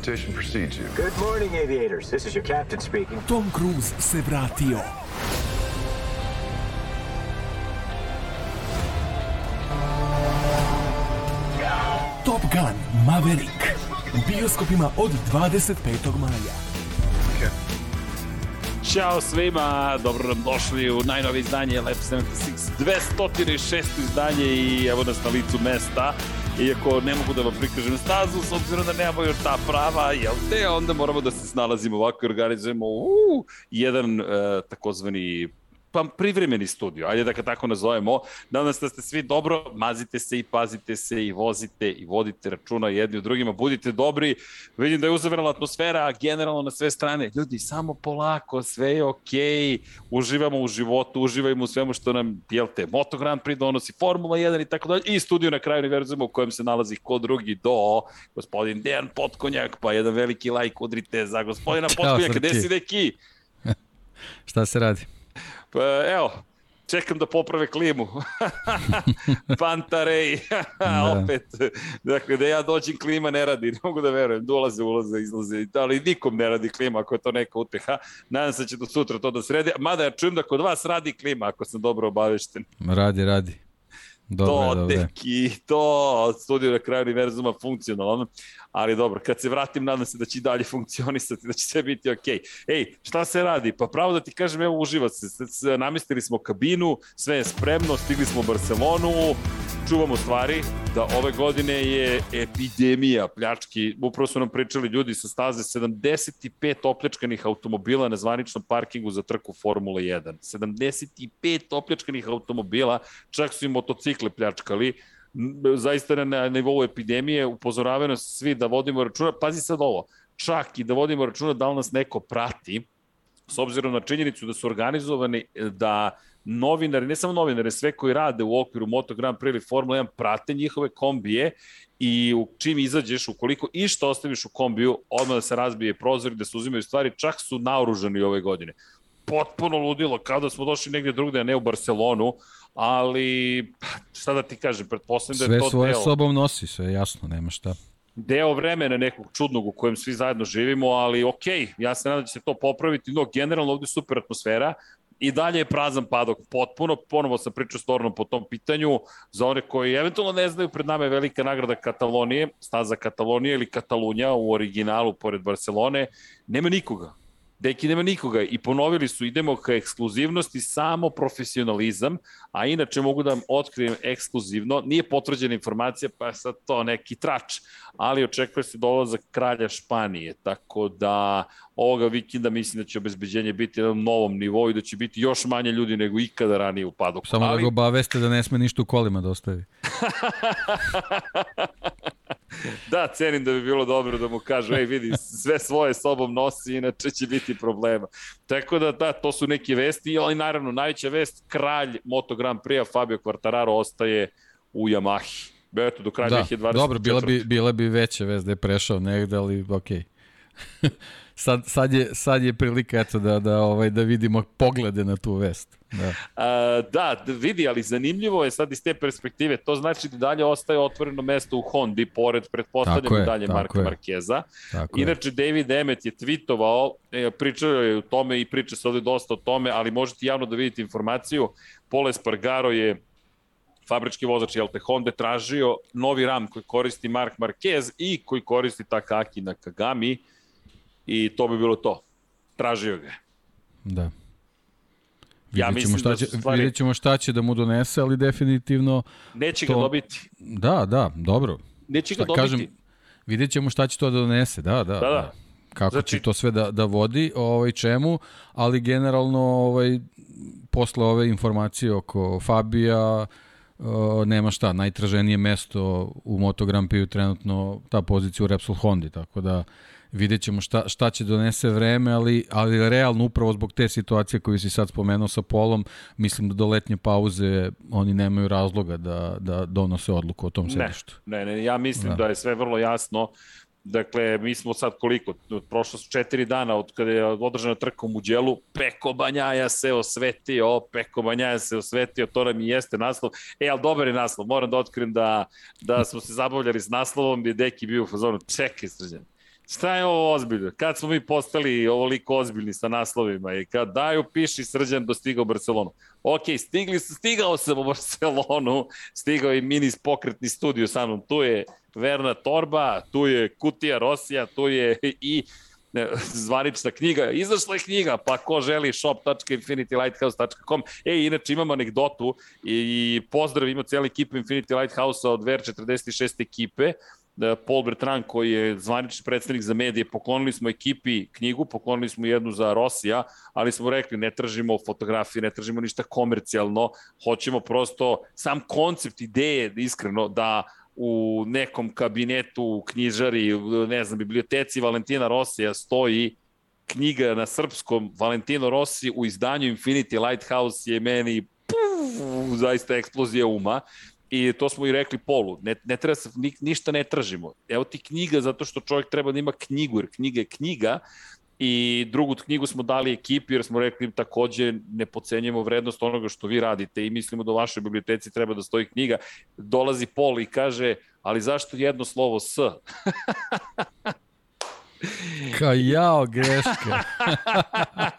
reputation precedes you. Good morning, aviators. This is your captain speaking. Tom Cruise se vratio. Top Gun Maverick. U bioskopima od 25. maja. Ćao svima, dobro nam došli u najnovije izdanje Lab 76, 206. izdanje i evo nas na licu mesta. Iako ne mogu da vam prikažem stazu, s obzirom da nemamo još ta prava, jel te, onda moramo da se snalazimo ovako i organizujemo uh, jedan uh, takozvani pa privremeni studio, ajde da ga tako nazovemo. Nadam se da ste svi dobro, mazite se i pazite se i vozite i vodite računa jedni u drugima, budite dobri. Vidim da je uzavrala atmosfera generalno na sve strane. Ljudi, samo polako, sve je okej, okay. uživamo u životu, uživajmo u svemu što nam, jel te, Moto Grand Prix donosi, Formula 1 i tako dalje, i studio na kraju univerzuma u kojem se nalazi ko drugi do gospodin Dejan Potkonjak, pa jedan veliki lajk udrite za gospodina Potkonjaka, gde si neki? Šta se radi? Pa evo, čekam da poprave klimu. Pantarej, da. opet. Dakle, da ja dođem, klima ne radi. Ne mogu da verujem, dolaze, ulaze, izlaze. Ali nikom ne radi klima ako je to neka uteha. Nadam se da će do sutra to da sredi. Mada ja čujem da kod vas radi klima, ako sam dobro obavešten. Radi, radi. Dobre, to, dobre. teki, to, studio na kraju univerzuma funkcionalno, ali dobro, kad se vratim, nadam se da će i dalje funkcionisati, da će sve biti okej. Okay. Ej, šta se radi? Pa pravo da ti kažem, evo uživa se, namestili smo kabinu, sve je spremno, stigli smo u Barcelonu, čuvamo stvari, da ove godine je epidemija pljački, upravo su nam pričali ljudi sa staze, 75 opljačkanih automobila na zvaničnom parkingu za trku Formule 1. 75 opljačkanih automobila, čak su i motocikle pljačkali, zaista na nivou epidemije upozoravaju nas svi da vodimo računa, pazi sad ovo, čak i da vodimo računa da li nas neko prati, s obzirom na činjenicu da su organizovani da novinari, ne samo novinari, sve koji rade u okviru Moto Grand Prix ili Formula 1 prate njihove kombije i u čim izađeš, ukoliko i što ostaviš u kombiju, odmah da se razbije prozor i da se uzimaju stvari, čak su naoružani ove godine. Potpuno ludilo, kao da smo došli negde drugde, a ne u Barcelonu, ali šta da ti kažem, pretpostavljam da je to Sve svoje deo... sobom nosi, sve jasno, nema šta deo vremena nekog čudnog u kojem svi zajedno živimo, ali ok, ja se nadam da će se to popraviti, no generalno ovde super atmosfera, i dalje je prazan padok potpuno, ponovo sam pričao storno po tom pitanju, za one koji eventualno ne znaju, pred nama je velika nagrada Katalonije, staza Katalonije ili Katalunja u originalu pored Barcelone, nema nikoga, Deki nema nikoga i ponovili su idemo ka ekskluzivnosti, samo profesionalizam, a inače mogu da vam otkrijem ekskluzivno, nije potvrđena informacija, pa je sad to neki trač, ali očekuje se dolazak kralja Španije, tako da ovoga vikenda mislim da će obezbeđenje biti na novom nivou i da će biti još manje ljudi nego ikada ranije u padoku. Samo ali... da ga obaveste da ne sme ništa u kolima da ostavi. da, cenim da bi bilo dobro da mu kažu, ej vidi, sve svoje sobom nosi, inače će biti problema. Tako da, da, to su neke vesti, ali naravno, najveća vest, kralj Moto Grand Prix Fabio Quartararo ostaje u Yamahi. Eto, do kraja da, 2024. Dobro, bila bi, bila bi veća vest da je prešao negde, ali okej. Okay. sad, sad, je, sad je prilika eto, da, da, ovaj, da vidimo poglede na tu vest. Da. A, da, vidi, ali zanimljivo je sad iz te perspektive. To znači da dalje ostaje otvoreno mesto u Hondi, pored, pretpostavljamo dalje Marka je. Markeza. Tako Inače, je. David Emmet je tweetovao, e, pričao je o tome i priča se ovde dosta o tome, ali možete javno da vidite informaciju. Pole Spargaro je fabrički vozač Jelte Honda tražio novi RAM koji koristi Mark Marquez i koji koristi Takaki na Kagami i to bi bilo to. Tražio ga Da. Ja vidjet ćemo, šta da će, da stvari... vidjet ćemo šta će da mu donese, ali definitivno... Neće to... ga dobiti. Da, da, dobro. Neće ga dobiti. Kažem, vidjet ćemo šta će to da donese, da, da. da, da. da. Kako znači... će to sve da, da vodi, ovaj, čemu, ali generalno ovaj, posle ove informacije oko Fabija, uh, nema šta, najtraženije mesto u Moto Grand Prix trenutno ta pozicija u Repsol Hondi, tako da vidjet ćemo šta, šta će donese vreme, ali, ali realno upravo zbog te situacije koju si sad spomenuo sa Polom, mislim da do letnje pauze oni nemaju razloga da, da donose odluku o tom sedištu. Ne, ne, ne, ja mislim da. da je sve vrlo jasno Dakle, mi smo sad koliko, prošlo su četiri dana od kada je održana trka u Muđelu, Peko Banjaja se osvetio, Peko Banjaja se osvetio, to nam i jeste naslov. E, ali dobar je naslov, moram da otkrijem da, da smo se zabavljali s naslovom, gde Deki bio u fazonu, čekaj srđan, šta je ovo ozbiljno? Kad smo mi postali ovoliko ozbiljni sa naslovima i kad daju piši srđan dostigao Barcelonu. Ok, stigli, stigao sam u Barcelonu, stigao je mini pokretni studio sa mnom, tu je Verna Torba, tu je Kutija Rosija, tu je i zvanična knjiga, izašla je knjiga, pa ko želi shop.infinitylighthouse.com. E, inače imamo anegdotu i, i pozdrav ima cijela ekipa Infinity Lighthouse-a od VR46 ekipe. Paul Bertrand koji je zvanični predstavnik za medije, poklonili smo ekipi knjigu, poklonili smo jednu za Rosija, ali smo rekli ne tražimo fotografije, ne tražimo ništa komercijalno, hoćemo prosto sam koncept ideje iskreno da u nekom kabinetu, u knjižari, ne znam, biblioteci Valentina Rosija stoji knjiga na srpskom Valentino Rossi u izdanju Infinity Lighthouse je meni puf, zaista eksplozija uma I to smo i rekli Polu, ne, ne treba se, ni, ništa ne tražimo. Evo ti knjiga zato što čovjek treba da ima knjigu, jer knjiga je knjiga, i drugu knjigu smo dali ekipi jer smo rekli takođe ne pocenjujemo vrednost onoga što vi radite i mislimo da u vašoj biblioteci treba da stoji knjiga. Dolazi Pol i kaže, ali zašto jedno slovo S? Kao jao, greška.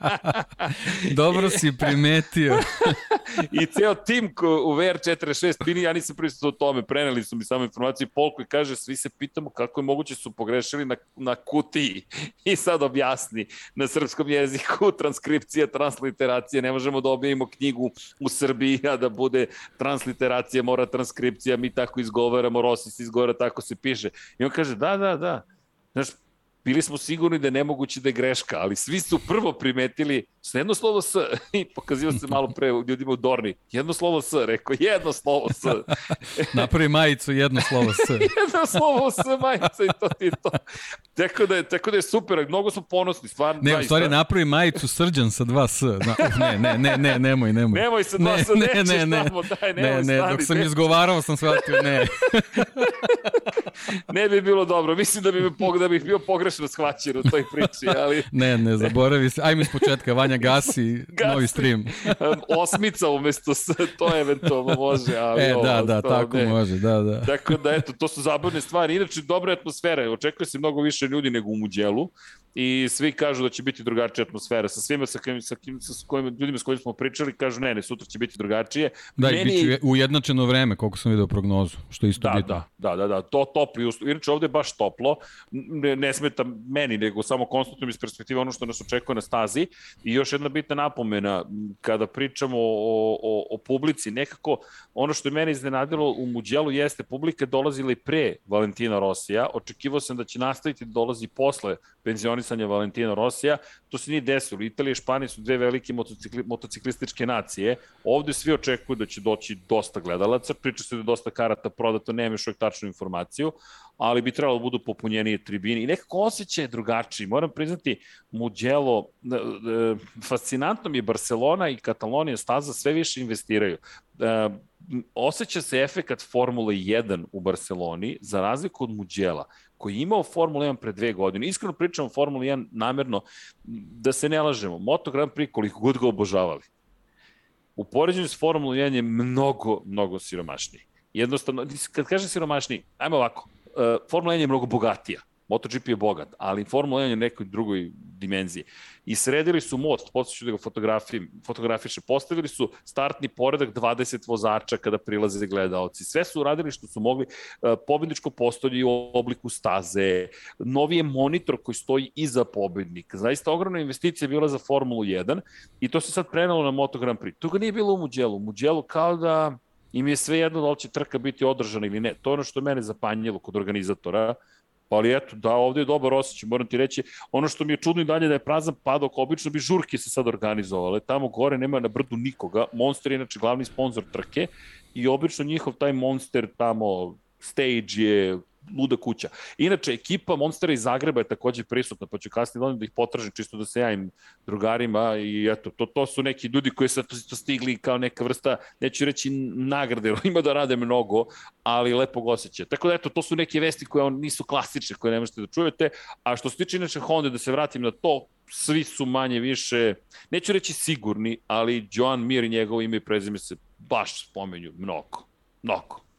Dobro si primetio. I ceo tim u VR46 pini, ja nisam prisutuo u tome, preneli su mi samo informacije, Polko i kaže, svi se pitamo kako je moguće su pogrešili na, na kutiji. I sad objasni na srpskom jeziku transkripcija, transliteracija, ne možemo da objavimo knjigu u Srbiji, a da bude transliteracija, mora transkripcija, mi tako izgovaramo, Rosis izgovara, tako se piše. I on kaže, da, da, da. Znaš, bili smo sigurni da je nemoguće da je greška, ali svi su prvo primetili s jedno slovo S i pokazio se malo pre ljudima u Dorni. Jedno slovo S, rekao, jedno slovo S. Napravi majicu, jedno slovo S. jedno slovo S majica i to ti to. Tako da je, tako da je super, mnogo smo ponosni, stvarno. Ne, u stvari napravi majicu srđan sa dva S. Na, ne, ne, ne, ne, nemoj, nemoj. Nemoj sa dva ne, S, ne, nećeš ne, tamo, daj, nemoj ne, ne, dok sam izgovarao sam shvatio, ne. ne bi bilo dobro, mislim da bi, da bih bio pogrešno shvaćen u toj priči, ali... ne, ne, zaboravi se. Ajme iz početka, Vanja gasi, gasi. novi stream. Osmica umesto s, to eventualno može, ali... E, da, da, tako ne. može, da, da. Tako da, eto, to su zabavne stvari. Inače, dobra atmosfera. Očekuje se mnogo više ljudi nego u Muđelu i svi kažu da će biti drugačija atmosfera. Sa svima sa kojim, sa, kojim, sa kojim, ljudima s kojim smo pričali kažu ne, ne, sutra će biti drugačije. Da, Meni... i bit će ujednačeno vreme, koliko sam video prognozu, što isto da, bitno. Da, da, da, da, to topli. Inače, ovde je baš toplo. Ne, ne smeta meni, nego samo konstatujem iz perspektive ono što nas očekuje na stazi. I još jedna bitna napomena, kada pričamo o, o, o publici, nekako ono što je mene iznenadilo u Muđelu jeste publika dolazila i pre Valentina Rosija. Očekivao sam da će nastaviti da dolazi posle penzionisanja Valentina Rosija. To se nije desilo. Italija i Španija su dve velike motocikli, motociklističke nacije. Ovde svi očekuju da će doći dosta gledalaca. Priča se da je dosta karata prodato, nema još uvijek tačnu informaciju, ali bi trebalo da budu popunjenije tribine. I nekako osjećaj je drugačiji. Moram priznati, Mugello, e, e, fascinantno mi je Barcelona i Katalonija staza sve više investiraju. E, osjeća se efekat Formule 1 u Barceloni, za razliku od Muđela, koji je imao Formula 1 pre dve godine. Iskreno pričam o Formula 1 namerno, da se ne lažemo. Moto Grand Prix, koliko god ga obožavali, u poređenju s Formula 1 je mnogo, mnogo siromašniji. Jednostavno, kad kažem siromašniji, ajmo ovako, uh, Formula 1 je mnogo bogatija MotoGP je bogat, ali Formula 1 je nekoj drugoj dimenziji. I sredili su most, posjeću da ga fotografi, fotografiše, postavili su startni poredak 20 vozača kada prilaze gledalci. Sve su uradili što su mogli, e, pobedničko postolje u obliku staze, novi je monitor koji stoji iza pobednika. Zaista ogromna investicija je bila za Formulu 1 i to se sad prenalo na Moto Grand Prix. Toga nije bilo u Muđelu. U Muđelu kao da im je sve jedno da li će trka biti održana ili ne. To je ono što je mene zapanjilo kod organizatora ali eto, da, ovde je dobar osjećaj, moram ti reći. Ono što mi je čudno i dalje da je prazan padok, obično bi žurke se sad organizovale. Tamo gore nema na brdu nikoga. Monster je inače glavni sponsor trke i obično njihov taj Monster tamo stage je luda kuća. Inače, ekipa Monstera iz Zagreba je takođe prisutna, pa ću kasnije da ih potražim čisto da se javim drugarima i eto, to, to su neki ljudi koji su to stigli kao neka vrsta, neću reći nagrade, ima da rade mnogo, ali lepo go osjeća. Tako da eto, to su neke vesti koje nisu klasične, koje ne možete da čujete, a što se tiče inače Honda, da se vratim na to, svi su manje više, neću reći sigurni, ali Joan Mir i njegovo ime i prezime se baš spomenju mnogo. Mnogo.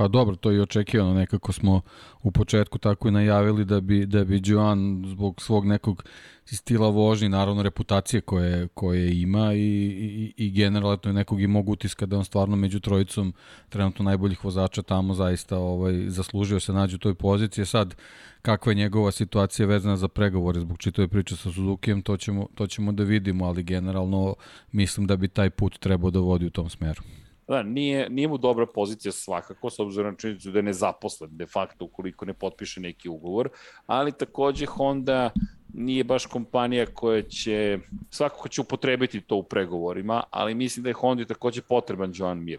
Pa dobro, to je i očekivano, nekako smo u početku tako i najavili da bi, da bi Joan zbog svog nekog stila vožnje, naravno reputacije koje, koje ima i, i, i generalno nekog i mogu utiska da on stvarno među trojicom trenutno najboljih vozača tamo zaista ovaj, zaslužio se nađu u toj poziciji. Sad, kakva je njegova situacija vezana za pregovore zbog čitove priče sa Suzukijem, to ćemo, to ćemo da vidimo, ali generalno mislim da bi taj put trebao da vodi u tom smeru. Da, nije, nije mu dobra pozicija svakako, s obzirom na činjenicu da je nezaposlen de facto ukoliko ne potpiše neki ugovor, ali takođe Honda nije baš kompanija koja će, svakako će upotrebiti to u pregovorima, ali mislim da je Honda takođe potreban Joan Mir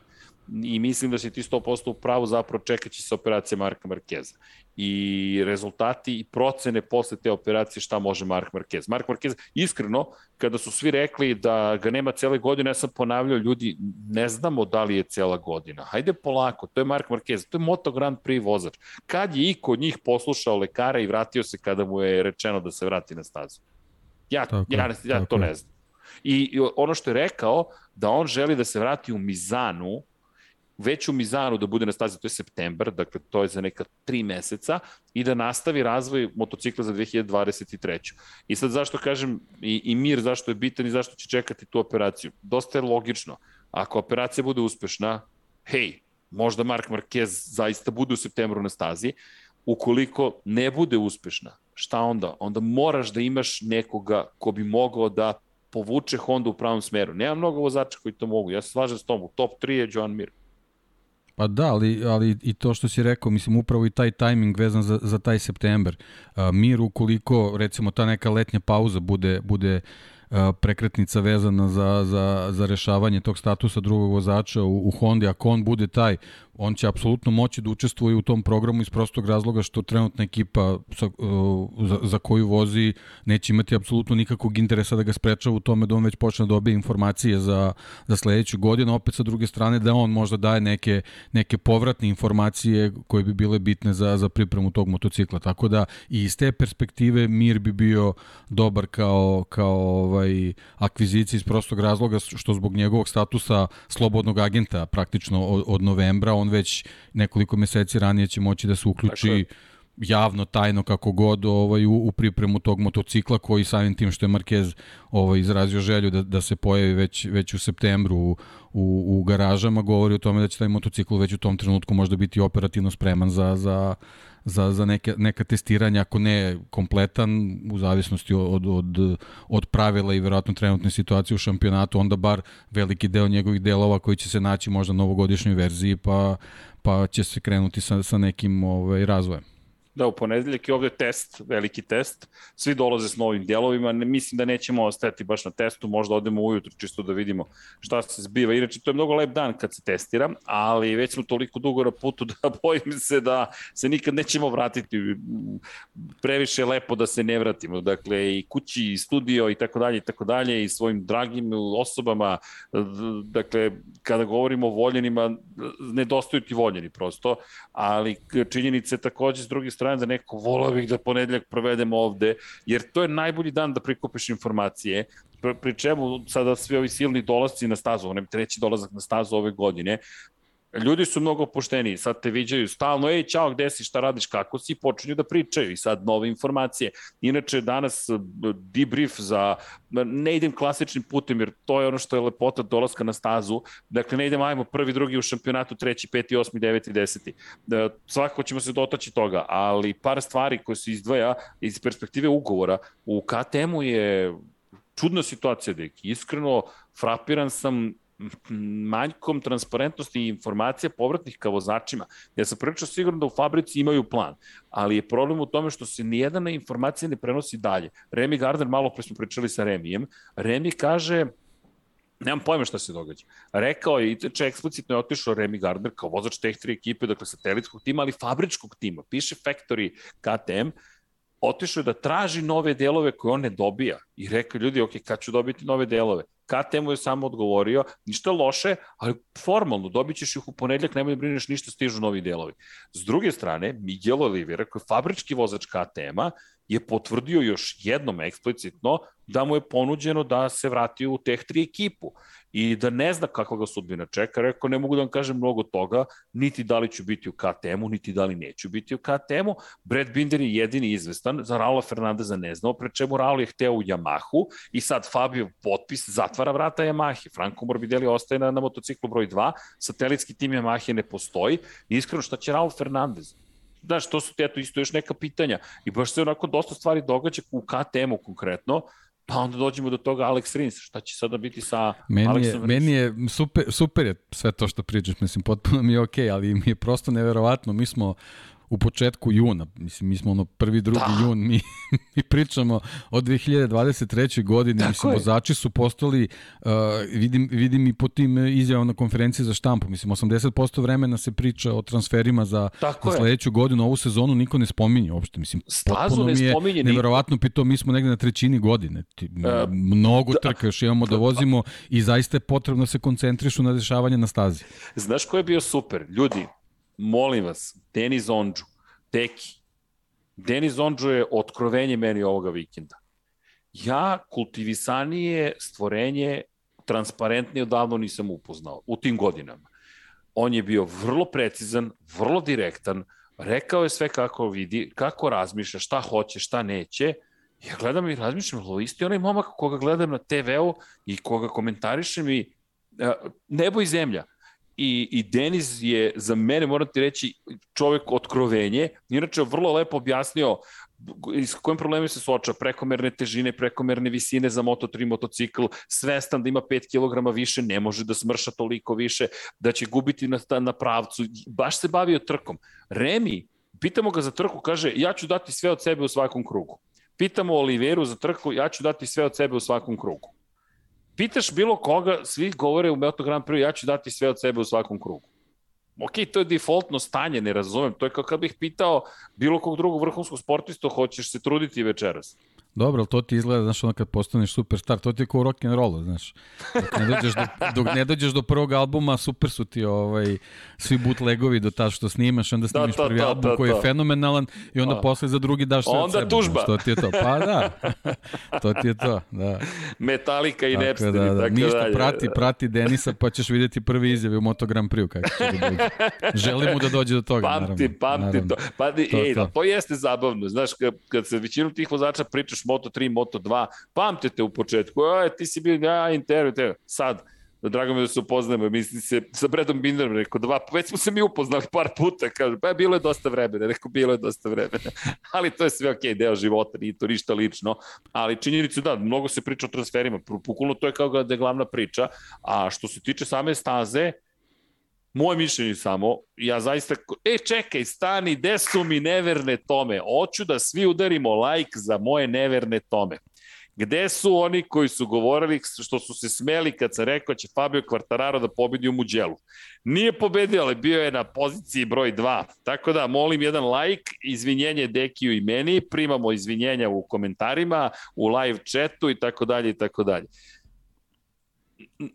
i mislim da si ti 100% u pravu zapravo čekaći se operacija Marka Markeza. I rezultati i procene posle te operacije šta može Mark Marquez. Mark Marquez, iskreno, kada su svi rekli da ga nema cele godine, ja sam ponavljao, ljudi, ne znamo da li je cela godina. Hajde polako, to je Mark Marquez, to je Moto Grand Prix vozač. Kad je iko od njih poslušao lekara i vratio se kada mu je rečeno da se vrati na stazu? Ja, tako, ja, ja, ja to ne znam. I ono što je rekao, da on želi da se vrati u Mizanu, već u Mizanu da bude na stazi, to je septembar, dakle to je za neka tri meseca, i da nastavi razvoj motocikla za 2023. I sad zašto kažem i, i mir zašto je bitan i zašto će čekati tu operaciju? Dosta je logično. Ako operacija bude uspešna, hej, možda Mark Marquez zaista bude u septembru na stazi, ukoliko ne bude uspešna, šta onda? Onda moraš da imaš nekoga ko bi mogao da povuče Honda u pravom smeru. Nema mnogo vozača koji to mogu. Ja se slažem s tom. U top 3 je Joan Mir. Pa da, ali, ali i to što si rekao, mislim, upravo i taj tajming vezan za, za taj september. Mir ukoliko, recimo, ta neka letnja pauza bude, bude prekretnica vezana za, za, za rešavanje tog statusa drugog vozača u, u Hondi, ako on bude taj, on će apsolutno moći da učestvuje u tom programu iz prostog razloga što trenutna ekipa sa, uh, za, za koju vozi neće imati apsolutno nikakvog interesa da ga sprečava u tome da on već počne da dobije informacije za, za sledeću godinu, opet sa druge strane da on možda daje neke, neke povratne informacije koje bi bile bitne za, za pripremu tog motocikla. Tako da i iz te perspektive Mir bi bio dobar kao, kao ovaj, akvizicija iz prostog razloga što zbog njegovog statusa slobodnog agenta praktično od, od novembra on već nekoliko meseci ranije će moći da se uključi javno, tajno, kako god ovaj, u, u pripremu tog motocikla koji samim tim što je Marquez ovaj, izrazio želju da, da se pojavi već, već u septembru u, u, u garažama, govori o tome da će taj motocikl već u tom trenutku možda biti operativno spreman za, za, za, za neke, neka testiranja, ako ne kompletan, u zavisnosti od, od, od pravila i verovatno trenutne situacije u šampionatu, onda bar veliki deo njegovih delova koji će se naći možda novogodišnjoj verziji, pa, pa će se krenuti sa, sa nekim ovaj, razvojem. Da, u ponedeljak je ovde test, veliki test. Svi dolaze s novim delovima. Ne, mislim da nećemo ostati baš na testu, možda odemo ujutru čisto da vidimo šta se zbiva. Inače, to je mnogo lep dan kad se testira, ali već smo toliko dugo na putu da bojim se da se nikad nećemo vratiti. Previše lepo da se ne vratimo. Dakle, i kući, i studio, i tako dalje, i tako dalje, i svojim dragim osobama. Dakle, kada govorimo o voljenima, nedostaju ti voljeni prosto, ali činjenice takođe s druge da neko volao bih da ponedeljak provedemo ovde, jer to je najbolji dan da prikupiš informacije, pri čemu sada svi ovi silni dolazci na stazu, on je treći dolazak na stazu ove godine, ljudi su mnogo pošteni, sad te viđaju stalno, ej, čao, gde si, šta radiš, kako si, počinju da pričaju i sad nove informacije. Inače, danas debrief za, ne idem klasičnim putem, jer to je ono što je lepota dolaska na stazu, dakle, ne idem, ajmo prvi, drugi u šampionatu, treći, peti, osmi, deveti, deseti. Da, svakako ćemo se dotaći toga, ali par stvari koje se izdvaja iz perspektive ugovora, u KTM-u je čudna situacija, deki. Iskreno, frapiran sam manjkom transparentnosti i informacija povratnih ka vozačima. Ja sam prilično sigurno da u fabrici imaju plan, ali je problem u tome što se nijedana informacija ne prenosi dalje. Remy Gardner, malo pre smo pričali sa Remijem, Remi kaže Nemam pojma šta se događa. Rekao je, i teče eksplicitno je otišao Remy Gardner kao vozač teh tri ekipe, dakle satelitskog tima, ali fabričkog tima. Piše Factory KTM, otišao je da traži nove delove koje on ne dobija. I rekao, ljudi, ok, kad ću dobiti nove delove? KTM je samo odgovorio, ništa loše, ali formalno, dobit ćeš ih u ponedljak, nemoj da brineš ništa, stižu novi delovi. S druge strane, Miguel Oliveira, koji je fabrički vozač KTM-a, je potvrdio još jednom eksplicitno da mu je ponuđeno da se vrati u teh tri ekipu i da ne zna kakva ga sudbina čeka. Rekao, ne mogu da vam kažem mnogo toga, niti da li ću biti u KTM-u, niti da li neću biti u KTM-u. Brad Binder je jedini izvestan, za Raula Fernandeza ne znao, pre čemu Raul je hteo u Yamahu i sad Fabio potpis zatvara vrata Yamahi. Franco Morbidelli ostaje na, na motociklu broj 2, satelitski tim Yamahe ne postoji. Iskreno, šta će Raul Fernandez? Znaš, to su eto isto još neka pitanja. I baš se onako dosta stvari događa u KTM-u konkretno, pa onda dođemo do toga Alex Rins, šta će sada biti sa meni je, Meni je super, super je sve to što pričaš, mislim, potpuno mi je okej, okay, ali mi je prosto neverovatno, mi smo u početku juna, mislim, mi smo ono prvi, drugi da. jun, mi, mi pričamo od 2023. godine, Tako mislim, je. vozači su postali, uh, vidim, vidim i po tim izjavama na konferenciji za štampu, mislim, 80% vremena se priča o transferima za, Tako za sledeću je. godinu, ovu sezonu niko ne spominje uopšte, mislim, Stazu potpuno ne mi je spominje neverovatno, pito, mi smo negde na trećini godine, Ti, uh, mnogo da. trka još imamo da vozimo i zaista je potrebno da se koncentrišu na dešavanje na stazi. Znaš ko je bio super? Ljudi, molim vas, Denis Ondžu, Teki. Denis Ondžu je otkrovenje meni ovoga vikenda. Ja kultivisanije stvorenje transparentnije odavno nisam upoznao u tim godinama. On je bio vrlo precizan, vrlo direktan, rekao je sve kako vidi, kako razmišlja, šta hoće, šta neće. Ja gledam i razmišljam, lo isti onaj momak koga gledam na TV-u i koga komentarišem i nebo i zemlja i, i Denis je za mene, moram ti reći, čovek otkrovenje. Inače, vrlo lepo objasnio s kojim problemima se suoča, prekomerne težine, prekomerne visine za Moto3 motocikl, svestan da ima 5 kg više, ne može da smrša toliko više, da će gubiti na, na pravcu, baš se bavio trkom. Remi, pitamo ga za trku, kaže, ja ću dati sve od sebe u svakom krugu. Pitamo Oliveru za trku, ja ću dati sve od sebe u svakom krugu pitaš bilo koga, svi govore u Moto Grand Prix, ja ću dati sve od sebe u svakom krugu. Ok, to je defaultno stanje, ne razumem. To je kao kad bih pitao bilo kog drugog vrhunskog sportista, hoćeš se truditi večeras. Dobro, ali to ti izgleda, znaš, ono kad postaneš superstar, to ti je kao rock and roll, znaš. Dok ne dođeš do, dok ne dođeš do prvog albuma, super su ti ovaj, svi bootlegovi do ta što snimaš, onda da, snimiš da, prvi da, album da, koji je fenomenalan i onda da. posle za drugi daš sve Onda sebe, tužba. Znaš, to ti je to. Pa da, to ti je to, da. Metalika i Napster da, da. tako Ništa, dalje. prati, prati Denisa pa ćeš vidjeti prvi izjavi u Moto Grand Prix kako će da bude. Želimo da dođe do toga, pamti, naravno. Pamti, pamti to. Pa, to, ej, to. to jeste zabavno, znaš, kad, kad se većinu tih vozača pričaš igraš Moto3, Moto2, pamtite u početku, aj, ti si bio, ja, intervju, te, sad, drago mi da se upoznamo, misli se sa Bredom Binderom, rekao, dva, već smo se mi upoznali par puta, kaže, pa bilo je dosta vremena, rekao, bilo je dosta vremena, ali to je sve ok, deo života, nije to ništa lično, ali činjenicu da, mnogo se priča o transferima, pukulno to je kao da je glavna priča, a što se tiče same staze, moje mišljenje samo, ja zaista, e čekaj, stani, gde su mi neverne tome? Hoću da svi udarimo like za moje neverne tome. Gde su oni koji su govorili što su se smeli kad se rekao će Fabio Quartararo da pobedi u Muđelu? Nije pobedio, ali bio je na poziciji broj 2. Tako da, molim jedan like, izvinjenje Dekiju i meni, primamo izvinjenja u komentarima, u live chatu i tako dalje i tako dalje.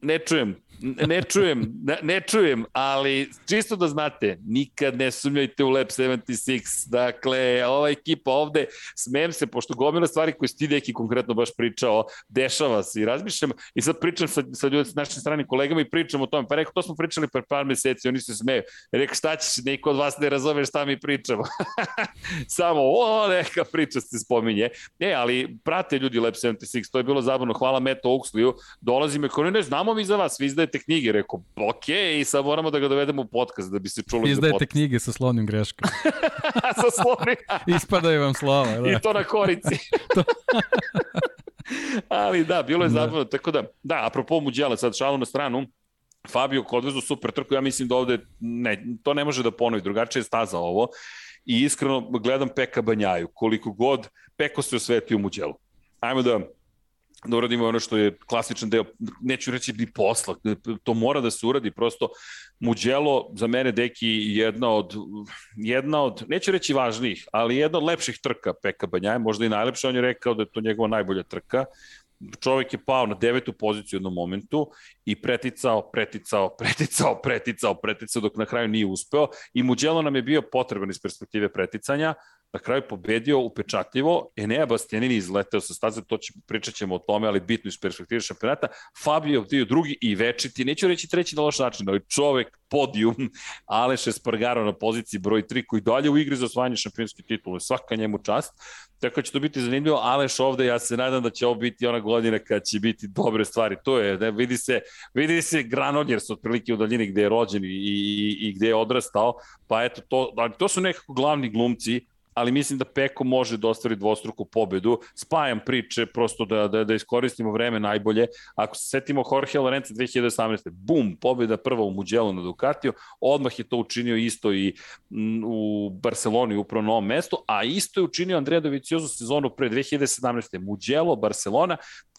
Ne čujem, ne čujem, ne, ne čujem, ali čisto da znate, nikad ne sumnjajte u Lab 76. Dakle, ova ekipa ovde, smem se, pošto gomila stvari koje ti neki konkretno baš pričao, dešava se i razmišljam, i sad pričam sa, sa ljudi, s našim stranim kolegama i pričam o tome, pa rekao, to smo pričali pre par meseci, oni se smeju. Rekao, šta ćeš, neko od vas ne razume šta mi pričamo. Samo, o, neka priča se spominje. Ne, ali prate ljudi Lab 76, to je bilo zabavno, hvala Meto Oxleyu, dolazi me, ko ne znamo mi za vas, vi izdajete knjige, rekao, ok, i sad moramo da ga dovedemo u podcast da bi se čulo Izdajete knjige sa slovnim greškama. sa slovnim. Ispadaju vam slova, da. I to na korici. Ali da, bilo je da. zabavno, tako da, da, apropo Muđela, sad šalu na stranu, Fabio Kodvezu super trku, ja mislim da ovde ne, to ne može da ponovi, drugačije je staza ovo i iskreno gledam Peka Banjaju, koliko god Peko se osvetio Muđelu. Ajmo da da uradimo ono što je klasičan deo, neću reći ni posla, to mora da se uradi, prosto Muđelo za mene deki jedna od, jedna od, neću reći važnijih, ali jedna od lepših trka Peka Banjaje, možda i najlepša, on je rekao da je to njegova najbolja trka, čovjek je pao na devetu poziciju u jednom momentu i preticao, preticao, preticao, preticao, preticao dok na kraju nije uspeo i Mugello nam je bio potreban iz perspektive preticanja, na kraju pobedio upečatljivo, Enea Bastianini izleteo sa staze, to će, pričat ćemo o tome, ali bitno iz perspektive šampionata, Fabio dio drugi i večiti, neću reći treći na loš način, ali čovek, podijum, Aleš Espargaro na poziciji broj 3, koji dalje u igri za osvajanje šampionske titule, svaka njemu čast, tako će to biti zanimljivo, Aleš ovde, ja se nadam da će ovo biti ona godina kad će biti dobre stvari, to je, ne, vidi se, vidi se Granodjers otprilike u daljini gde je rođen i, i, i gde je odrastao, pa eto, to, ali to su nekako glavni glumci, ali mislim da Peko može da ostvari dvostruku pobedu. Spajam priče prosto da, da, da iskoristimo vreme najbolje. Ako se setimo Jorge Lorenza 2018. Bum, pobeda prva u Mugello na Ducatiju, odmah je to učinio isto i u Barceloni upravo na ovom mestu, a isto je učinio Andrea Dovizioso sezonu pre 2017. Mugello, Barcelona,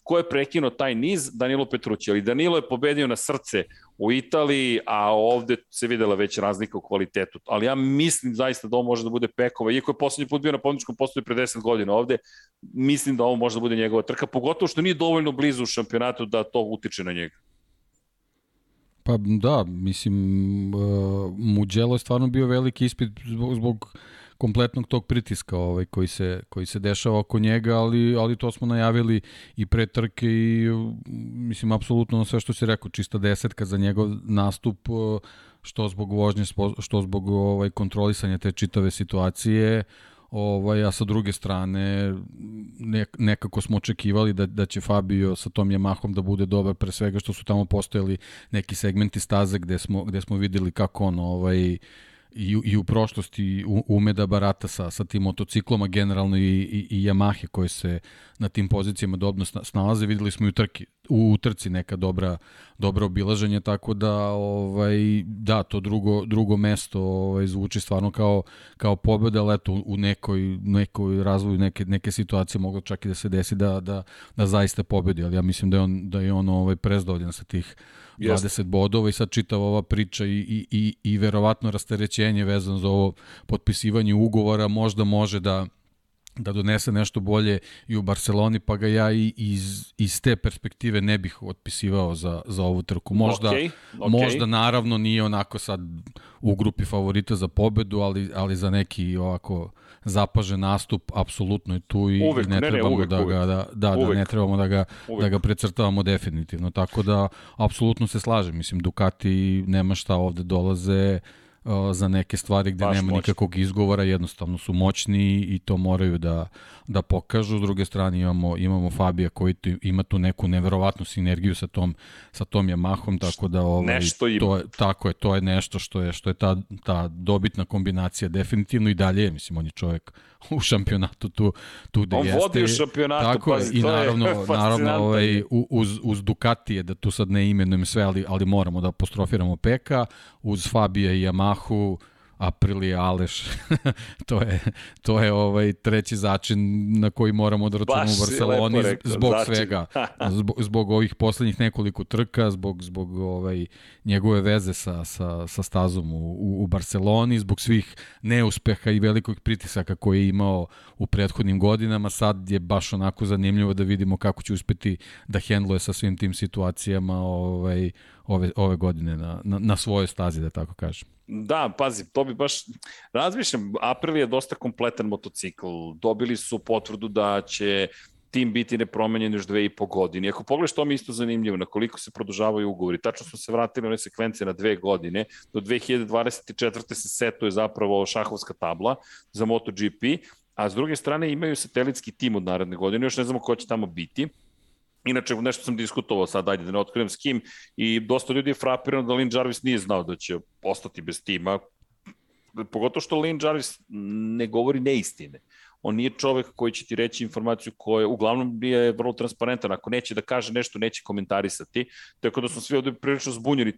ko je prekinuo taj niz? Danilo Petrući. Ali Danilo je pobedio na srce u Italiji, a ovde se videla već razlika u kvalitetu. Ali ja mislim zaista da ovo može da bude Pekova, iako je poslednji put bio na pobjedičkom postoju pre 10 godina ovde, mislim da ovo može da bude njegova trka, pogotovo što nije dovoljno blizu u šampionatu da to utiče na njega. Pa da, mislim, uh, Mugello je stvarno bio veliki ispit zbog, zbog kompletnog tog pritiska ovaj, koji, se, koji se dešava oko njega, ali, ali to smo najavili i pre trke i mislim, apsolutno sve što se rekao, čista desetka za njegov nastup, što zbog vožnje, što zbog ovaj, kontrolisanja te čitave situacije, Ovaj, a sa druge strane nekako smo očekivali da, da će Fabio sa tom Yamahom da bude dobar pre svega što su tamo postojali neki segmenti staze gde smo, gde smo videli kako on ovaj, i, i u prošlosti ume da barata sa, sa tim motocikloma generalno i, i, i Yamahe koje se na tim pozicijama dobro snalaze. Videli smo i u, trki, u trci neka dobra, dobra obilaženja, tako da ovaj, da, to drugo, drugo mesto ovaj, zvuči stvarno kao, kao pobeda, ali eto u nekoj, nekoj razvoju neke, neke situacije moglo čak i da se desi da, da, da zaista pobedi, ali ja mislim da je on, da je on ovaj, prezdovljen sa tih 20 Jest. bodova i sad čitava ova priča i, i, i, i verovatno rasterećenje vezano za ovo potpisivanje ugovora možda može da da donese nešto bolje i u Barceloni, pa ga ja i iz, iz te perspektive ne bih otpisivao za, za ovu trku. Možda, okay, okay. možda naravno nije onako sad u grupi favorita za pobedu, ali, ali za neki ovako zapažen nastup apsolutno je tu i, uvek, i ne, ne trebamo ne, uvek, da ga da, da, da ne trebamo da ga uvek. da ga precrtavamo definitivno. Tako da apsolutno se slažem. Mislim Ducati nema šta ovde dolaze za neke stvari gde Baš nema moćni. nikakvog izgovora, jednostavno su moćni i to moraju da, da pokažu. S druge strane imamo, imamo Fabija koji tu, ima tu neku neverovatnu sinergiju sa tom, sa tom Yamahom, tako da ovaj, nešto ima. to je, tako je, to je nešto što je, što je ta, ta dobitna kombinacija definitivno i dalje, mislim, on je čovjek u šampionatu tu, tu gde on jeste. On vodi u šampionatu, tako pa i naravno, naravno ovaj, uz, uz Ducatije, da tu sad ne imenujem sve, ali, ali moramo da apostrofiramo Peka, uz Fabija i Yamahu, Aprilia Aleš, to je, to je ovaj treći začin na koji moramo da računamo u Barceloni rekao, zbog začin. svega, zbog, zbog ovih poslednjih nekoliko trka, zbog, zbog ovaj, njegove veze sa, sa, sa stazom u, u Barceloni, zbog svih neuspeha i velikog pritisaka koje je imao u prethodnim godinama, sad je baš onako zanimljivo da vidimo kako će uspeti da hendluje sa svim tim situacijama ovaj, ove, ove godine na, na, na svojoj stazi, da tako kažem. Da, pazi, to bi baš, razmišljam, April je dosta kompletan motocikl, dobili su potvrdu da će tim biti nepromenjen još dve i po godine. Ako pogledaš, to mi isto zanimljivo, na koliko se produžavaju ugovori. Tačno smo se vratili na one sekvence na dve godine. Do 2024. se setuje zapravo šahovska tabla za MotoGP, a s druge strane imaju satelitski tim od naredne godine, još ne znamo ko će tamo biti Inače, nešto sam diskutovao sad, ajde da ne otkrivam s kim, i dosta ljudi je frapirano da Lin Jarvis nije znao da će ostati bez tima, pogotovo što Lin Jarvis ne govori neistine. On nije čovek koji će ti reći informaciju koja uglavnom je vrlo transparentan. Ako neće da kaže nešto, neće komentarisati. Tako da smo svi ovde prilično zbunjeni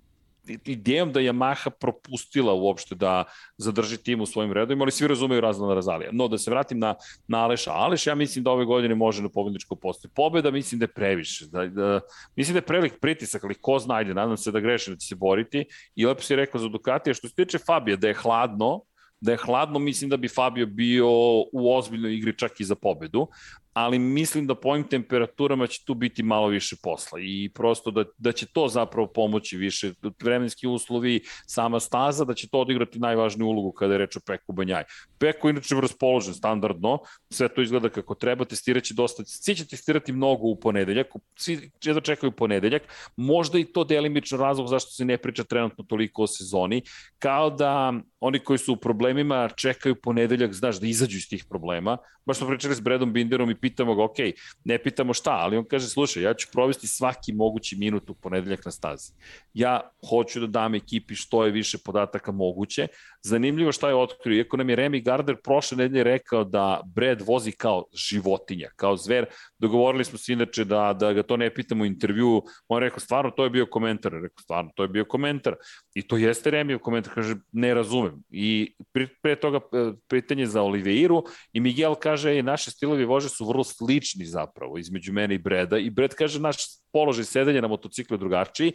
idejom da Yamaha propustila uopšte da zadrži tim u svojim redovima, ali svi razumeju razlog razalija. No, da se vratim na, na Aleša. Aleš, ja mislim da ove godine može na pobedničko postoje. Pobeda mislim da je previše. Da, da, mislim da je prevelik pritisak, ali ko zna, ajde, nadam se da greši da će se boriti. I lepo si rekao za Ducatija, što se tiče Fabija, da je hladno, da je hladno, mislim da bi Fabio bio u ozbiljnoj igri čak i za pobedu, ali mislim da po ovim temperaturama će tu biti malo više posla i prosto da, da će to zapravo pomoći više vremenski uslovi, sama staza, da će to odigrati najvažniju ulogu kada je reč o Peku Banjaj. Peko inače raspoložen standardno, sve to izgleda kako treba, testiraće dosta, svi će testirati mnogo u ponedeljak, svi će da čekaju ponedeljak, možda i to delimično razlog zašto se ne priča trenutno toliko o sezoni, kao da oni koji su u problemima čekaju ponedeljak, znaš, da izađu iz tih problema. Baš smo pričali s Bredom Binderom i pitamo ga, ok, ne pitamo šta, ali on kaže, slušaj, ja ću provesti svaki mogući minut u ponedeljak na stazi. Ja hoću da dam ekipi što je više podataka moguće. Zanimljivo šta je otkrio, iako nam je Remy Gardner prošle nedelje rekao da Brad vozi kao životinja, kao zver, dogovorili smo se inače da, da ga to ne pitamo u intervju, on rekao, stvarno, to je bio komentar, rekao, stvarno, to je bio komentar. I to jeste Remy komentar, kaže, ne razumem. I pre, pre toga e, pitanje za Oliveiru i Miguel kaže, e, naše stilovi vože su vrlo slični zapravo između mene i Breda. I Bred kaže, naš položaj sedenja na motociklu je drugačiji,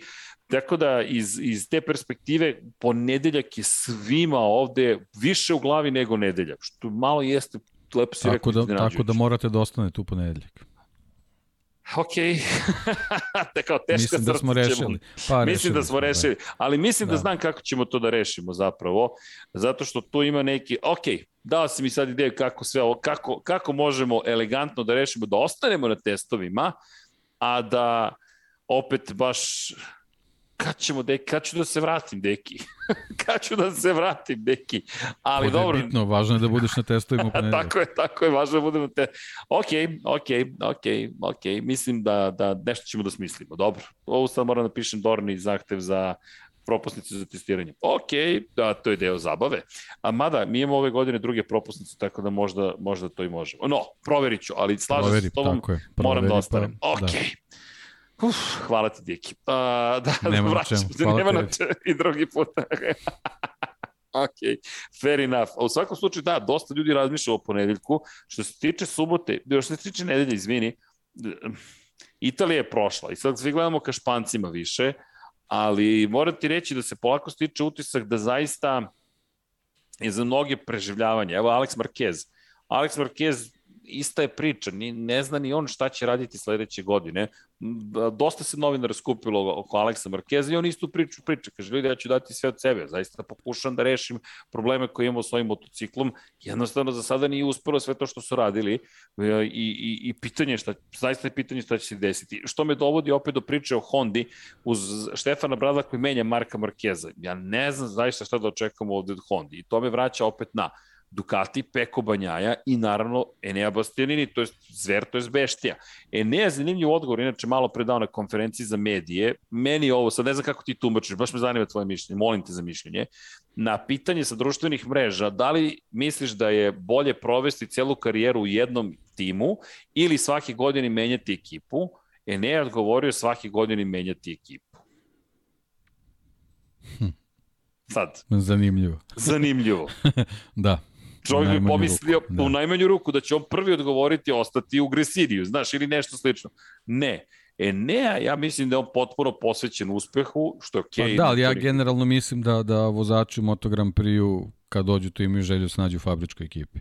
tako da iz, iz te perspektive ponedeljak je svima ovde više u glavi nego nedelja, što malo jeste lepo si tako rekao da, Tako da morate da ostanete u ponedeljak. Ok, kao teška Mislim da smo rešili. Pa, mislim da smo da. rešili, ali mislim da. da znam kako ćemo to da rešimo zapravo, zato što tu ima neki, ok, dao si mi sad ideju kako sve ovo, kako, kako možemo elegantno da rešimo, da ostanemo na testovima, a da opet baš kad ćemo, deki, kad ću da se vratim, deki? kad ću da se vratim, deki? Ali Bude dobro. bitno, važno je da budeš na testovima ponedeljak. tako je, tako je, važno je da budemo te... Ok, ok, ok, ok, mislim da, da nešto ćemo da smislimo, dobro. Ovo sad moram da pišem Dorni zahtev za propusnice za testiranje. Ok, da, to je deo zabave. A mada, mi imamo ove godine druge propusnice, tako da možda, možda to i možemo. No, proverit ću, ali slažem se s tobom, moram da ostanem. Ok. Da. Uf, hvala ti, Diki. Uh, da, nema da vraćam se, nema na i drugi put. ok, fair enough. U svakom slučaju, da, dosta ljudi razmišlja o ponedeljku. Što se tiče subote, što se tiče nedelje, izvini, Italija je prošla i sad svi gledamo ka špancima više, ali moram ti reći da se polako stiče utisak da zaista je za mnoge preživljavanje. Evo Alex Marquez. Alex Marquez ista je priča, ni, ne zna ni on šta će raditi sledeće godine. Dosta se novinara skupilo oko Aleksa Markeza i on istu priču priča. Kaže, ljudi, ja ću dati sve od sebe. Zaista pokušam da rešim probleme koje imamo s ovim motociklom. Jednostavno, za sada nije uspelo sve to što su radili e, i, i, i pitanje šta, zaista je pitanje šta će se desiti. Što me dovodi opet do priče o Hondi uz Štefana Brada koji menja Marka Markeza. Ja ne znam zaista šta da očekamo ovde od Hondi i to me vraća opet na Ducati, Peko Banjaja i naravno Enea Bastianini, to je zver, to je beštija. Enea zanimljiv odgovor, inače malo predao na konferenciji za medije, meni ovo, sad ne znam kako ti tumačiš, baš me zanima tvoje mišljenje, molim te za mišljenje, na pitanje sa društvenih mreža, da li misliš da je bolje provesti celu karijeru u jednom timu ili svake godine menjati ekipu, Enea je odgovorio svake godine menjati ekipu. Hm. Sad. Zanimljivo. Zanimljivo. da čovjek bi pomislio ruku, da. u najmanju ruku da će on prvi odgovoriti ostati u Gresidiju, znaš, ili nešto slično. Ne. E ne, ja mislim da je on potpuno posvećen uspehu, što je okej. Okay, pa da, ali ja generalno mislim da, da vozači u Moto Grand Prix kad dođu tu imaju želju da se nađu u fabričkoj ekipi.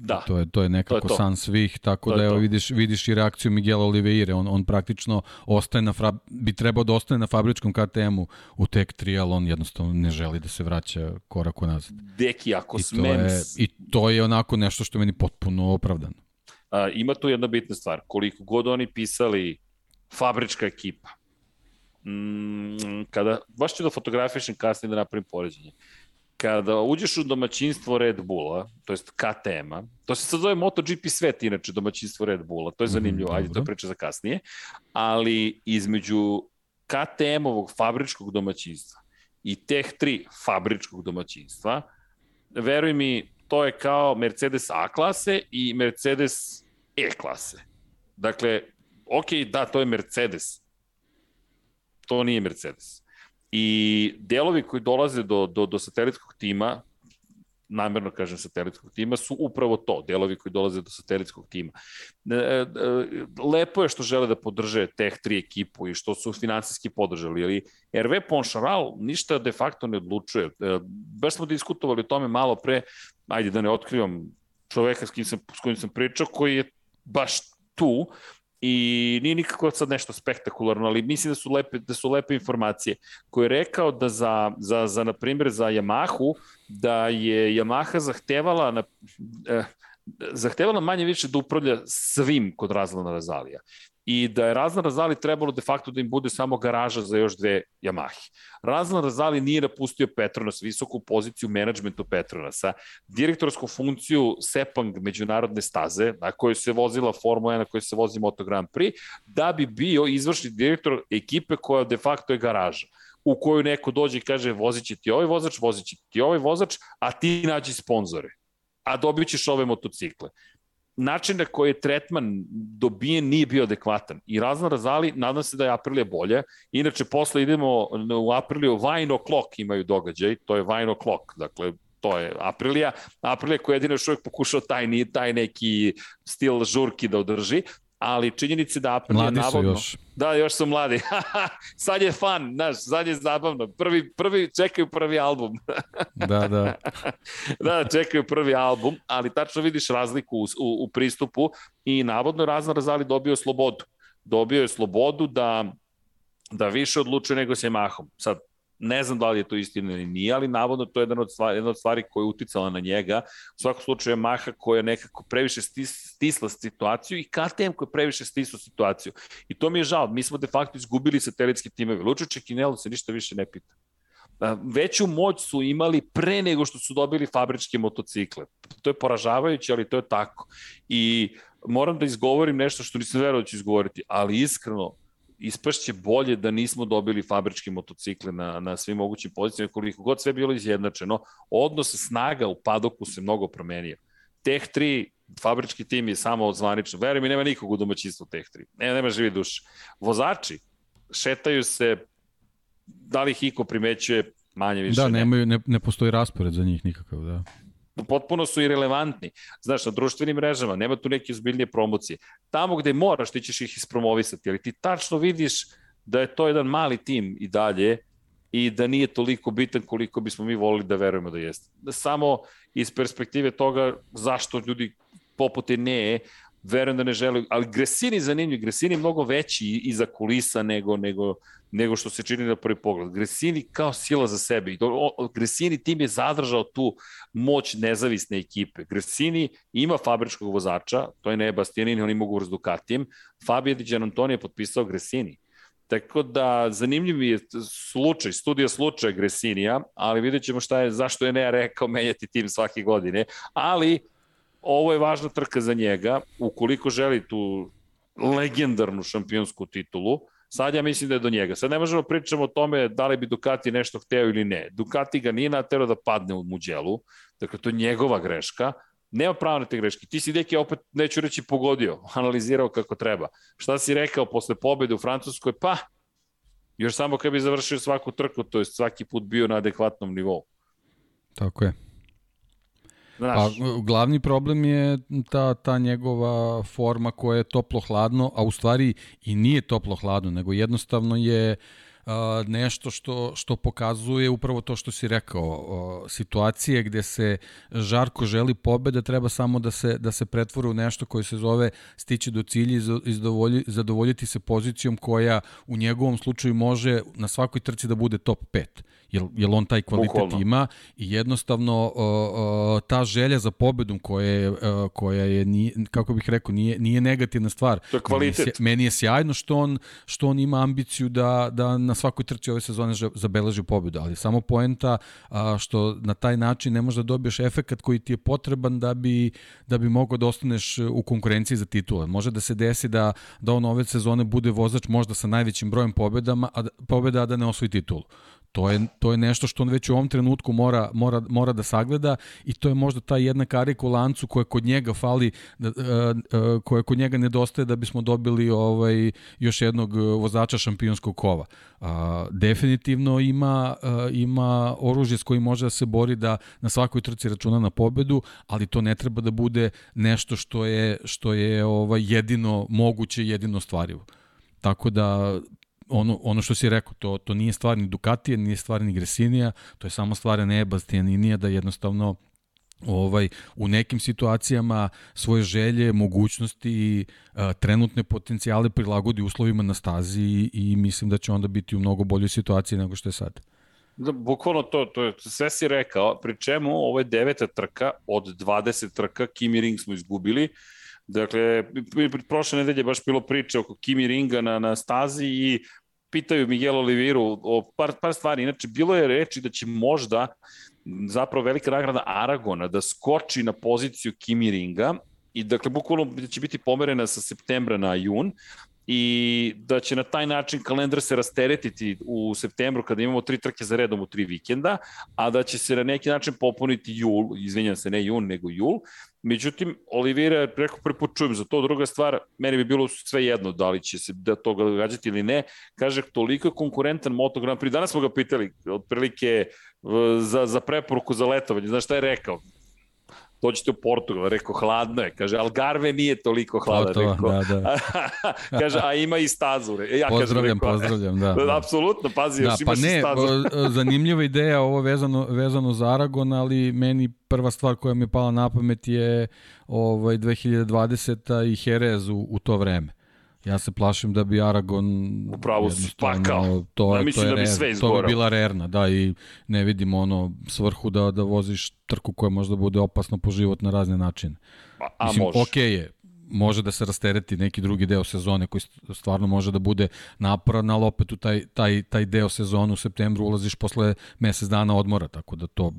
Da. To je to je nekako to je to. san svih, tako to da evo vidiš vidiš i reakciju Miguela Oliveira, on on praktično ostaje na fra, bi trebao da ostane na fabričkom KTM-u u Tek 3, al on jednostavno ne želi da se vraća korak unazad. Deki, ako I smem... To je, I to je onako nešto što meni potpuno opravdano. A, ima tu jedna bitna stvar. Koliko god oni pisali fabrička ekipa, mm, kada, baš ću da fotografišem kasnije da napravim poređenje kada uđeš u domaćinstvo Red Bulla, to jest KTM-a, to se sad zove MotoGP svet, inače domaćinstvo Red Bulla, to je zanimljivo, mm, ajde, to priča za kasnije, ali između KTM-ovog fabričkog domaćinstva i Teh 3 fabričkog domaćinstva, veruj mi, to je kao Mercedes A klase i Mercedes E klase. Dakle, ok, da, to je Mercedes. To nije Mercedes I delovi koji dolaze do, do, do satelitskog tima, namerno kažem satelitskog tima, su upravo to, delovi koji dolaze do satelitskog tima. E, e, lepo je što žele da podrže Tech 3 ekipu i što su finansijski podržali, ali RV Poncharal ništa de facto ne odlučuje. E, baš smo diskutovali o tome malo pre, ajde da ne otkrivam čoveka s, kim sam, s kojim sam pričao, koji je baš tu i nije nikako sad nešto spektakularno, ali mislim da su lepe, da su lepe informacije. Koji je rekao da za, za, za na primjer, za Yamahu, da je Yamaha zahtevala na, eh, zahtevala manje više da upravlja svim kod Razlana Razalija i da je Razlan Razali trebalo de facto da im bude samo garaža za još dve Yamahe. Razlan Razali nije napustio Petronas, visoku poziciju menadžmentu Petronasa, direktorsku funkciju Sepang međunarodne staze, na kojoj se vozila Formula 1, na kojoj se vozi Moto Grand Prix, da bi bio izvršni direktor ekipe koja de facto je garaža u koju neko dođe i kaže vozit će ti ovaj vozač, vozit će ti ovaj vozač, a ti nađi sponzore a dobit ćeš ove motocikle način na koji je tretman dobijen nije bio adekvatan. I razno razali, nadam se da je Aprilija bolje. Inače, posle idemo u Apriliju, Vine O'Clock imaju događaj, to je Vine O'Clock, dakle, to je Aprilija. Aprilija koja jedino još uvijek pokušao taj, taj neki stil žurki da održi, ali činjenice da Apple mladi navodno... Još. Da, još su mladi. sad je fan, znaš, sad je zabavno. Prvi, prvi, čekaju prvi album. da, da. da, čekaju prvi album, ali tačno vidiš razliku u, u, u pristupu i navodno je Razna Razali dobio slobodu. Dobio je slobodu da da više odlučuje nego s Yamahom. Sad, Ne znam da li je to istina ili nije, ali navodno to je jedna od stvari, jedna od stvari koja je uticala na njega. U svakom slučaju je Maha koja je nekako previše stis, stisla situaciju i KTM koja je previše stisla situaciju. I to mi je žao. Mi smo de facto izgubili satelitske timeve. Lučo Čekinelo se ništa više ne pita. Veću moć su imali pre nego što su dobili fabričke motocikle. To je poražavajuće, ali to je tako. I moram da izgovorim nešto što nisam verovao da ću izgovoriti, ali iskreno, ispašće bolje da nismo dobili fabričke motocikle na, na svim mogućim pozicijama, koliko god sve bilo izjednačeno, odnos snaga u padoku se mnogo promenio. Teh 3 fabrički tim je samo odzvanično. Verujem mi, nema nikog u domaćinstvu Teh 3. Ne, nema živi duš. Vozači šetaju se, da li ih iko primećuje, manje više. Da, nemaju, ne, ne postoji raspored za njih nikakav, da potpuno su irelevantni. Znaš, na društvenim mrežama nema tu neke ozbiljnije promocije. Tamo gde moraš, ti ćeš ih ispromovisati, ali ti tačno vidiš da je to jedan mali tim i dalje i da nije toliko bitan koliko bismo mi volili da verujemo da jeste. Samo iz perspektive toga zašto ljudi poput ne verujem da ne žele, ali Gresini zanimljiv, Gresini je mnogo veći iza kulisa nego, nego, nego što se čini na prvi pogled. Gresini kao sila za sebe. Gresini tim je zadržao tu moć nezavisne ekipe. Gresini ima fabričkog vozača, to je ne Bastianini, on ima ugovor s. Fabio Di Gianantoni je potpisao Gresini. Tako da zanimljiv je slučaj, studija slučaja Gresinija, ali vidjet ćemo šta je, zašto je ne rekao menjati tim svake godine, ali ovo je važna trka za njega, ukoliko želi tu legendarnu šampionsku titulu, sad ja mislim da je do njega. Sad ne možemo pričamo o tome da li bi Ducati nešto hteo ili ne. Ducati ga nije natero da padne u muđelu, dakle to je njegova greška, nema pravo na te greške. Ti si deki opet, neću reći pogodio, analizirao kako treba. Šta si rekao posle pobede u Francuskoj? Pa, još samo kad bi završio svaku trku, to je svaki put bio na adekvatnom nivou. Tako je. Pa, glavni problem je ta, ta njegova forma koja je toplo-hladno, a u stvari i nije toplo-hladno, nego jednostavno je uh, nešto što, što pokazuje upravo to što si rekao. Uh, situacije gde se žarko želi pobeda treba samo da se, da se pretvore u nešto koje se zove stići do cilja i zadovoljiti se pozicijom koja u njegovom slučaju može na svakoj trci da bude top 5 jel, jel on taj kvalitet Bukvalno. ima i jednostavno uh, uh, ta želja za pobedom koja je, uh, koja je nije, kako bih rekao, nije, nije negativna stvar. To je kvalitet. Meni je, meni je sjajno što on, što on ima ambiciju da, da na svakoj trci ove sezone zabeleži pobedu, ali samo poenta uh, što na taj način ne možeš da dobiješ efekat koji ti je potreban da bi, da bi mogao da ostaneš u konkurenciji za titule. Može da se desi da, da on ove sezone bude vozač možda sa najvećim brojem pobedama, a, da, pobeda, a da ne osvoji titulu To je, to je nešto što on već u ovom trenutku mora, mora, mora da sagleda i to je možda ta jedna karika u lancu koja kod njega fali, da, koja kod njega nedostaje da bismo dobili ovaj još jednog vozača šampionskog kova. Definitivno ima, ima oružje s kojim može da se bori da na svakoj trci računa na pobedu, ali to ne treba da bude nešto što je, što je ovaj jedino moguće, jedino stvarivo. Tako da ono, ono što si rekao, to, to nije stvar ni Ducatija, nije stvar ni Gresinija, to je samo stvar ne Bastianinija da jednostavno ovaj u nekim situacijama svoje želje, mogućnosti i trenutne potencijale prilagodi uslovima na stazi i, i mislim da će onda biti u mnogo boljoj situaciji nego što je sad. Da, bukvalno to, to je, sve si rekao, pri čemu ovo je deveta trka od 20 trka, Kimi Ring smo izgubili, Dakle, prošle nedelje baš bilo priče oko Kimi Ringa na, na stazi i pitaju Miguel Oliviru o par, par stvari. Inače, bilo je reči da će možda zapravo velika nagrada Aragona da skoči na poziciju Kimi Ringa i dakle, bukvalno da će biti pomerena sa septembra na jun, i da će na taj način kalendar se rasteretiti u septembru kada imamo tri trke za redom u tri vikenda, a da će se na neki način popuniti jul, izvinjam se, ne jun, nego jul. Međutim, Olivira, preko prepočujem za to, druga stvar, meni bi bilo sve jedno da li će se da to gađati ili ne, kaže, toliko je konkurentan Moto Grand Prix, danas smo ga pitali, otprilike za, za preporuku za letovanje, znaš šta je rekao? Dođete u Portugal, rekao, hladno je, kaže, Algarve nije toliko hladan, to, rekao, da, da. kaže, a ima i stazu. Ja pozdravljam, kažem, rekao, pozdravljam, da. da. Apsolutno, pazi, da, još pa imaš ne, i stazu. zanimljiva ideja ovo vezano, vezano za Aragon, ali meni prva stvar koja mi je pala na pamet je ovaj 2020. i Jerez u, u to vreme. Ja se plašim da bi Aragon upravo spakao. To je, ja to je da bi sve to bi bila rerna, da i ne vidimo ono svrhu da da voziš trku koja možda bude opasno po život na razne načine. A, a Mislim, može. Okay je, može da se rastereti neki drugi deo sezone koji stvarno može da bude naporan, ali opet u taj, taj, taj deo sezonu u septembru ulaziš posle mesec dana odmora, tako da to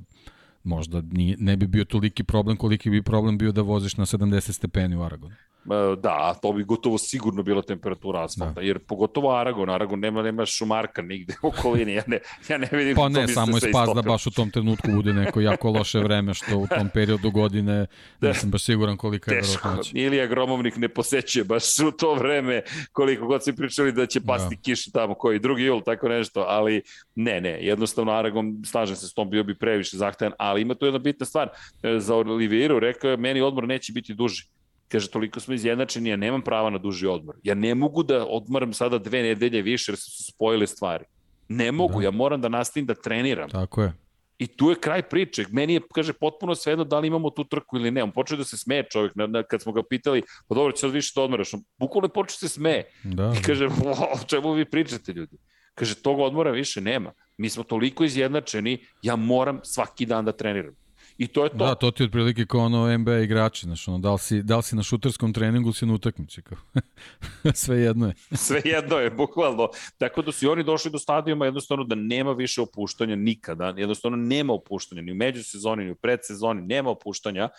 možda nije, ne bi bio toliki problem koliki bi problem bio da voziš na 70 stepeni u Aragonu. E, da, to bi gotovo sigurno bila temperatura asfalta, da. jer pogotovo Aragon, Aragon nema, nema šumarka nigde u okolini, ja ne, ja ne vidim pa ne, samo je spas da baš u tom trenutku bude neko jako loše vreme, što u tom periodu godine da. nisam baš siguran kolika je verovatnoća. Ilija Gromovnik ne posećuje baš u to vreme koliko god se pričali da će pasti da. kiša tamo, koji drugi jul, tako nešto, ali ne, ne, jednostavno Aragon, slažem se s tom, bio bi previše zahtevan, ali ima tu jedna bitna stvar, e, za Olivieru rekao je, meni odmor neće biti duži Kaže, toliko smo izjednačeni, ja nemam prava na duži odmor. Ja ne mogu da odmaram sada dve nedelje više jer su spojile stvari. Ne mogu, da. ja moram da nastavim da treniram. Tako je. I tu je kraj priče. Meni je, kaže, potpuno svejedno da li imamo tu trku ili ne. On počeo da se smeje čovjek, na, na, kad smo ga pitali, pa dobro, će sad više da odmaraš. On bukvalno je počeo da se smeje. Da. I kaže, o čemu vi pričate, ljudi? Kaže, tog odmora više nema. Mi smo toliko izjednačeni, ja moram svaki dan da treniram. I to je to. Da, to ti je otprilike kao ono NBA igrači, znaš, ono, da li si, da li si na šuterskom treningu, si na utakmici, kao. Sve jedno je. Sve jedno je, bukvalno. Tako da su oni došli do stadijuma jednostavno da nema više opuštanja nikada, jednostavno nema opuštanja, ni u međusezoni, ni u predsezoni, nema opuštanja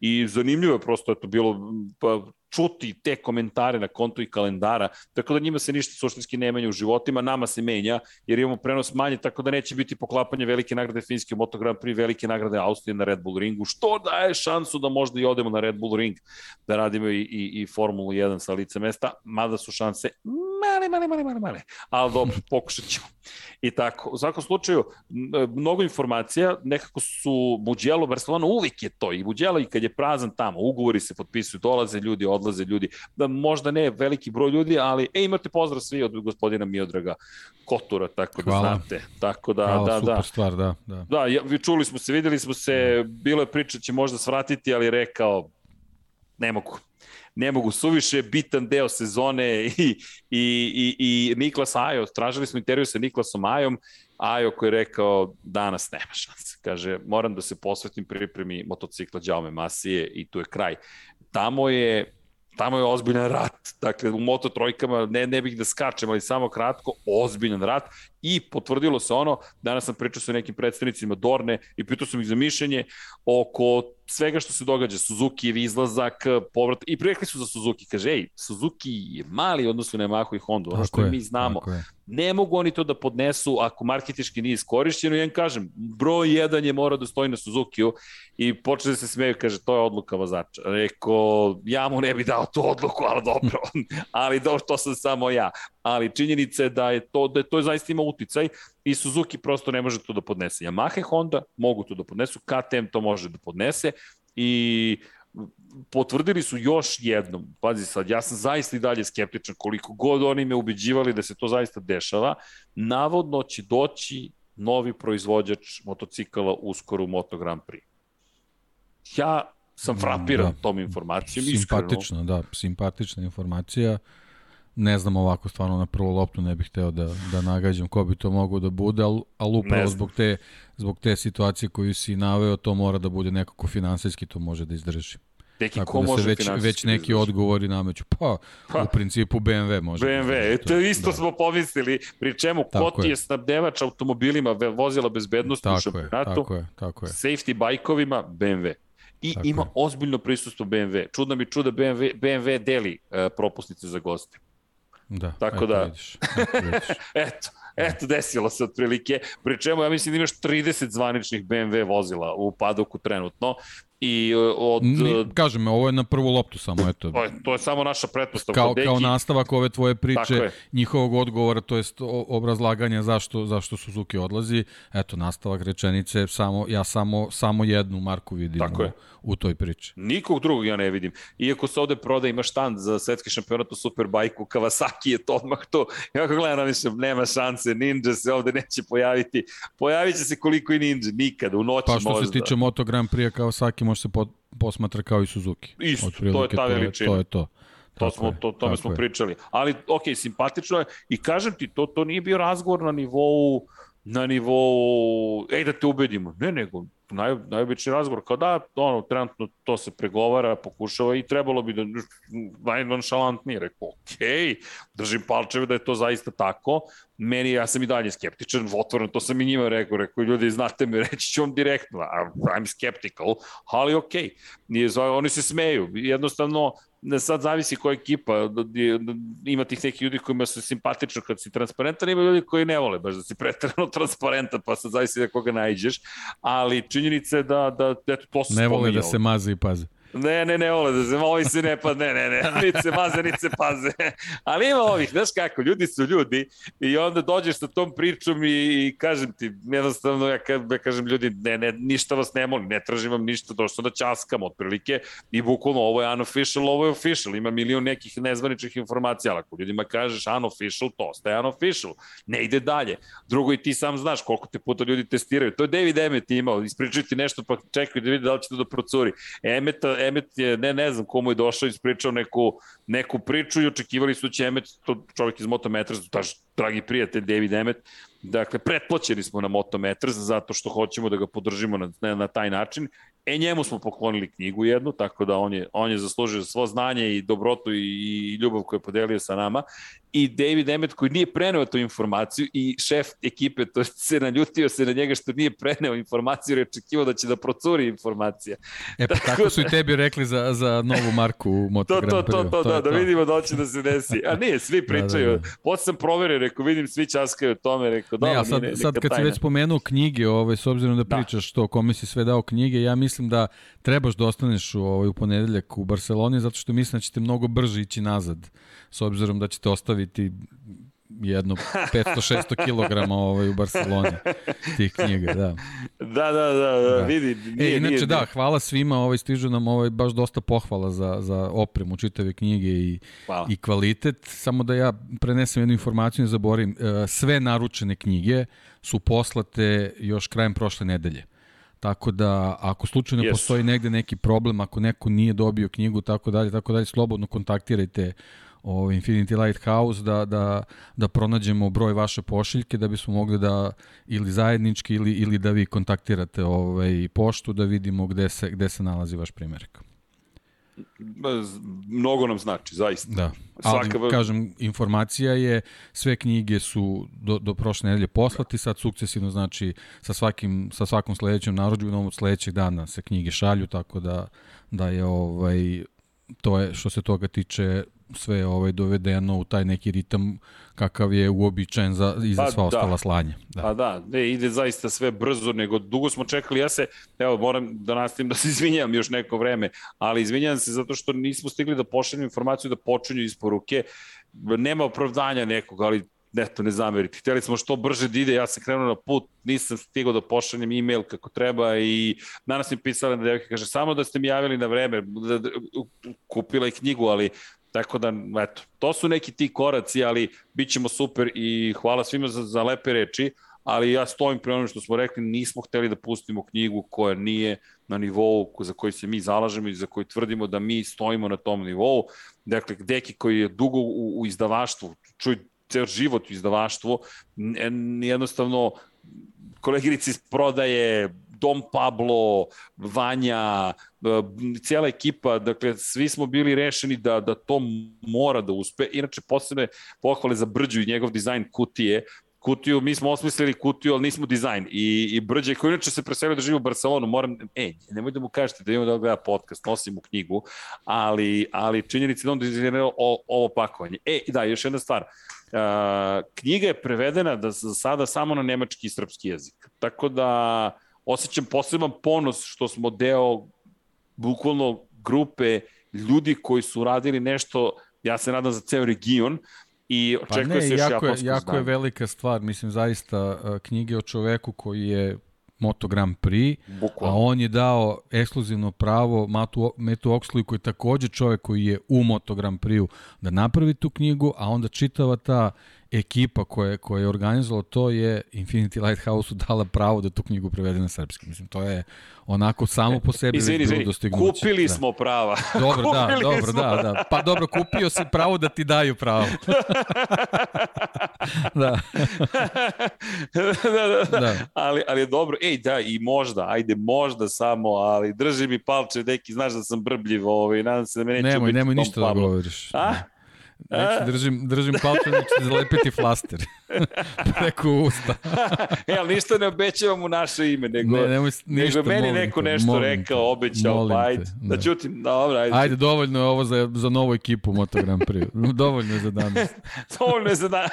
i zanimljivo je prosto je to bilo pa, čuti te komentare na kontu i kalendara, tako da njima se ništa suštinski ne menja u životima, nama se menja, jer imamo prenos manje, tako da neće biti poklapanje velike nagrade Finjske u Moto Grand Prix, velike nagrade Austrije na Red Bull ringu, što daje šansu da možda i odemo na Red Bull ring, da radimo i, i, i Formulu 1 sa lice mesta, mada su šanse male, male, male, male, male, ali dobro, pokušat ćemo. I tako, u svakom slučaju, mnogo informacija, nekako su Mugello, Barcelona, uvijek je to, i Mugello i kad je prazan tamo, ugovori se potpisuju, dolaze ljudi, odlaze ljudi, da možda ne veliki broj ljudi, ali e, imate pozdrav svi od gospodina Miodraga Kotura, tako da Hvala. znate. Tako da, Hvala, da, super da. stvar, da. Da, da ja, čuli smo se, videli smo se, bilo je priča da će možda svratiti, ali rekao, ne mogu ne mogu suviše bitan deo sezone i, i, i, i Niklas Ajo, tražili smo intervju sa Niklasom Ajom, Ajo koji je rekao danas nema šanse. Kaže, moram da se posvetim pripremi motocikla Đaume Masije i tu je kraj. Tamo je tamo je ozbiljan rat. Dakle, u Moto trojkama, ne, ne bih da skačem, ali samo kratko, ozbiljan rat. I potvrdilo se ono, danas sam pričao sa nekim predstavnicima Dorne i pitao sam ih za mišljenje oko svega što se događa, Suzuki je izlazak, povrat, i prirekli su za Suzuki, kaže, ej, Suzuki je mali odnosno na Yamahu i Honda, ono što je, mi znamo. Ne mogu oni to da podnesu ako marketički nije iskorišćeno. Ja im kažem, broj jedan je mora da stoji na Suzuki-u i počne da se smeju, kaže, to je odluka vozača. Reko, ja mu ne bi dao tu odluku, ali dobro, ali dobro, to sam samo ja. Ali činjenica je da je to, da je to zaista ima uticaj i Suzuki prosto ne može to da podnese. Yamaha i Honda mogu to da podnesu, KTM to može da podnese i potvrdili su još jednom, pazi sad, ja sam zaista i dalje skeptičan koliko god oni me ubeđivali da se to zaista dešava, navodno će doći novi proizvođač motocikala uskoro u Moto Grand Prix. Ja sam mm, frapiran da. tom informacijom, Simpatično, iskreno. da, simpatična informacija. Ne znam ovako stvarno na prvu loptu ne bih hteo da, da nagađam ko bi to mogao da bude, ali, ali upravo zbog te, zbog te situacije koju si naveo, to mora da bude nekako finansijski, to može da izdrži. Neki Tako ko da može već, već neki da odgovori nameću. Pa, pa, u principu BMW može. BMW, da eto isto da. smo pomislili, pri čemu tako ko ti je snabdevač automobilima, vozila bezbednosti tako u šampionatu, tako je, tako je. safety bajkovima, BMW. I tako ima je. ozbiljno prisustvo BMW. Čudno mi čuda BMW, BMW deli uh, propusnice za goste. Da, Tako eto, da, vidiš, eto, vidiš. eto, eto, desilo se otprilike, pri čemu ja mislim da imaš 30 zvaničnih BMW vozila u padoku trenutno, i e, od... Ni, kažem, ovo je na prvu loptu samo, eto. To je, to je samo naša pretpostavka. Kao, Deki, kao nastavak ove tvoje priče, njihovog odgovora, to jest obrazlaganja zašto, zašto Suzuki odlazi, eto, nastavak rečenice, samo, ja samo, samo jednu marku vidim Tako u, je. U toj priči. Nikog drugog ja ne vidim. Iako se ovde proda, ima štand za svetski šampionat u Superbajku, Kawasaki je to odmah to. Ja ako gledam, mislim, nema šanse, Ninja se ovde neće pojaviti. Pojavit će se koliko i Ninja, nikada, u noći možda. Pa što možda. se tiče Moto Grand Prix Kawasaki, može se posmatra kao i Suzuki. Isto, to je ta veličina. To je to. To smo, to, tome smo je. pričali. Ali, ok, simpatično je i kažem ti, to, to nije bio razgovor na nivou na nivou, ej da te ubedimo. Ne, nego, naj, najobični razgovor, kao da, ono, trenutno to se pregovara, pokušava i trebalo bi da najnonšalantnije, rekao, okej, držim palčeve da je to zaista tako, meni, ja sam i dalje skeptičan, otvoreno, to sam i njima rekao, rekao, ljudi, znate me, reći ću vam direktno, I'm skeptical, ali okej, okay. oni se smeju, jednostavno, sad zavisi koja ekipa, da, da, ima tih nekih ljudi kojima su simpatično kad si transparentan, ima ljudi koji ne vole baš da si pretrano transparentan, pa sad zavisi da koga najđeš, ali činjenica je da, da eto, to se Ne vole da se maze i paze. Ne, ne, ne vole da se, ovi se ne pa, ne, ne, ne, niti se maze, niti se paze. Ali ima ovih, znaš kako, ljudi su ljudi i onda dođeš sa tom pričom i, i kažem ti, jednostavno, ja, ka, ja kažem ljudi, ne, ne, ništa vas ne molim, ne tražim vam ništa, došlo da časkam otprilike i bukvalno ovo je unofficial, ovo je official, ima milion nekih nezvaničnih informacija, ali ako ljudima kažeš unofficial, to ostaje unofficial, ne ide dalje. Drugo i ti sam znaš koliko te puta ljudi testiraju, to je David Emmet imao, ispričati nešto pa čekaju da vidi da li će to da procuri. Emmeta, Emet je, ne, ne znam komu je došao, ispričao neku, neku priču i očekivali su da će Emet, to čovjek iz Motometras, taš dragi prijatelj David Emet, dakle, pretplaćeni smo na Motometras zato što hoćemo da ga podržimo na, na, na taj način E, njemu smo poklonili knjigu jednu, tako da on je, on je zaslužio svo znanje i dobrotu i, i ljubav koju je podelio sa nama. I David Emmet koji nije preneo tu informaciju i šef ekipe to se naljutio se na njega što nije preneo informaciju jer je očekivao da će da procuri informacija. E pa tako, tako su da... i tebi rekli za, za novu marku u Moto to, to, to, to, to, da, da vidimo da će da se desi. A nije, svi pričaju. da, da, da. Posle sam proverio, rekao, vidim, svi časkaju o tome, rekao, da, ne, sad, nije, sad kad tajna. si već spomenuo knjige, ovaj, s obzirom da, da. pričaš da. to, kome si sve dao knjige, ja mislim mislim da trebaš da ostaneš u, ovaj, u ponedeljak u Barceloni, zato što mislim da ćete mnogo brže ići nazad, s obzirom da ćete ostaviti jedno 500-600 kg ovaj, u Barceloni tih knjiga, da. Da, da, da, da, vidi. Nije, e, inače, nije, da, hvala svima, ovaj, stižu nam ovaj, baš dosta pohvala za, za opremu čitave knjige i, hvala. i kvalitet. Samo da ja prenesem jednu informaciju, ne zaborim. E, sve naručene knjige su poslate još krajem prošle nedelje. Tako da, ako slučajno yes. postoji negde neki problem, ako neko nije dobio knjigu, tako dalje, tako dalje, slobodno kontaktirajte o Infinity Lighthouse da, da, da pronađemo broj vaše pošiljke da bismo mogli da ili zajednički ili, ili da vi kontaktirate ovaj, poštu da vidimo gde se, gde se nalazi vaš primjerak mnogo nam znači, zaista. Da, ali Svaka... kažem, informacija je, sve knjige su do, do prošle nedelje poslati, sad sukcesivno znači sa, svakim, sa svakom sledećom narođbinom od sledećeg dana se knjige šalju, tako da, da je ovaj, to je što se toga tiče sve ovaj dovedeno u taj neki ritam kakav je uobičajen za, i za pa, sva da. ostala slanja. Da. Pa da, ne, ide zaista sve brzo, nego dugo smo čekali, ja se, evo, moram da nastavim da se izvinjam još neko vreme, ali izvinjam se zato što nismo stigli da pošaljemo informaciju da počinju isporuke, nema opravdanja nekog, ali eto, ne zameriti. Hteli smo što brže da ide, ja sam krenuo na put, nisam stigao da pošaljem e-mail kako treba i danas mi pisala na devojka, kaže, samo da ste mi javili na vreme, da, da, kupila i knjigu, ali Tako da, eto, to su neki ti koraci, ali bit ćemo super i hvala svima za, za lepe reči, ali ja stojim pre onom što smo rekli, nismo hteli da pustimo knjigu koja nije na nivou za koji se mi zalažemo i za koji tvrdimo da mi stojimo na tom nivou. Dakle, Deki koji je dugo u, u izdavaštvu, čuj, ceo život u izdavaštvu, jednostavno koleginici iz prodaje, Dom Pablo, Vanja, e, cijela ekipa, dakle, svi smo bili rešeni da, da to mora da uspe. Inače, posebne pohvale za Brđu i njegov dizajn kutije, kutiju, mi smo osmislili kutiju, ali nismo dizajn. I, i Brđe, koji inače se preselio da živi u Barcelonu, moram, e, nemoj da mu kažete da imamo da gleda podcast, nosim mu knjigu, ali, ali činjenici da on dizajnirao ovo pakovanje. E, da, još jedna stvar, Uh, knjiga je prevedena da za sada samo na nemački i srpski jezik. Tako da osjećam poseban ponos što smo deo bukvalno grupe ljudi koji su radili nešto, ja se nadam za ceo region, i očekuje pa ne, se još jako jako je velika stvar, mislim zaista knjige o čoveku koji je Moto Grand Prix, Bukvalno. a on je dao ekskluzivno pravo Matu, Metu Oxley koji je takođe čovek koji je u Moto Grand Prix da napravi tu knjigu, a onda čitava ta ekipa koja, koja je organizovala to je Infinity Lighthouse-u dala pravo da tu knjigu prevede na srpski. Mislim, to je onako samo po sebi izvini, izvini, dostignuće. Kupili da. smo prava. Dobro, da, Kupili da, dobro, smo. da, da. Pa dobro, kupio si pravo da ti daju pravo. da. da, da, da. Ali, ali je dobro. Ej, da, i možda, ajde, možda samo, ali drži mi palče, neki, znaš da sam brbljiv, ovaj, nadam se da me neće nemoj, nemoj ništa da govoriš. A? Neću, držim, držim palče, neću zalepiti flaster. Preko usta. e, ali ništa ne obećavam u naše ime, nego, ne, nemoj, ništa, nego meni neko te, nešto rekao, obećao, pa ajde, da. da čutim, dobro, ajde. Ajde, dovoljno je ovo za, za novu ekipu Moto Grand Prix. dovoljno je za danas. dovoljno je za danas.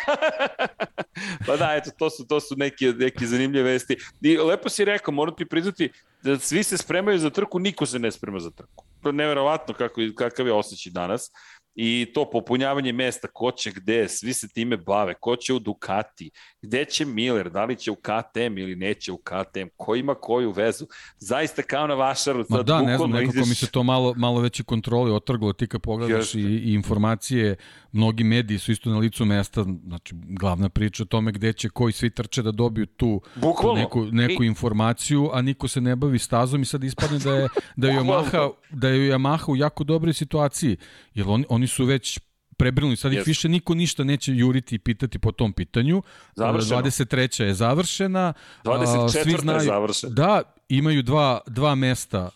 pa da, eto, to su, to su neke, neke zanimljive vesti. I lepo si rekao, moram ti priznati, da svi se spremaju za trku, niko se ne sprema za trku. Neverovatno kako, kakav je osjećaj danas i to popunjavanje mesta, ko će gde, svi se time bave, ko će u Ducati, gde će Miller, da li će u KTM ili neće u KTM, ko ima koju vezu. Zaista kao na vašaru. Ma da, ne znam, nekako ideš... mi se to malo, malo veće kontroli otrglo, ti kad pogledaš i, i informacije, mnogi mediji su isto na licu mesta, znači glavna priča o tome gde će koji svi trče da dobiju tu, tu neku, neku I... informaciju, a niko se ne bavi stazom i sad ispadne da je, da je, Yamaha, da je Yamaha u jako dobroj situaciji, jer oni, oni su već prebrinuli, sad ih yes. više niko ništa neće juriti i pitati po tom pitanju. Završeno. 23. je završena. 24. Svi znaju, je završena. Da, imaju dva, dva mesta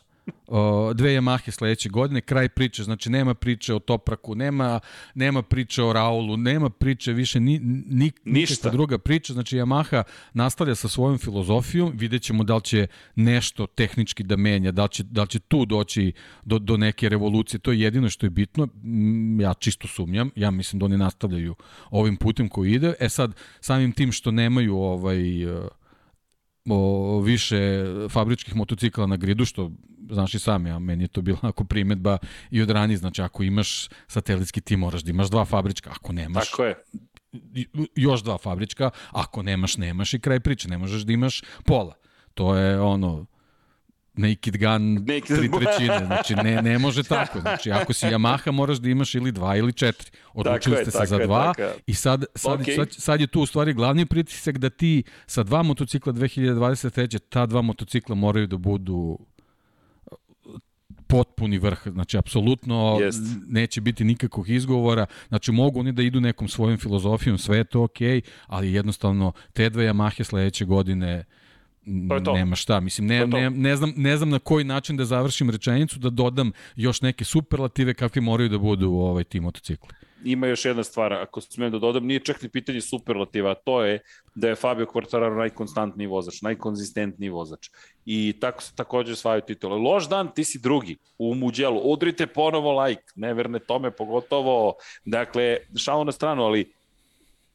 dve Yamahe sledeće godine, kraj priče, znači nema priče o Topraku, nema, nema priče o Raulu, nema priče više ni, ni, nikakva druga priča, znači Yamaha nastavlja sa svojom filozofijom, vidjet ćemo da li će nešto tehnički da menja, da li će, da li će tu doći do, do neke revolucije, to je jedino što je bitno, mm, ja čisto sumnjam, ja mislim da oni nastavljaju ovim putem koji ide, e sad samim tim što nemaju ovaj o, više fabričkih motocikla na gridu, što znaš i sam, ja, meni je to bila ako primetba i od rani, znači ako imaš satelitski tim moraš da imaš dva fabrička, ako nemaš... Tako je još dva fabrička, ako nemaš, nemaš i kraj priče, ne možeš da imaš pola. To je ono, Naked Gun Naked tri trećine, znači ne, ne može tako. Znači ako si Yamaha moraš da imaš ili dva ili četiri. Odlučili ste se za dva je, i sad, sad, okay. sad, sad je tu u stvari glavni pritisak da ti sa dva motocikla 2023. ta dva motocikla moraju da budu potpuni vrh, znači apsolutno yes. neće biti nikakvog izgovora, znači mogu oni da idu nekom svojom filozofijom, sve je to okej, okay, ali jednostavno te dve Yamahe sledeće godine to je to. nema šta, mislim ne, ne, ne, znam, ne znam na koji način da završim rečenicu, da dodam još neke superlative kakve moraju da budu u ovaj, ti motocikli. ima još jedna stvar, ako smem da dodam, nije čak ni pitanje superlativa, to je da je Fabio Quartararo najkonstantniji vozač, najkonzistentniji vozač. I tako se takođe svaju titule. Loš dan, ti si drugi u Muđelu. Udrite ponovo like, ne verne tome, pogotovo. Dakle, šalo na stranu, ali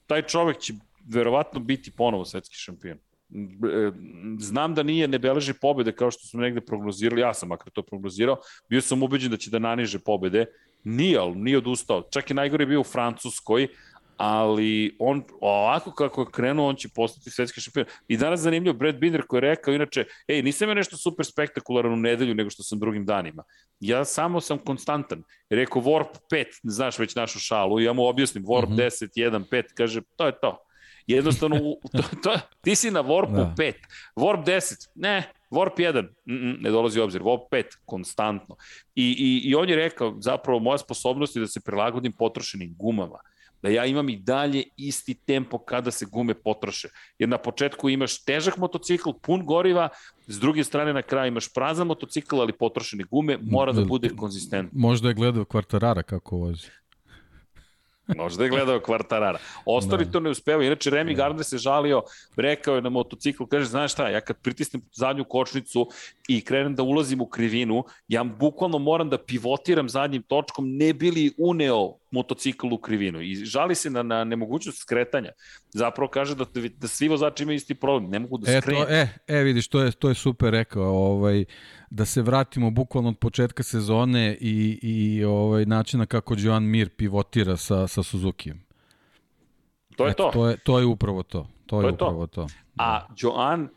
taj čovek će verovatno biti ponovo svetski šampion. E, znam da nije, ne beleži pobede kao što smo negde prognozirali, ja sam makar to prognozirao, bio sam ubeđen da će da naniže pobede, nije, ali nije odustao. Čak i najgore bio u Francuskoj, ali on ovako kako je krenuo, on će postati svetski šampion. I danas zanimljivo, Brad Binder koji je rekao, inače, ej, nisam ja nešto super spektakularno u nedelju nego što sam drugim danima. Ja samo sam konstantan. Rekao, Warp 5, znaš već našu šalu, ja mu objasnim, Warp mm -hmm. 10, 1, 5, kaže, to je to. Jednostavno, to, to, ti si na Warpu da. 5. Warp 10, ne, Warp 1, mm, mm, ne dolazi u obzir, Warp 5, konstantno. I, i, I on je rekao, zapravo, moja sposobnost je da se prilagodim potrošenim gumama da ja imam i dalje isti tempo kada se gume potroše. Jer na početku imaš težak motocikl, pun goriva, s druge strane na kraju imaš prazan motocikl, ali potrošene gume, mora da bude konzistentno. Možda je gledao kvartarara kako vozi. Možda je gledao kvartarara. Ostali da. to ne uspeva. Inače, Remy da. Gardner se žalio, rekao je na motociklu, kaže, znaš šta, ja kad pritisnem zadnju kočnicu i krenem da ulazim u krivinu, ja bukvalno moram da pivotiram zadnjim točkom, ne bili uneo motocikl u krivinu. I žali se na, na nemogućnost skretanja. Zapravo kaže da, da svi vozači imaju isti problem, ne mogu da e, skrenu. To, e, e, vidiš, to je, to je super rekao. Ovaj, da se vratimo bukvalno od početka sezone i, i ovaj, načina kako Joan Mir pivotira sa, sa Suzukijem. To je Eto, to. To je, to je upravo to. To, to je, je upravo to. to. A Joan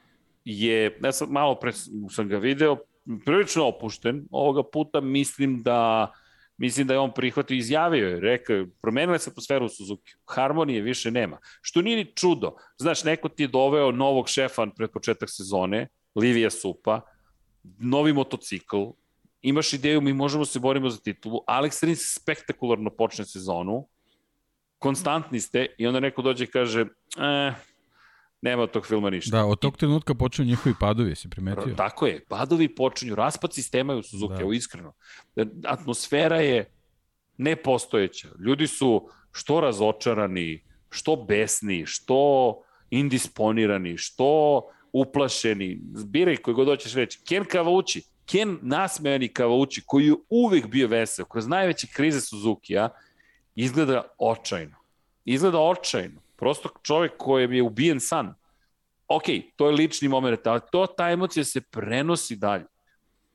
je, ne sad malo pre sam ga video, prilično opušten. Ovoga puta mislim da mislim da je on prihvatio, izjavio je, rekao je, promenila se atmosfera u Suzuki, harmonije više nema. Što nije ni čudo. Znaš, neko ti je doveo novog šefa pred početak sezone, Livija Supa, novi motocikl, imaš ideju, mi možemo se borimo za titulu, Alex Rins spektakularno počne sezonu, konstantni ste i onda neko dođe i kaže, eh, nema od tog filma ništa. Da, od tog trenutka počinju njihovi padovi, si primetio? Tako je, padovi počinju, raspad sistema je u Suzuki, da. iskreno. Atmosfera je nepostojeća. Ljudi su što razočarani, što besni, što indisponirani, što uplašeni, zbiraj koji god hoćeš reći. Ken Kavauči, Ken nasmejani Kavauči, koji je uvek bio vesel, kroz najveće krize Suzuki-a, izgleda očajno. Izgleda očajno. Prosto čovek kojem je ubijen san. Ok, to je lični moment, ali to, ta emocija se prenosi dalje.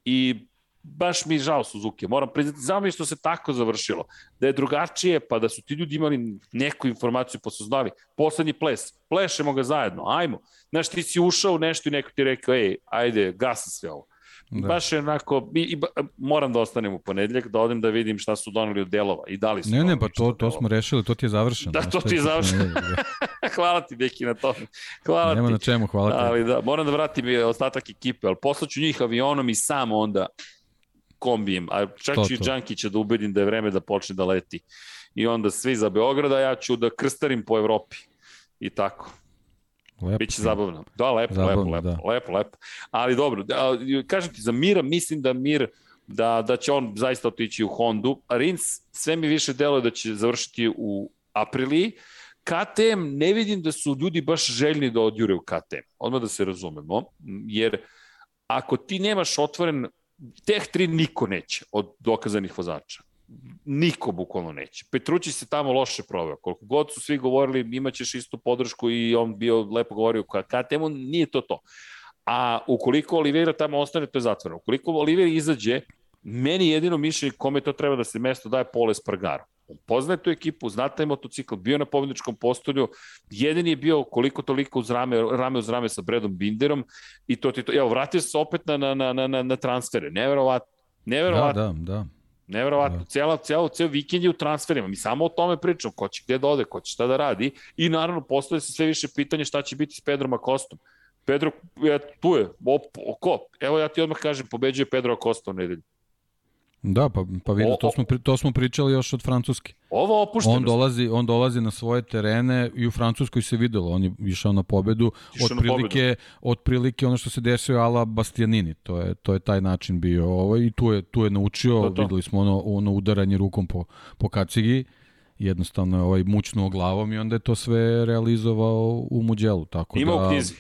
I baš mi žao Suzuki. Moram priznati, znamo mi što se tako završilo. Da je drugačije, pa da su ti ljudi imali neku informaciju, pa su znali. Poslednji ples, plešemo ga zajedno, ajmo. Znaš, ti si ušao u nešto i neko ti rekao, ej, ajde, gasa sve ovo. Da. Baš je onako, i, i, moram da ostanem u ponedljak, da odem da vidim šta su doneli od delova i da li su Ne, ne, pa to, to smo rešili, to ti je završeno. Da, to ti je završeno. Da. hvala ti, Beki, na tome. Hvala Nema ti. na čemu, hvala ti. Ali da, moram da vratim ostatak ekipe, ali poslaću njih avionom i sam onda kombijem, a čak to, ću i Đankića da ubedim da je vreme da počne da leti. I onda svi za Beograda, ja ću da krstarim po Evropi. I tako. Lepo. Biće zabavno. Da, lepo, zabavno, lepo, lepo, da. lepo, lepo. Ali dobro, da, kažem ti, za Mira mislim da Mir da, da će on zaista otići u Hondu. Rins sve mi više deluje da će završiti u Apriliji. KTM ne vidim da su ljudi baš željni da odjure u KTM. Odmah da se razumemo, jer ako ti nemaš otvoren teh tri niko neće od dokazanih vozača. Niko bukvalno neće. Petrući se tamo loše proveo. Koliko god su svi govorili imaćeš istu podršku i on bio lepo govorio ka KTM-u, nije to to. A ukoliko Oliveira tamo ostane, to je zatvoreno. Ukoliko Oliveira izađe, meni jedino mišljenje kome to treba da se mesto daje Pole Spargaro poznaje tu ekipu, zna taj motocikl, bio na pobedničkom postolju, jedini je bio koliko toliko uz rame, rame uz rame sa Bredom Binderom i to ti to, evo, vratio se opet na, na, na, na, na transfere, neverovatno, neverovatno. Da, da, da. Neverovatno, da. cijela, cijel vikend je u transferima, mi samo o tome pričamo, ko će gde da ode, ko će šta da radi i naravno postoje se sve više pitanje šta će biti s Pedrom Akostom. Pedro, ja, tu je, op, ko? Evo ja ti odmah kažem, pobeđuje Pedro Acosta u nedelju. Da, pa, pa vidi, to smo, to smo pričali još od Francuske. Ovo opuštenost. On dolazi, on dolazi na svoje terene i u Francuskoj se videlo, on je išao na pobedu, išao otprilike, otprilike ono što se desio ala Bastianini, to je, to je taj način bio ovo, i tu je, tu je naučio, to to. videli smo ono, ono udaranje rukom po, po kacigi, jednostavno je ovaj mučnuo glavom i onda je to sve realizovao u Muđelu. Tako Ima da, u knjizi.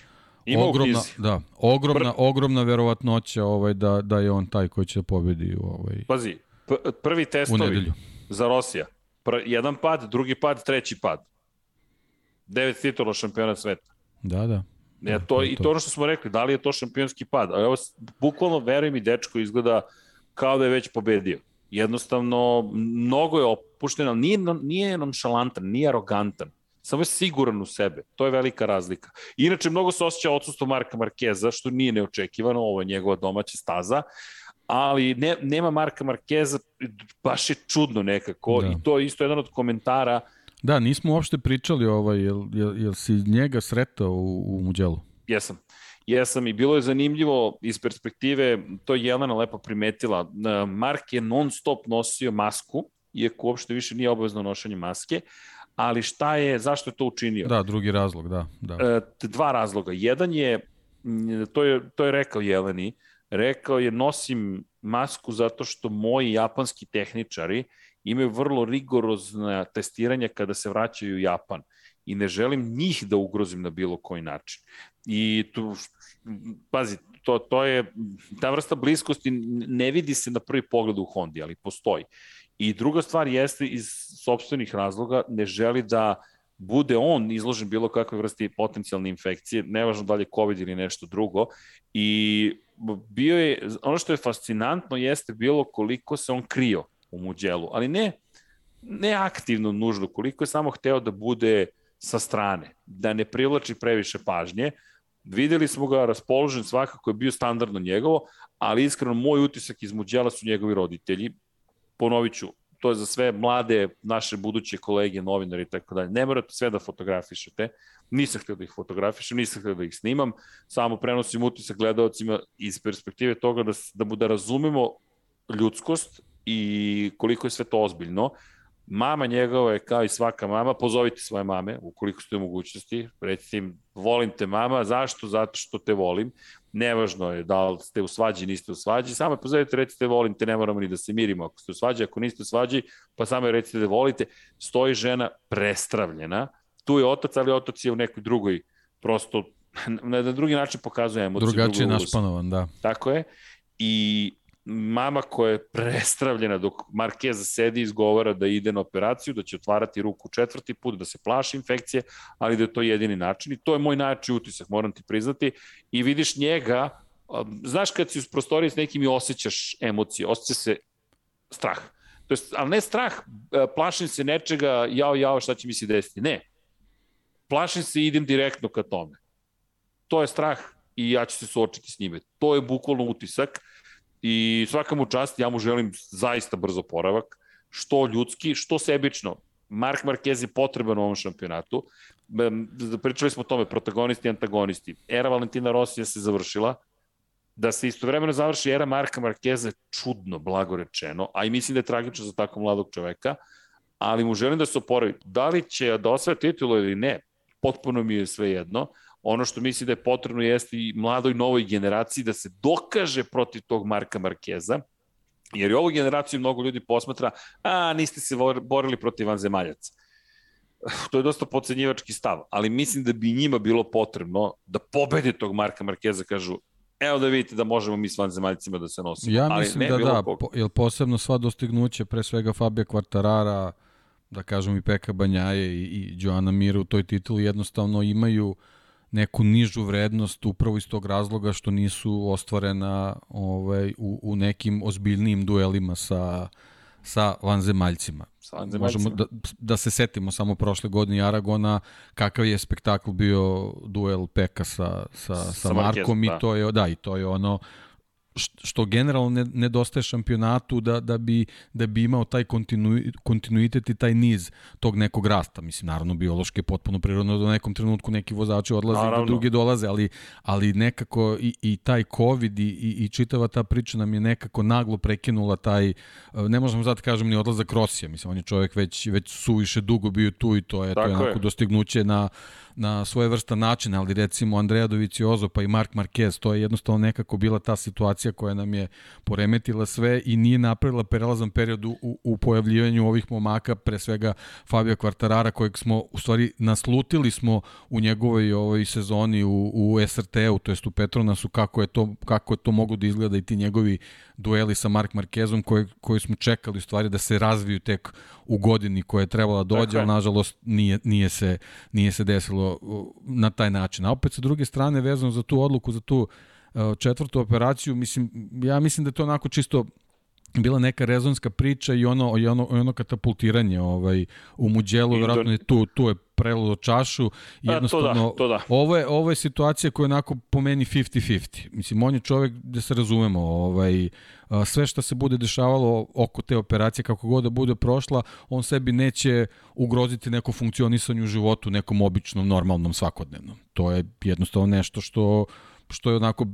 Ima ogromna. Da, ogromna, ogromna verovatnoća ovaj, da, da je on taj koji će da pobedi u, ovaj, Pazi, prvi testovi za Rosija. Pr jedan pad, drugi pad, treći pad. Devet titula šampiona sveta. Da, da. Ja, to, I to ono što smo rekli, da li je to šampionski pad? A evo, bukvalno, veruj mi, dečko izgleda kao da je već pobedio. Jednostavno, mnogo je opušten, ali nije, nije nonšalantan, nije arogantan. Samo je siguran u sebe. To je velika razlika. Inače, mnogo se osjeća odsustvo Marka Markeza, što nije neočekivano, ovo je njegova domaća staza, ali ne, nema Marka Markeza, baš je čudno nekako da. i to je isto jedan od komentara Da, nismo uopšte pričali ovaj, jel, jel, jel si njega sretao u, u Muđelu? Jesam. Jesam i bilo je zanimljivo iz perspektive, to je Jelena lepo primetila, Mark je non stop nosio masku, iako uopšte više nije obavezno nošenje maske, ali šta je, zašto je to učinio? Da, drugi razlog, da. da. E, dva razloga. Jedan je, to je, to je rekao Jeleni, rekao je nosim masku zato što moji japanski tehničari imaju vrlo rigorozna testiranja kada se vraćaju u Japan i ne želim njih da ugrozim na bilo koji način. I tu, pazi, to, to je, ta vrsta bliskosti ne vidi se na prvi pogled u Hondi, ali postoji. I druga stvar jeste iz sobstvenih razloga ne želi da bude on izložen bilo kakve vrsti potencijalne infekcije, nevažno da li je COVID ili nešto drugo. I bio je, ono što je fascinantno jeste bilo koliko se on krio u Muđelu, ali ne, ne aktivno nužno, koliko je samo hteo da bude sa strane, da ne privlači previše pažnje. Videli smo ga raspoložen, svakako je bio standardno njegovo, ali iskreno moj utisak iz Muđela su njegovi roditelji. Ponovit ću, to je za sve mlade naše buduće kolege, novinari i tako dalje. Ne morate sve da fotografišete. Nisam htio da ih fotografišem, nisam htio da ih snimam, samo prenosim utisak gledalcima iz perspektive toga da, da, da razumemo ljudskost i koliko je sve to ozbiljno. Mama njegova je kao i svaka mama, pozovite svoje mame, ukoliko ste u mogućnosti, recite im, volim te mama, zašto? Zato što te volim. Nevažno je da li ste u svađi, niste u svađi, samo pozovite, recite volim te, ne moramo ni da se mirimo ako ste u svađi, ako niste u svađi, pa samo recite da volite. Stoji žena prestravljena, tu je otac, ali otac je u nekoj drugoj, prosto na, na drugi način pokazuje emociju. Drugačije našpanovan, da. Tako je. I mama koja je prestravljena dok Markeza sedi i izgovara da ide na operaciju, da će otvarati ruku četvrti put, da se plaši infekcije, ali da je to jedini način i to je moj najjači utisak, moram ti priznati. I vidiš njega, znaš kad si u prostoriji s nekim i osjećaš emocije, osjeća se strah. To jest, ali ne strah, e, plašim se nečega, jao, jao, šta će mi se desiti. Ne. Plašim se i idem direktno ka tome. To je strah i ja ću se suočiti s njime. To je bukvalno utisak i svaka mu čast, ja mu želim zaista brzo poravak, što ljudski, što sebično. Mark Marquez je potreban u ovom šampionatu. Pričali smo o tome, protagonisti i antagonisti. Era Valentina Rosija se završila, da se istovremeno završi era Marka Markeza čudno, blago rečeno, a i mislim da je tragično za tako mladog čoveka, ali mu želim da se oporavi. Da li će da osvaja titulu ili ne, potpuno mi je sve jedno, Ono što misli da je potrebno jeste i mladoj novoj generaciji da se dokaže protiv tog Marka Markeza, jer i ovu generaciju mnogo ljudi posmatra, a niste se borili protiv vanzemaljaca. To je dosta pocenjivački stav, ali mislim da bi njima bilo potrebno da pobede tog Marka Markeza, kažu, evo da vidite da možemo mi s vanzemaljcima da se nosimo. Ja mislim ali da da, po, jer posebno sva dostignuće, pre svega Fabio Quartarara, da kažem i Peka Banjaje i, i Joana Mira u toj tituli jednostavno imaju uh, neku nižu vrednost upravo iz tog razloga što nisu ostvarena ovaj, u, u nekim ozbiljnijim duelima sa, sa vanzemaljcima. Sa vanzemaljcima. Možemo da, da se setimo samo prošle godine Aragona, kakav je spektakl bio duel Peka sa, sa, sa, sa Markom Marquez, i da. to je, da, i to je ono što generalno nedostaje šampionatu da, da, bi, da bi imao taj kontinu, kontinuitet i taj niz tog nekog rasta. Mislim, naravno, biološki je potpuno prirodno da u nekom trenutku neki vozači odlaze naravno. i da drugi dolaze, ali, ali nekako i, i taj COVID i, i, i čitava ta priča nam je nekako naglo prekinula taj, ne možemo zato kažem ni odlazak Rosija, mislim, on je čovjek već, već suviše dugo bio tu i to je, Tako to je onako je. dostignuće na, na vrsta način, ali recimo Andreja Doviciozo pa i Mark Marquez, to je jednostavno nekako bila ta situacija koja nam je poremetila sve i nije napravila prelazan period u, u pojavljivanju ovih momaka, pre svega Fabio Kvartarara, kojeg smo, u stvari, naslutili smo u njegovoj ovoj sezoni u, u SRT-u, to jest u Petronasu, kako je to, kako je to mogu da izgleda i ti njegovi dueli sa Mark Markezom koji, koji smo čekali u stvari da se razviju tek u godini koja je trebala da dođe, ali nažalost nije, nije, se, nije se desilo na taj način. A opet sa druge strane vezano za tu odluku, za tu četvrtu operaciju, mislim, ja mislim da je to onako čisto bila neka rezonska priča i ono i ono i ono katapultiranje ovaj u Muđelu verovatno je tu tu je prelo čašu jednostavno to da, to da. ovo je ovo je situacija koja je onako po meni 50-50 mislim on je čovek da se razumemo ovaj sve što se bude dešavalo oko te operacije kako god da bude prošla on sebi neće ugroziti neko funkcionisanje u životu nekom običnom normalnom svakodnevnom to je jednostavno nešto što što je onako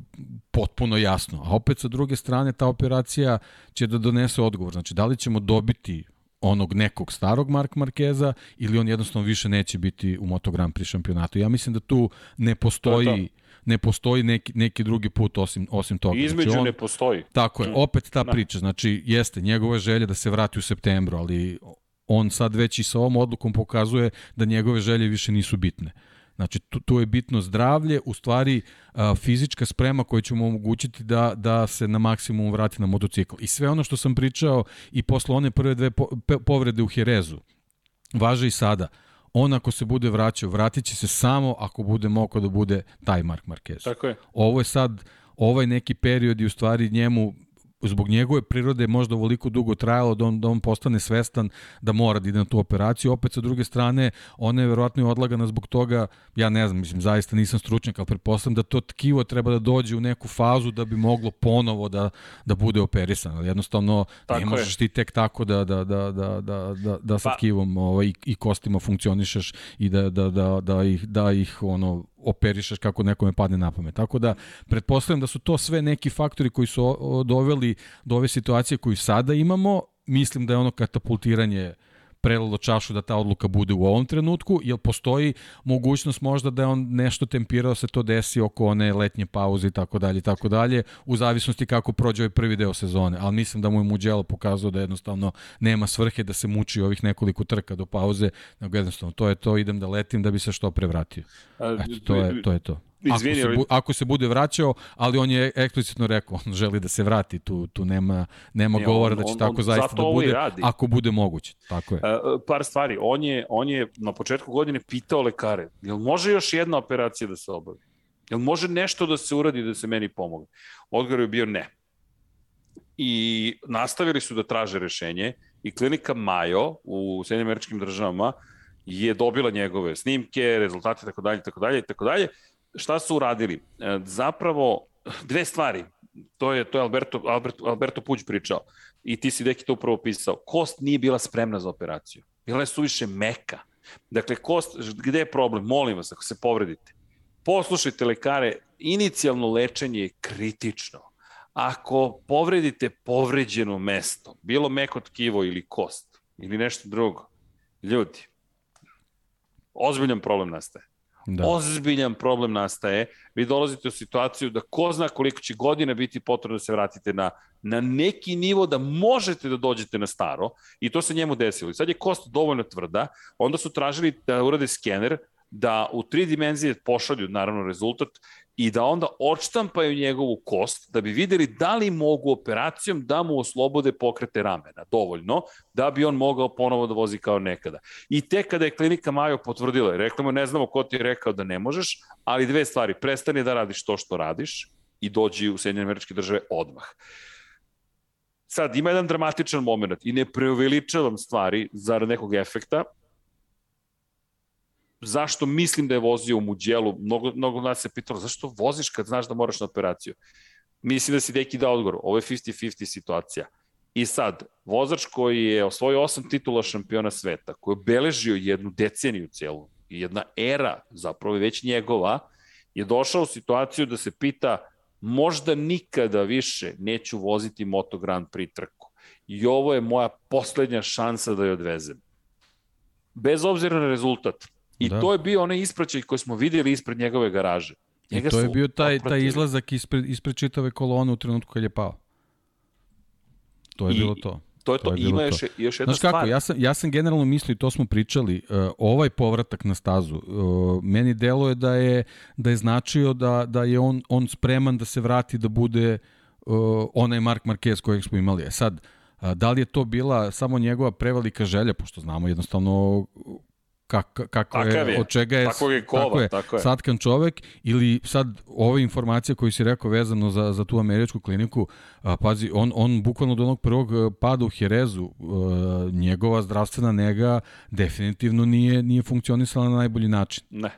potpuno jasno. A opet sa druge strane ta operacija će da donese odgovor. Znači, da li ćemo dobiti onog nekog starog Mark Markeza ili on jednostavno više neće biti u Moto Grand Prix šampionatu. Ja mislim da tu ne postoji to to. ne postoji neki, neki drugi put osim, osim toga. Između znači on, ne postoji. Tako je, mm. opet ta da. priča. Znači, jeste, njegova želja da se vrati u septembru, ali on sad već i sa ovom odlukom pokazuje da njegove želje više nisu bitne. Znači, tu, tu je bitno zdravlje, u stvari a, fizička sprema koja će mu omogućiti da, da se na maksimum vrati na motocikl. I sve ono što sam pričao i posle one prve dve po, pe, povrede u Herezu, važe i sada. On ako se bude vraćao, vratit će se samo ako bude mogao da bude taj Mark Marquez. Tako je. Ovo je sad, ovaj neki period i u stvari njemu zbog njegove prirode možda ovoliko dugo trajalo da on, da on postane svestan da mora da ide na tu operaciju. Opet sa druge strane, ona je verovatno i odlagana zbog toga, ja ne znam, mislim, zaista nisam stručnjak, ali pretpostavljam da to tkivo treba da dođe u neku fazu da bi moglo ponovo da, da bude operisan. Jednostavno, tako ne možeš je. ti tek tako da, da, da, da, da, da, da sa pa. tkivom ovaj, i, i kostima funkcionišeš i da, da, da, da, ih, da ih ono, operišeš kako nekome padne na pamet. Tako da, pretpostavljam da su to sve neki faktori koji su doveli do ove situacije koju sada imamo. Mislim da je ono katapultiranje uh, prelilo čašu da ta odluka bude u ovom trenutku, jer postoji mogućnost možda da je on nešto tempirao da se to desi oko one letnje pauze i tako dalje i tako dalje, u zavisnosti kako prođe ovaj prvi deo sezone, ali mislim da mu je Muđelo pokazao da jednostavno nema svrhe da se muči ovih nekoliko trka do pauze, nego jednostavno to je to, idem da letim da bi se što prevratio. Eto, to je to. Je to. Izvini, ako, se, bu, ako se bude vraćao, ali on je eksplicitno rekao, on želi da se vrati, tu, tu nema, nema govora on, da će on, tako on, zaista da bude, ako bude moguće. Tako je. Uh, par stvari, on je, on je na početku godine pitao lekare, jel može još jedna operacija da se obavi? Jel može nešto da se uradi da se meni pomogne? Odgovor je bio ne. I nastavili su da traže rešenje i klinika Mayo u Sjedinim američkim državama je dobila njegove snimke, rezultate, tako dalje, tako dalje, tako dalje šta su uradili? E, zapravo, dve stvari. To je, to je Alberto, Alberto, Alberto Puć pričao. I ti si deki to upravo pisao. Kost nije bila spremna za operaciju. Bila je suviše meka. Dakle, kost, gde je problem? Molim vas, ako se povredite. Poslušajte lekare, inicijalno lečenje je kritično. Ako povredite povređeno mesto, bilo meko tkivo ili kost, ili nešto drugo, ljudi, ozbiljan problem nastaje da. ozbiljan problem nastaje. Vi dolazite u situaciju da ko zna koliko će godina biti potrebno da se vratite na, na neki nivo da možete da dođete na staro i to se njemu desilo. I sad je kost dovoljno tvrda, onda su tražili da urade skener, da u tri dimenzije pošalju naravno rezultat i da onda odštampaju njegovu kost da bi videli da li mogu operacijom da mu oslobode pokrete ramena dovoljno da bi on mogao ponovo da vozi kao nekada. I tek kada je klinika Majo potvrdila, rekla mu ne znamo ko ti je rekao da ne možeš, ali dve stvari, prestani da radiš to što radiš i dođi u Sjedinjene američke države odmah. Sad, ima jedan dramatičan moment i ne preuveličavam stvari zarad nekog efekta, zašto mislim da je vozio u Muđelu, mnogo, mnogo nas se pitalo, zašto voziš kad znaš da moraš na operaciju? Mislim da si deki da odgovor, ovo je 50-50 situacija. I sad, vozač koji je osvojio osam titula šampiona sveta, koji je obeležio jednu deceniju celu, jedna era, zapravo već njegova, je došao u situaciju da se pita možda nikada više neću voziti Moto Grand Prix trku. I ovo je moja poslednja šansa da je odvezem. Bez obzira na rezultat, I da. to je bio onaj ispraćaj koji smo videli ispred njegove garaže. I to je bio taj, taj izlazak ispred, ispred čitave kolone u trenutku kad je pao. To je I, bilo to. To je to. to je Ima još, još jedna Znaš stvar. kako, ja sam, ja sam generalno mislio, to smo pričali, uh, ovaj povratak na stazu, uh, meni delo je da je, da je značio da, da je on, on spreman da se vrati da bude uh, onaj Mark Marquez kojeg smo imali. E sad, uh, da li je to bila samo njegova prevelika želja, pošto znamo jednostavno kak, kako je, je, od čega je, tako je, kova, tako je, tako je satkan čovek, ili sad ova informacija koju si rekao vezano za, za tu američku kliniku, a, pazi, on, on bukvalno do onog prvog e, pada u Herezu, a, e, njegova zdravstvena nega definitivno nije, nije funkcionisala na najbolji način. Ne,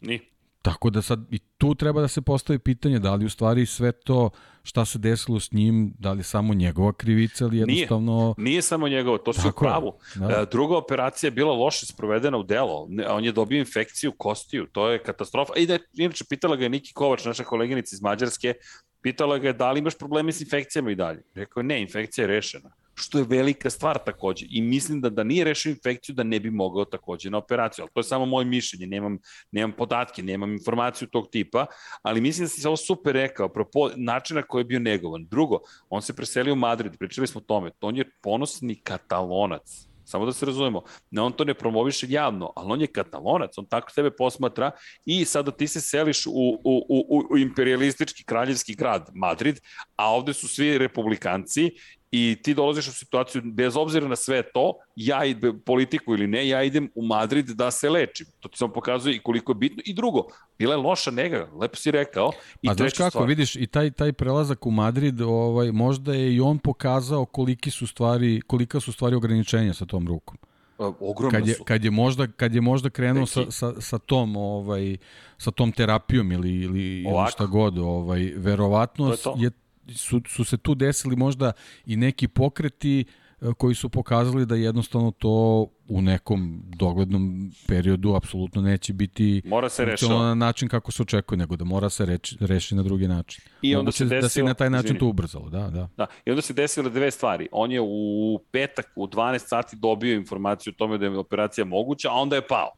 nije. Tako da sad i tu treba da se postavi pitanje da li u stvari sve to šta se desilo s njim, da li samo njegova krivica ili jednostavno... Nije, nije samo njegova, to su pravu. Da. E, druga operacija je bila loše sprovedena u delo. On je dobio infekciju kostiju, to je katastrofa. I da, inače, pitala ga je Niki Kovač, naša koleginica iz Mađarske, pitala ga je da li imaš probleme s infekcijama i dalje. Rekao je ne, infekcija je rešena što je velika stvar takođe. I mislim da da nije rešio infekciju, da ne bi mogao takođe na operaciju. Ali to je samo moje mišljenje, nemam, nemam podatke, nemam informaciju tog tipa, ali mislim da si ovo super rekao, apropo načina koji je bio negovan. Drugo, on se preselio u Madrid, pričali smo o tome, on je ponosni katalonac. Samo da se razumemo, ne, on to ne promoviše javno, ali on je katalonac, on tako sebe posmatra i sada ti se seliš u, u, u, u imperialistički kraljevski grad Madrid, a ovde su svi republikanci i ti dolaziš u situaciju, bez obzira na sve to, ja idem politiku ili ne, ja idem u Madrid da se lečim. To ti samo pokazuje i koliko je bitno. I drugo, bila je loša nega, lepo si rekao. I A znaš kako, stvar... vidiš, i taj, taj prelazak u Madrid, ovaj, možda je i on pokazao koliki su stvari, kolika su stvari ograničenja sa tom rukom. Ogromno kad je, su. Kad je možda, kad je možda krenuo sa, sa, sa, tom, ovaj, sa tom terapijom ili, ili, ili šta god, ovaj, verovatno je, je su, su se tu desili možda i neki pokreti e, koji su pokazali da jednostavno to u nekom doglednom periodu apsolutno neće biti mora se rešava. na način kako se očekuje, nego da mora se reči, reši na drugi način. I onda se desilo, da se na taj način izvini. to ubrzalo, da, da. Da, i onda se desile dve stvari. On je u petak u 12 sati dobio informaciju o tome da je operacija moguća, a onda je pao.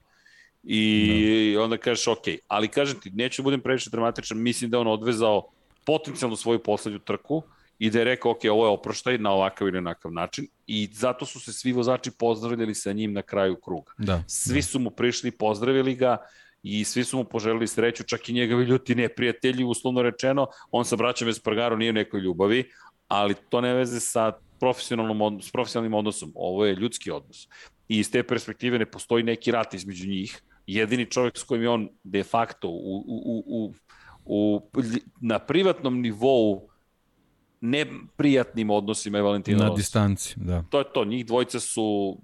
I da. onda kažeš, ok, ali kažem ti, neću da budem previše dramatičan, mislim da on odvezao potencijalno svoju poslednju trku i da je rekao, ok, ovo je oproštaj na ovakav ili onakav način i zato su se svi vozači pozdravljali sa njim na kraju kruga. Da, svi da. su mu prišli, pozdravili ga i svi su mu poželili sreću, čak i njegovi ljuti neprijatelji, uslovno rečeno, on sa braćom Espargaro nije u nekoj ljubavi, ali to ne veze sa profesionalnom, s profesionalnim odnosom, ovo je ljudski odnos. I iz te perspektive ne postoji neki rat između njih, jedini čovjek s kojim je on de facto u, u, u u, na privatnom nivou neprijatnim odnosima je Valentino Na distanci, da. To je to, njih dvojica su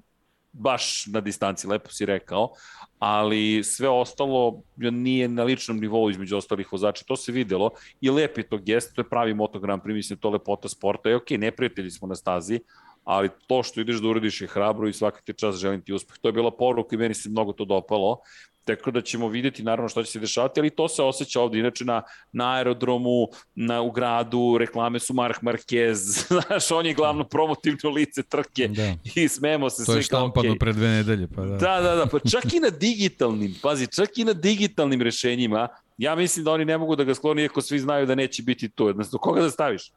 baš na distanci, lepo si rekao, ali sve ostalo nije na ličnom nivou između ostalih vozača, to se videlo i lep je to gest, to je pravi motogram, mislim, to lepota sporta, je okej, okay, neprijatelji smo na stazi, ali to što ideš da uradiš je hrabro i svaki ti čas želim ti uspeh. To je bila poruka i meni se mnogo to dopalo Tako da ćemo videti naravno šta će se dešavati, ali to se osjeća ovde. Inače na, na aerodromu, na, u gradu, reklame su Mark Marquez, znaš, on je glavno promotivno lice trke da. i smemo se to svi. To je štampano okay. pre dve nedelje. Pa da. da, da, da, pa čak i na digitalnim, pazi, čak i na digitalnim rešenjima, ja mislim da oni ne mogu da ga skloni, iako svi znaju da neće biti to. Jednostavno, koga da staviš?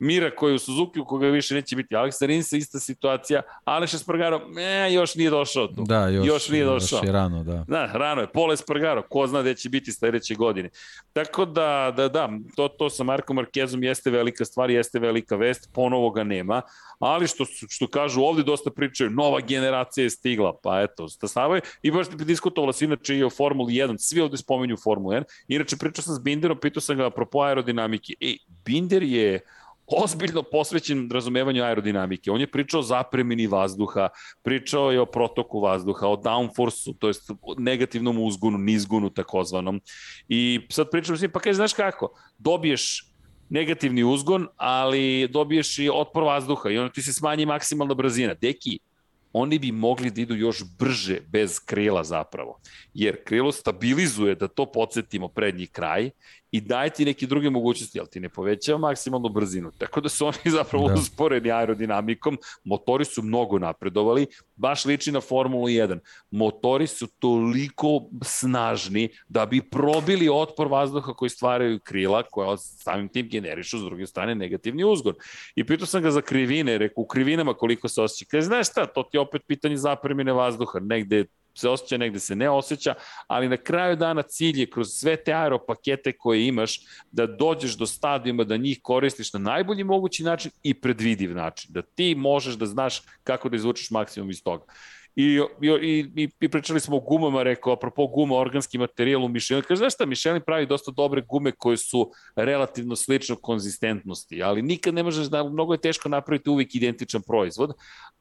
Mira koji je u Suzuki, u koga više neće biti. Alexa Rinsa, ista situacija. Aleš Espargaro, e, još nije došao tu. Da, još, još nije došao. Još je rano, da. Da, rano je. Pole Espargaro, ko zna gde će biti sledeće godine. Tako da, da, da, to, to sa Markom Markezom jeste velika stvar, jeste velika vest, ponovo ga nema, ali što, što kažu ovde dosta pričaju, nova generacija je stigla, pa eto, stasavaju i baš diskutovala se inače i o Formuli 1, svi ovde spomenju Formulu 1, inače pričao sam s Binderom, pitao sam ga apropo aerodinamike, ej, Binder je ozbiljno posvećen razumevanju aerodinamike. On je pričao o zapremini vazduha, pričao je o protoku vazduha, o downforce-u, to je negativnom uzgunu, nizgunu takozvanom. I sad pričam s njim, pa kaže, znaš kako, dobiješ negativni uzgon, ali dobiješ i otpor vazduha i onda ti se smanji maksimalna brzina. Deki, oni bi mogli da idu još brže bez krila zapravo. Jer krilo stabilizuje, da to podsjetimo, prednji kraj i daje ti neke druge mogućnosti, ali ti ne povećava maksimalnu brzinu. Tako da su oni zapravo da. usporeni aerodinamikom, motori su mnogo napredovali, baš liči na Formulu 1. Motori su toliko snažni da bi probili otpor vazduha koji stvaraju krila, koja samim tim generišu s druge strane negativni uzgon. I pitao sam ga za krivine, rekao u krivinama koliko se osjeća. Kaže, znaš šta, to ti je opet pitanje zapremine vazduha, negde se osjeća, negde se ne osjeća, ali na kraju dana cilj je kroz sve te aeropakete koje imaš da dođeš do stadijuma, da njih koristiš na najbolji mogući način i predvidiv način, da ti možeš da znaš kako da izvučeš maksimum iz toga. I, i, i, i pričali smo o gumama, rekao, apropo guma, organski materijal u Michelin. Kaže, znaš šta, Michelin pravi dosta dobre gume koje su relativno slično konzistentnosti, ali nikad ne možeš da, mnogo je teško napraviti uvijek identičan proizvod,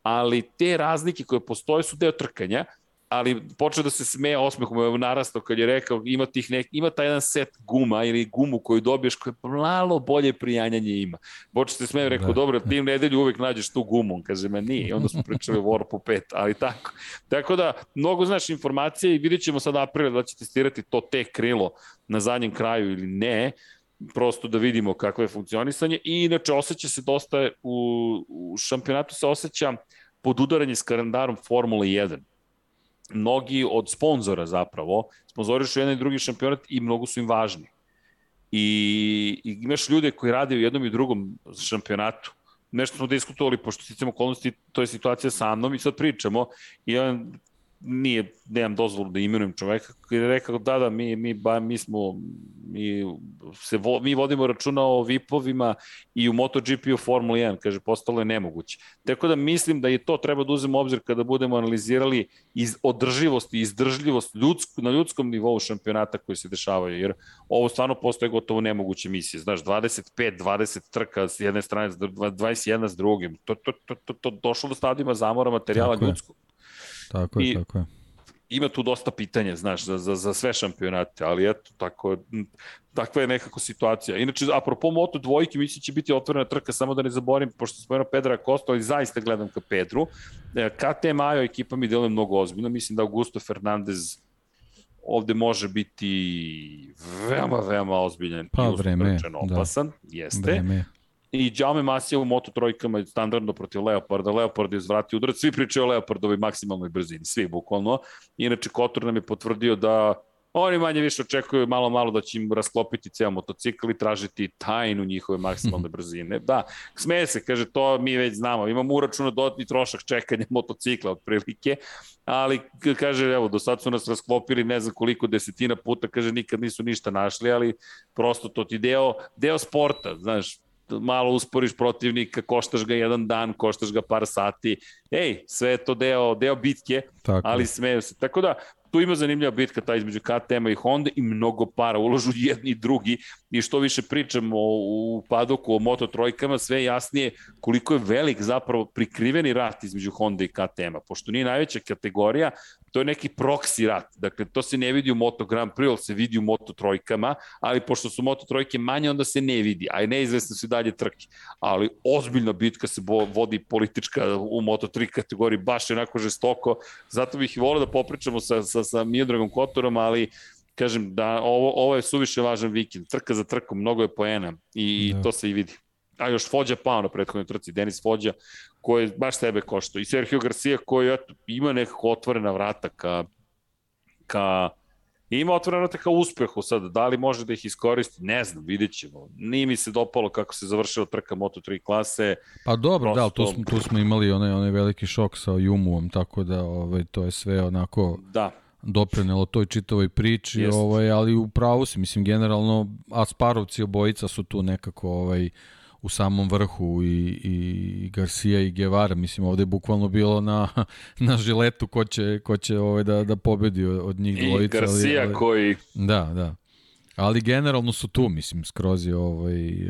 ali te razlike koje postoje su deo trkanja ali počeo da se smeje osmehom, je narastao kad je rekao ima, tih nek, ima taj jedan set guma ili gumu koju dobiješ koje malo bolje prijanjanje ima. Počeo se smeje, rekao, da. dobro, ti nedelju uvek nađeš tu gumu, kaže, me nije, i onda smo pričali o Warpu 5, ali tako. Tako da, mnogo znaš informacije i vidjet ćemo sad aprila da će testirati to te krilo na zadnjem kraju ili ne, prosto da vidimo kakvo je funkcionisanje i inače osjeća se dosta u, u šampionatu se osjeća pod udaranje s kalendarom Formule 1 mnogi od sponzora zapravo sponzorišu jedan i drugi šampionat i mnogo su im važni. I, i imaš ljude koji rade u jednom i drugom šampionatu. Nešto smo diskutovali, pošto sticamo okolnosti, to je situacija sa mnom i sad pričamo i on nije, nemam dozvolu da imenujem čoveka, koji je rekao da, da, mi, mi, ba, mi smo, mi, se vo, mi vodimo računa o VIP-ovima i u MotoGP u Formula 1, kaže, postalo je nemoguće. Tako da mislim da je to treba da uzemo obzir kada budemo analizirali iz održivost i izdržljivost ljudsko, na ljudskom nivou šampionata koji se dešavaju, jer ovo stvarno postoje gotovo nemoguće misije. Znaš, 25, 20 trka s jedne strane, 21 s drugim. To, to, to, to, to došlo do stadima zamora materijala ljudskog. Tako je, I, tako je. Ima tu dosta pitanja, znaš, za, za, za sve šampionate, ali eto, tako, takva je nekako situacija. Inače, apropo Moto dvojke, mislim da će biti otvorena trka, samo da ne zaborim, pošto spomenuo Pedra Costa, ali zaista gledam ka Pedru. E, KTM Ajo ekipa mi deluje mnogo ozbiljno, mislim da Augusto Fernandez ovde može biti veoma, veoma ozbiljan pa, i vreme, opasan. Da. Jeste. Vreme i Jaume Masija u Moto trojkama standardno protiv Leoparda. Leopard je izvratio udarac, svi pričaju o Leopardovoj maksimalnoj brzini, svi bukvalno. Inače, Kotor nam je potvrdio da oni manje više očekuju malo malo da će im rasklopiti ceo motocikl i tražiti tajnu njihove maksimalne brzine. Da, smeje se, kaže, to mi već znamo. Imamo uračuno dodatni trošak čekanja motocikla otprilike, ali kaže, evo, do sad su nas rasklopili ne znam koliko desetina puta, kaže, nikad nisu ništa našli, ali prosto to ti deo, deo sporta, znaš, malo usporiš protivnika, koštaš ga jedan dan, koštaš ga par sati. Ej, sve je to deo, deo bitke, Tako. ali smeju se. Tako da, tu ima zanimljiva bitka ta između KTM-a i Honda i mnogo para ulažu jedni i drugi i što više pričamo u padoku o Moto trojkama, sve jasnije koliko je velik zapravo prikriveni rat između Honda i KTM-a, pošto nije najveća kategorija, to je neki proksi rat. Dakle, to se ne vidi u Moto Grand Prix, ali se vidi u Moto trojkama, ali pošto su Moto trojke manje, onda se ne vidi, a neizvesno su dalje trke. Ali ozbiljna bitka se bo, vodi politička u Moto 3 kategoriji, baš je onako žestoko. Zato bih i volio da popričamo sa, sa, sa Miodragom Kotorom, ali kažem da ovo, ovo je suviše važan vikend. Trka za trkom, mnogo je poena i da. to se i vidi a još Fođa pao na prethodnoj trci, Denis Fođa, koji baš sebe košto. I Sergio Garcia koji eto, ima nekako otvorena vrata ka, ka ima otvorena vrata ka uspehu sad. Da li može da ih iskoristi? Ne znam, vidjet ćemo. Nije mi se dopalo kako se završila trka Moto3 klase. Pa dobro, Prosto... da, tu smo, tu smo imali onaj, onaj veliki šok sa Jumuom, tako da ovaj, to je sve onako... Da doprinelo toj čitavoj priči, Jest. ovaj, ali u pravu si, mislim, generalno Asparovci obojica su tu nekako ovaj, u samom vrhu i, i Garcia i Guevara, mislim ovde je bukvalno bilo na, na žiletu ko će, ko će ovaj da, da pobedi od, njih dvojica. I Garcia ali, ali, koji... Da, da. Ali generalno su tu, mislim, skroz je ovaj, eh,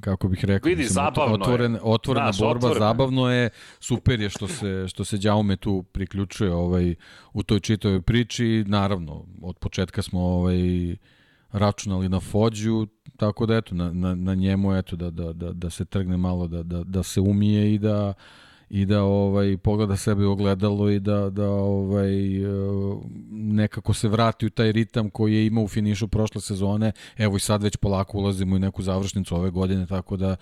kako bih rekao, Vidi, mislim, zabavno otvoren, je. otvorena Znaš, borba, otvorena. zabavno je, super je što se, što se Đaume tu priključuje ovaj, u toj čitavoj priči, naravno, od početka smo ovaj, računali na Fođu, tako da eto, na, na, na njemu eto da, da, da, da se trgne malo, da, da, da se umije i da i da ovaj pogleda sebe u ogledalo i da da ovaj e, nekako se vrati u taj ritam koji je imao u finišu prošle sezone. Evo i sad već polako ulazimo u neku završnicu ove godine, tako da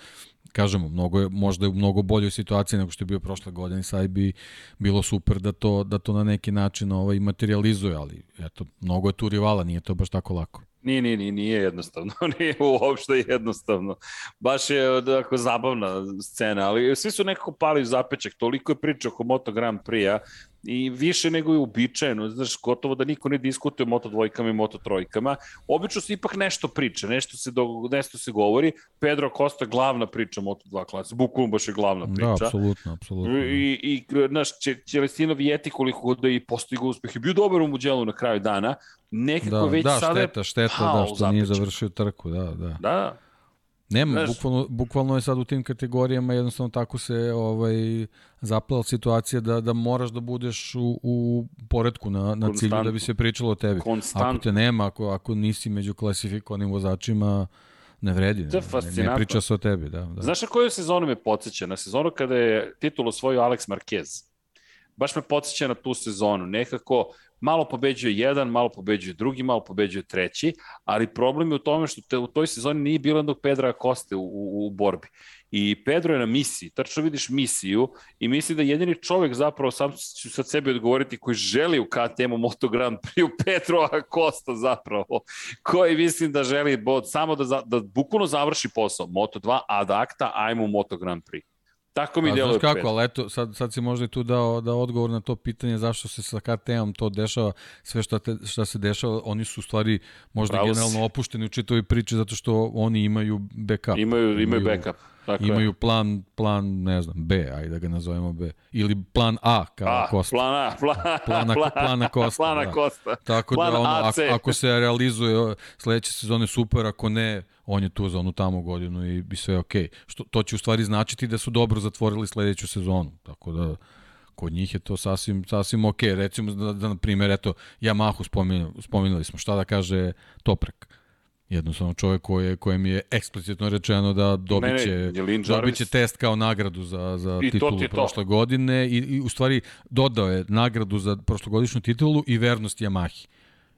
kažemo, mnogo je, možda je u mnogo boljoj situaciji nego što je bio prošle godine, sad bi bilo super da to, da to na neki način ovaj, materializuje, ali eto, mnogo je tu rivala, nije to baš tako lako. Nije, nije, nije, nije jednostavno, nije uopšte jednostavno. Baš je dakle, zabavna scena, ali svi su nekako pali u zapečak, toliko je priča oko Moto Grand Prix-a i više nego je uobičajeno, znaš, gotovo da niko ne diskutuje Moto dvojkama i Moto trojkama. Obično se ipak nešto priča, nešto se, do, nešto se govori. Pedro Costa glavna priča Moto 2 klase, bukvalno baš je glavna da, priča. Da, apsolutno, apsolutno. I, i naš, Čelestino Vijeti koliko god da i postigao uspeh, je bio dobar u Muđelu na kraju dana, nekako da, već da, sada šteta, šteta, da, što nije završio trku, da, da. Da, Nema, Znaš, bukvalno, bukvalno je sad u tim kategorijama jednostavno tako se ovaj zaplala situacija da da moraš da budeš u, u poredku na, na cilju da bi se pričalo o tebi. Konstant. Ako te nema, ako, ako nisi među klasifikovanim vozačima, ne vredi. Ne, ne, ne priča se o tebi. Da, da. Znaš na koju sezonu me podsjeća? Na sezonu kada je titul osvojio Alex Marquez. Baš me podsjeća na tu sezonu. Nekako malo pobeđuje jedan, malo pobeđuje drugi, malo pobeđuje treći, ali problem je u tome što te, u toj sezoni nije bilo jednog Pedra Koste u, u, u borbi. I Pedro je na misiji, tačno vidiš misiju i misli da jedini čovek zapravo, sam ću sad sebi odgovoriti, koji želi u KTM-u Moto Grand Prix, Pedro Acosta zapravo, koji mislim da želi bod, samo da, da bukvalno završi posao. Moto 2 ad acta, ajmo u Moto Grand Prix. Tako mi djeluje. Znaš kako, ali eto, sad, sad si možda i tu dao da odgovor na to pitanje zašto se sa KTM to dešava, sve šta, te, šta se dešava, oni su u stvari možda Pravo generalno si. opušteni u čitovi priči zato što oni imaju backup. Imaju, imaju, imaju backup. Tako imaju je. plan, plan, ne znam, B, ajde da ga nazovemo B. Ili plan A, kao A, Kosta. Plan A, plan, plana, plan, plana Kosta. Plana da. Kosta. Tako plan da, ono, AC. ako, ako se realizuje sledeće sezone super, ako ne, on je tu za onu tamo godinu i, i sve okej. Okay. Što, to će u stvari značiti da su dobro zatvorili sledeću sezonu. Tako da, kod njih je to sasvim, sasvim ok. Recimo da, da na primjer, eto, Yamahu spominjali, spominjali smo, šta da kaže Toprak jednostavno čovjek koje, kojem je eksplicitno rečeno da dobiće, dobiće test kao nagradu za, za I titulu prošle to. godine i, i u stvari dodao je nagradu za prošlogodišnju titulu i vernost Yamahi.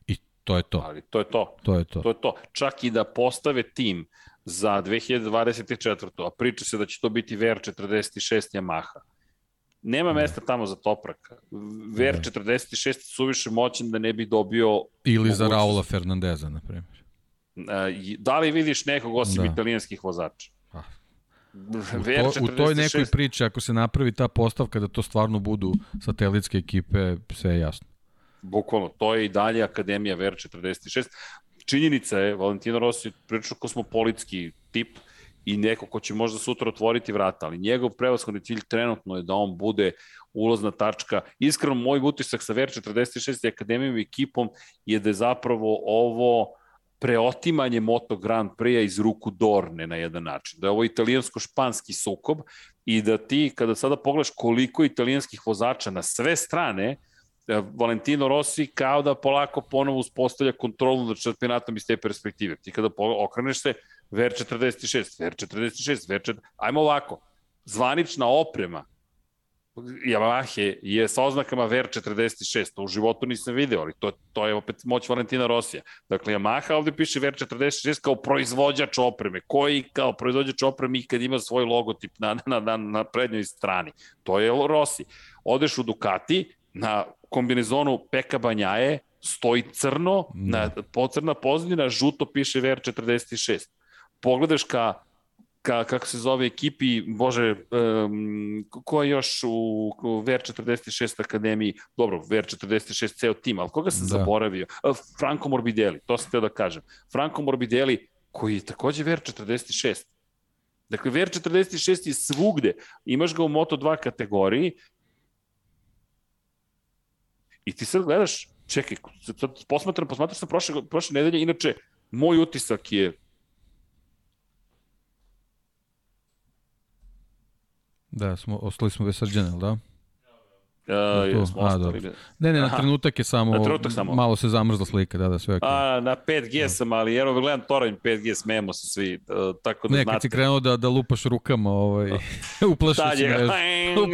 I to je to. Ali to je to. To je to. To je to. Čak i da postave tim za 2024. a priča se da će to biti VR46 Yamaha. Nema mesta tamo za Topraka. VR46 da. suviše moćan da ne bi dobio... Ili za Raula Fernandeza, na primjer. Da li vidiš nekog osim da. italijanskih vozača? Pa. U, to, u toj nekoj priči, ako se napravi ta postavka da to stvarno budu satelitske ekipe, sve je jasno. Bukvalno, to je i dalje Akademija VR46. Činjenica je, Valentino Rossi prilično kosmopolitski tip i neko ko će možda sutra otvoriti vrata, ali njegov prevashodni cilj trenutno je da on bude ulazna tačka. Iskreno, moj utisak sa VR46 i Akademijom i ekipom je da je zapravo ovo preotimanje Moto Grand Prix-a iz ruku Dorne na jedan način. Da je ovo italijansko-španski sukob i da ti, kada sada pogledaš koliko italijanskih vozača na sve strane, e, Valentino Rossi kao da polako ponovo uspostavlja kontrolu nad šampionatom iz te perspektive. Ti kada okreneš se, VR46, VR46, VR46, ajmo ovako, zvanična oprema Yamaha je sa oznakama VR46, to u životu nisam video, ali to, to je opet moć Valentina Rosija. Dakle, Yamaha ovde piše VR46 kao proizvođač opreme, koji kao proizvođač opreme ikad ima svoj logotip na, na, na, na prednjoj strani. To je Rossi. Odeš u Ducati, na kombinezonu Peka Banjaje, stoji crno, na, po crna pozadina, žuto piše VR46. Pogledaš ka ka, kako se zove ekipi, bože, um, ko je još u, u VR46 akademiji, dobro, VR46 ceo tim, ali koga sam da. zaboravio? Franco Morbidelli, to sam teo da kažem. Franco Morbidelli, koji je takođe VR46. Dakle, VR46 je svugde. Imaš ga u Moto2 kategoriji i ti sad gledaš, čekaj, sad posmatram, posmatram sam prošle, prošle nedelje, inače, moj utisak je Da, smo, ostali smo bez srđana, da? Uh, smo A, dobro. Ne, ne, na Aha. trenutak je samo, Na trenutak samo. malo se zamrzla slika, da, da, sve okay. A, na 5G sam, ali evo gledam Toranj 5G, smemo se svi, uh, tako da Ne, znate. kad si krenuo da, da lupaš rukama, ovaj, uplašio si mrežu.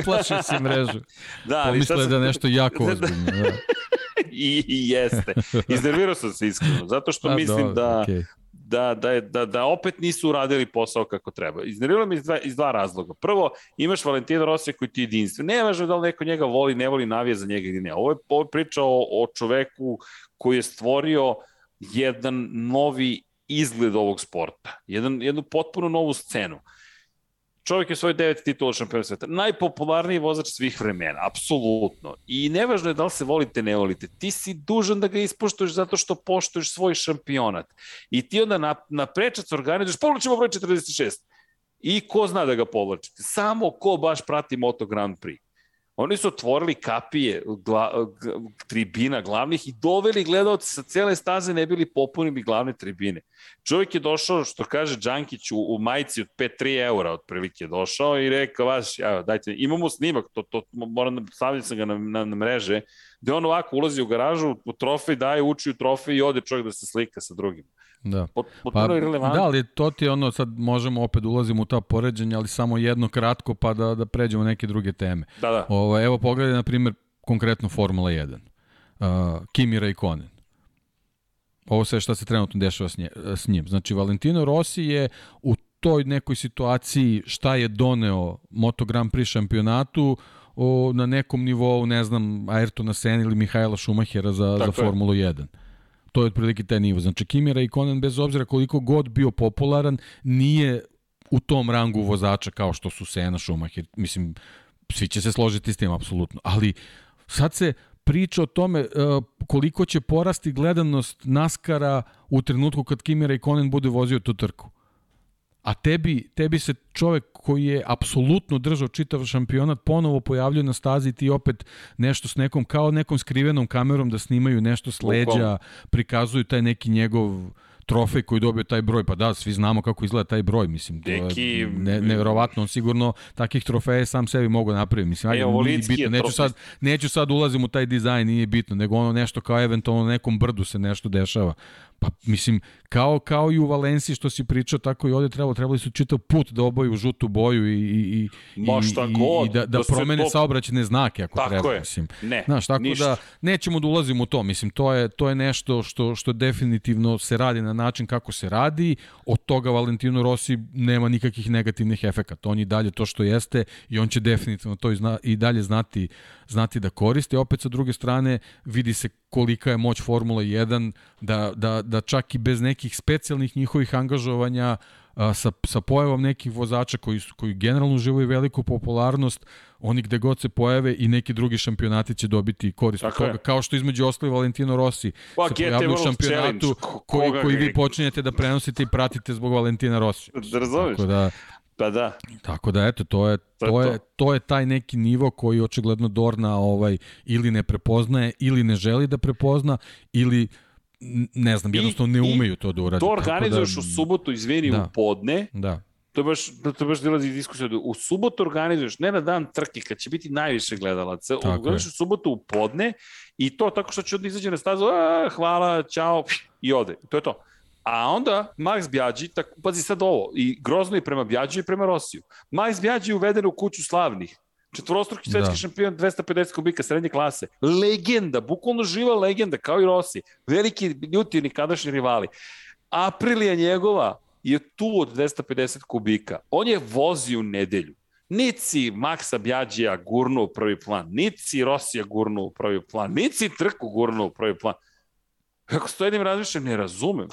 uplašio si mrežu. Da, ali Pomisle sad da sam- nešto jako ozbiljno. Da. I, I jeste. Iznervirao sam se iskreno, zato što A, mislim dobro, da, okej. Da, da, je, da, da opet nisu uradili posao kako treba. Iznerviralo me iz dva, iz dva razloga. Prvo, imaš Valentina Rosija koji ti je jedinstven. Ne važno da li neko njega voli, ne voli, navija za njega ili ne. Ovo je, ovo je priča o, o čoveku koji je stvorio jedan novi izgled ovog sporta. Jedan, jednu potpuno novu scenu. Čovjek je svoj devet titula šampiona sveta. Najpopularniji vozač svih vremena, apsolutno. I nevažno je da li se volite, ne volite. Ti si dužan da ga ispoštuješ zato što poštuješ svoj šampionat. I ti onda na, na prečac organizuješ, povlačimo broj 46. I ko zna da ga povlačite? Samo ko baš prati Moto Grand Prix. Oni su otvorili kapije gla, tribina glavnih i doveli gledalce sa cele staze ne bili popunili glavne tribine. Čovjek je došao, što kaže Đankić, u, u majici od 5-3 eura otprilike došao i rekao, vaš, evo, dajte, imamo snimak, to, to, moram stavljam sam ga na, na, na mreže, gde on ovako ulazi u garažu, u trofej daje, uči u trofej i ode čovjek da se slika sa drugim. Da. Pot, Pa, da, ali to ti je ono, sad možemo opet ulazimo u ta poređenja, ali samo jedno kratko pa da, da pređemo neke druge teme. Da, da. Ovo, evo pogledaj, na primjer, konkretno Formula 1. Uh, Kimi Raikkonen. Ovo sve šta se trenutno dešava s, nje, s njim. Znači, Valentino Rossi je u toj nekoj situaciji šta je doneo Moto Grand Prix šampionatu o, na nekom nivou, ne znam, Ayrtona Senna ili Mihajla Šumahera za, Tako za je. Formulu 1. To je otprilike taj nivo. Znači, Kimi Raikkonen, bez obzira koliko god bio popularan, nije u tom rangu vozača kao što su Senna, Schumacher. Mislim, svi će se složiti s tim, apsolutno. Ali sad se priča o tome uh, koliko će porasti gledanost Naskara u trenutku kad Kimi Raikkonen bude vozio tu trku. A tebi, tebi se čovek koji je apsolutno držao čitav šampionat ponovo pojavljuje na stazi i ti opet nešto s nekom, kao nekom skrivenom kamerom da snimaju nešto s leđa, prikazuju taj neki njegov trofej koji dobio taj broj, pa da, svi znamo kako izgleda taj broj, mislim, to je ne, neverovatno, on sigurno takih trofeja sam sebi mogu napraviti, mislim, ajde, E, ovo nije bitno, neću trofej. sad, neću sad ulazim u taj dizajn, nije bitno, nego ono nešto kao eventualno nekom brdu se nešto dešava. Pa mislim, kao, kao i u Valenciji što si pričao, tako i ovde trebalo, trebali su čitav put da obaju žutu boju i, i, i, Ma i, šta i, god, i da, da, da promene to- saobraćene znake ako Tako treba. je. Mislim. Ne, Znaš, tako ništa. da nećemo da ulazimo u to. Mislim, to je, to je nešto što, što definitivno se radi na način kako se radi. Od toga Valentino Rossi nema nikakvih negativnih efekata. On je dalje to što jeste i on će definitivno to i, zna, i dalje znati, znati da koristi. Opet sa druge strane vidi se kolika je moć Formula 1 da, da, da čak i bez nekih specijalnih njihovih angažovanja a, sa, sa pojavom nekih vozača koji, su, koji generalno uživaju veliku popularnost, oni gde god se pojave i neki drugi šampionati će dobiti korist od Tako je. toga, kao što između ostali Valentino Rossi Pa, se GT pojavljaju u šampionatu koji, koji vi počinjete da prenosite i pratite zbog Valentina Rossi. Da razumeš? Tako da, Pa da. Tako da eto to je To je to je to. to je taj neki nivo koji očigledno Dorna ovaj ili ne prepoznaje ili ne želi da prepozna ili ne znam, jednostavno ne i umeju to da urade. To Tako organizuješ u subotu, izvini, Da. u podne, Da. to je baš, to je baš dilazi diskusija. U subotu organizuješ, ne na dan trke, kad će biti najviše gledalaca, Tako organizuješ je. u subotu u podne i to tako što će onda izađe na stazu, a, hvala, čao, i ode. To je to. A onda Max Bjađi, tako, pazi sad ovo, i grozno i prema Bjađi i prema Rosiju. Max Bjađi je uveden u kuću slavnih. Četvorostruki svetski Da. šampion 250 kubika srednje klase. Legenda, bukvalno živa legenda, kao i Rossi. Veliki ljuti nikadašnji rivali. Aprilija njegova je tu od 250 kubika. On je vozio u nedelju. Nici Maksa Bjađija gurnuo u prvi plan, nici Rosija gurnuo u prvi plan, nici Trku gurnuo u prvi plan. Kako stojedim razmišljam, ne razumem.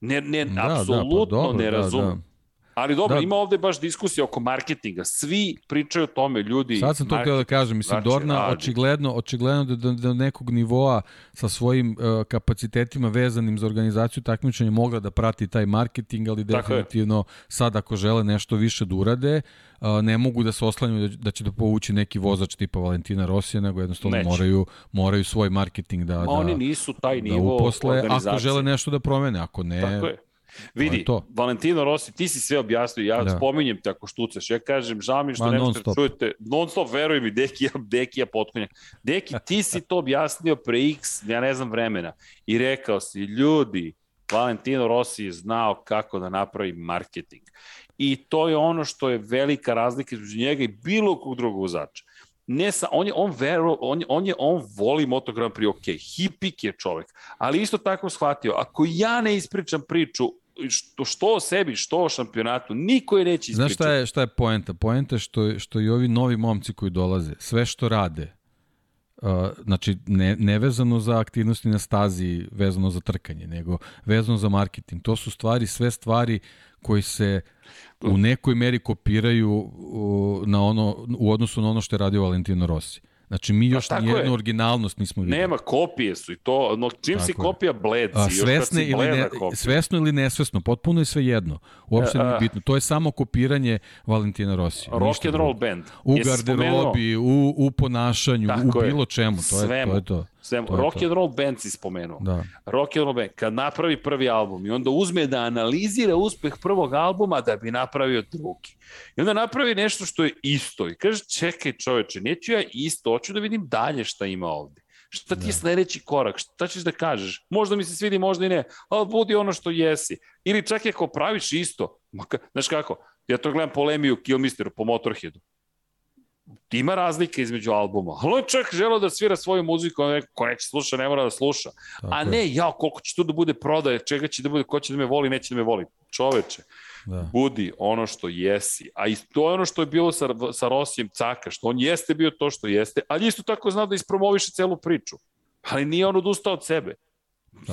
Ne, ne, Da, da, apsolutno pa dobro, ne da, razumem. da. Ali dobro, Da. ima ovde baš diskusija oko marketinga. Svi pričaju o tome, ljudi. Sad sam to htio da kažem, mislim, znači, Dorna radi. očigledno, očigledno da do, do nekog nivoa sa svojim uh, kapacitetima vezanim za organizaciju takmičenja mogla da prati taj marketing, ali Tako je. definitivno sad ako žele nešto više da urade, uh, ne mogu da se oslanjaju da, da će da povući neki vozač tipa Valentina Rosija, nego jednostavno Neće. moraju, moraju svoj marketing da, Ma da, oni nisu taj da nivo uposle, ako žele nešto da promene, ako ne, Tako je. Vidi, to to. Valentino Rossi, ti si sve objasnio, ja da. spominjem te ako štucaš, ja kažem, žao mi što ne možete da čujete, non stop, veruj mi, Deki, Deki ja potkonjak. Deki, ti si to objasnio pre x, ja ne znam vremena, i rekao si, ljudi, Valentino Rossi je znao kako da napravi marketing. I to je ono što je velika razlika između njega i bilo kog drugog vozača ne sa, on je, on, vero, on, on, je, on voli Moto Grand Prix, ok, hipik je čovek, ali isto tako shvatio, ako ja ne ispričam priču što, što o sebi, što o šampionatu, niko je neće ispričati. Znaš šta je, šta je poenta? Poenta je što, što i ovi novi momci koji dolaze, sve što rade, Uh, znači ne, ne vezano za aktivnosti na stazi, vezano za trkanje, nego vezano za marketing. To su stvari, sve stvari koji se u nekoj meri kopiraju na ono, u odnosu na ono što je radio Valentino Rossi. Znači, mi još pa, nijednu je. originalnost nismo videli. Nema, kopije su i to, no, čim tako si kopija bled si, A, svesne ili ne, svesno ili nesvesno, potpuno je sve jedno. Uopšte nije bitno. To je samo kopiranje Valentina Rossi. Rock and roll band. U garderobi, u, u ponašanju, tako u bilo je. čemu. To je, Svemu. to je to. Sve, to rock and roll band si spomenuo. Da. Rock and roll band. Kad napravi prvi album i onda uzme da analizira uspeh prvog albuma da bi napravio drugi. I onda napravi nešto što je isto. I kaže, čekaj čoveče, neću ja isto, hoću da vidim dalje šta ima ovde. Šta ti da. je sledeći korak? Šta ćeš da kažeš? Možda mi se svidi, možda i ne, ali budi ono što jesi. Ili čak i ako praviš isto, znaš kako, ja to gledam polemiju Killmisteru po Motorheadu ima razlika između albuma. Ali on čak želeo da svira svoju muziku, on rekao, ko neće sluša, ne mora da sluša. Tako A ne, ja, koliko će tu da bude prodaje, čega će da bude, ko će da me voli, neće da me voli. Čoveče, da. budi ono što jesi. A i to je ono što je bilo sa, sa Rosijem Caka, što on jeste bio to što jeste, ali isto tako zna da ispromoviše celu priču. Ali nije on odustao od sebe.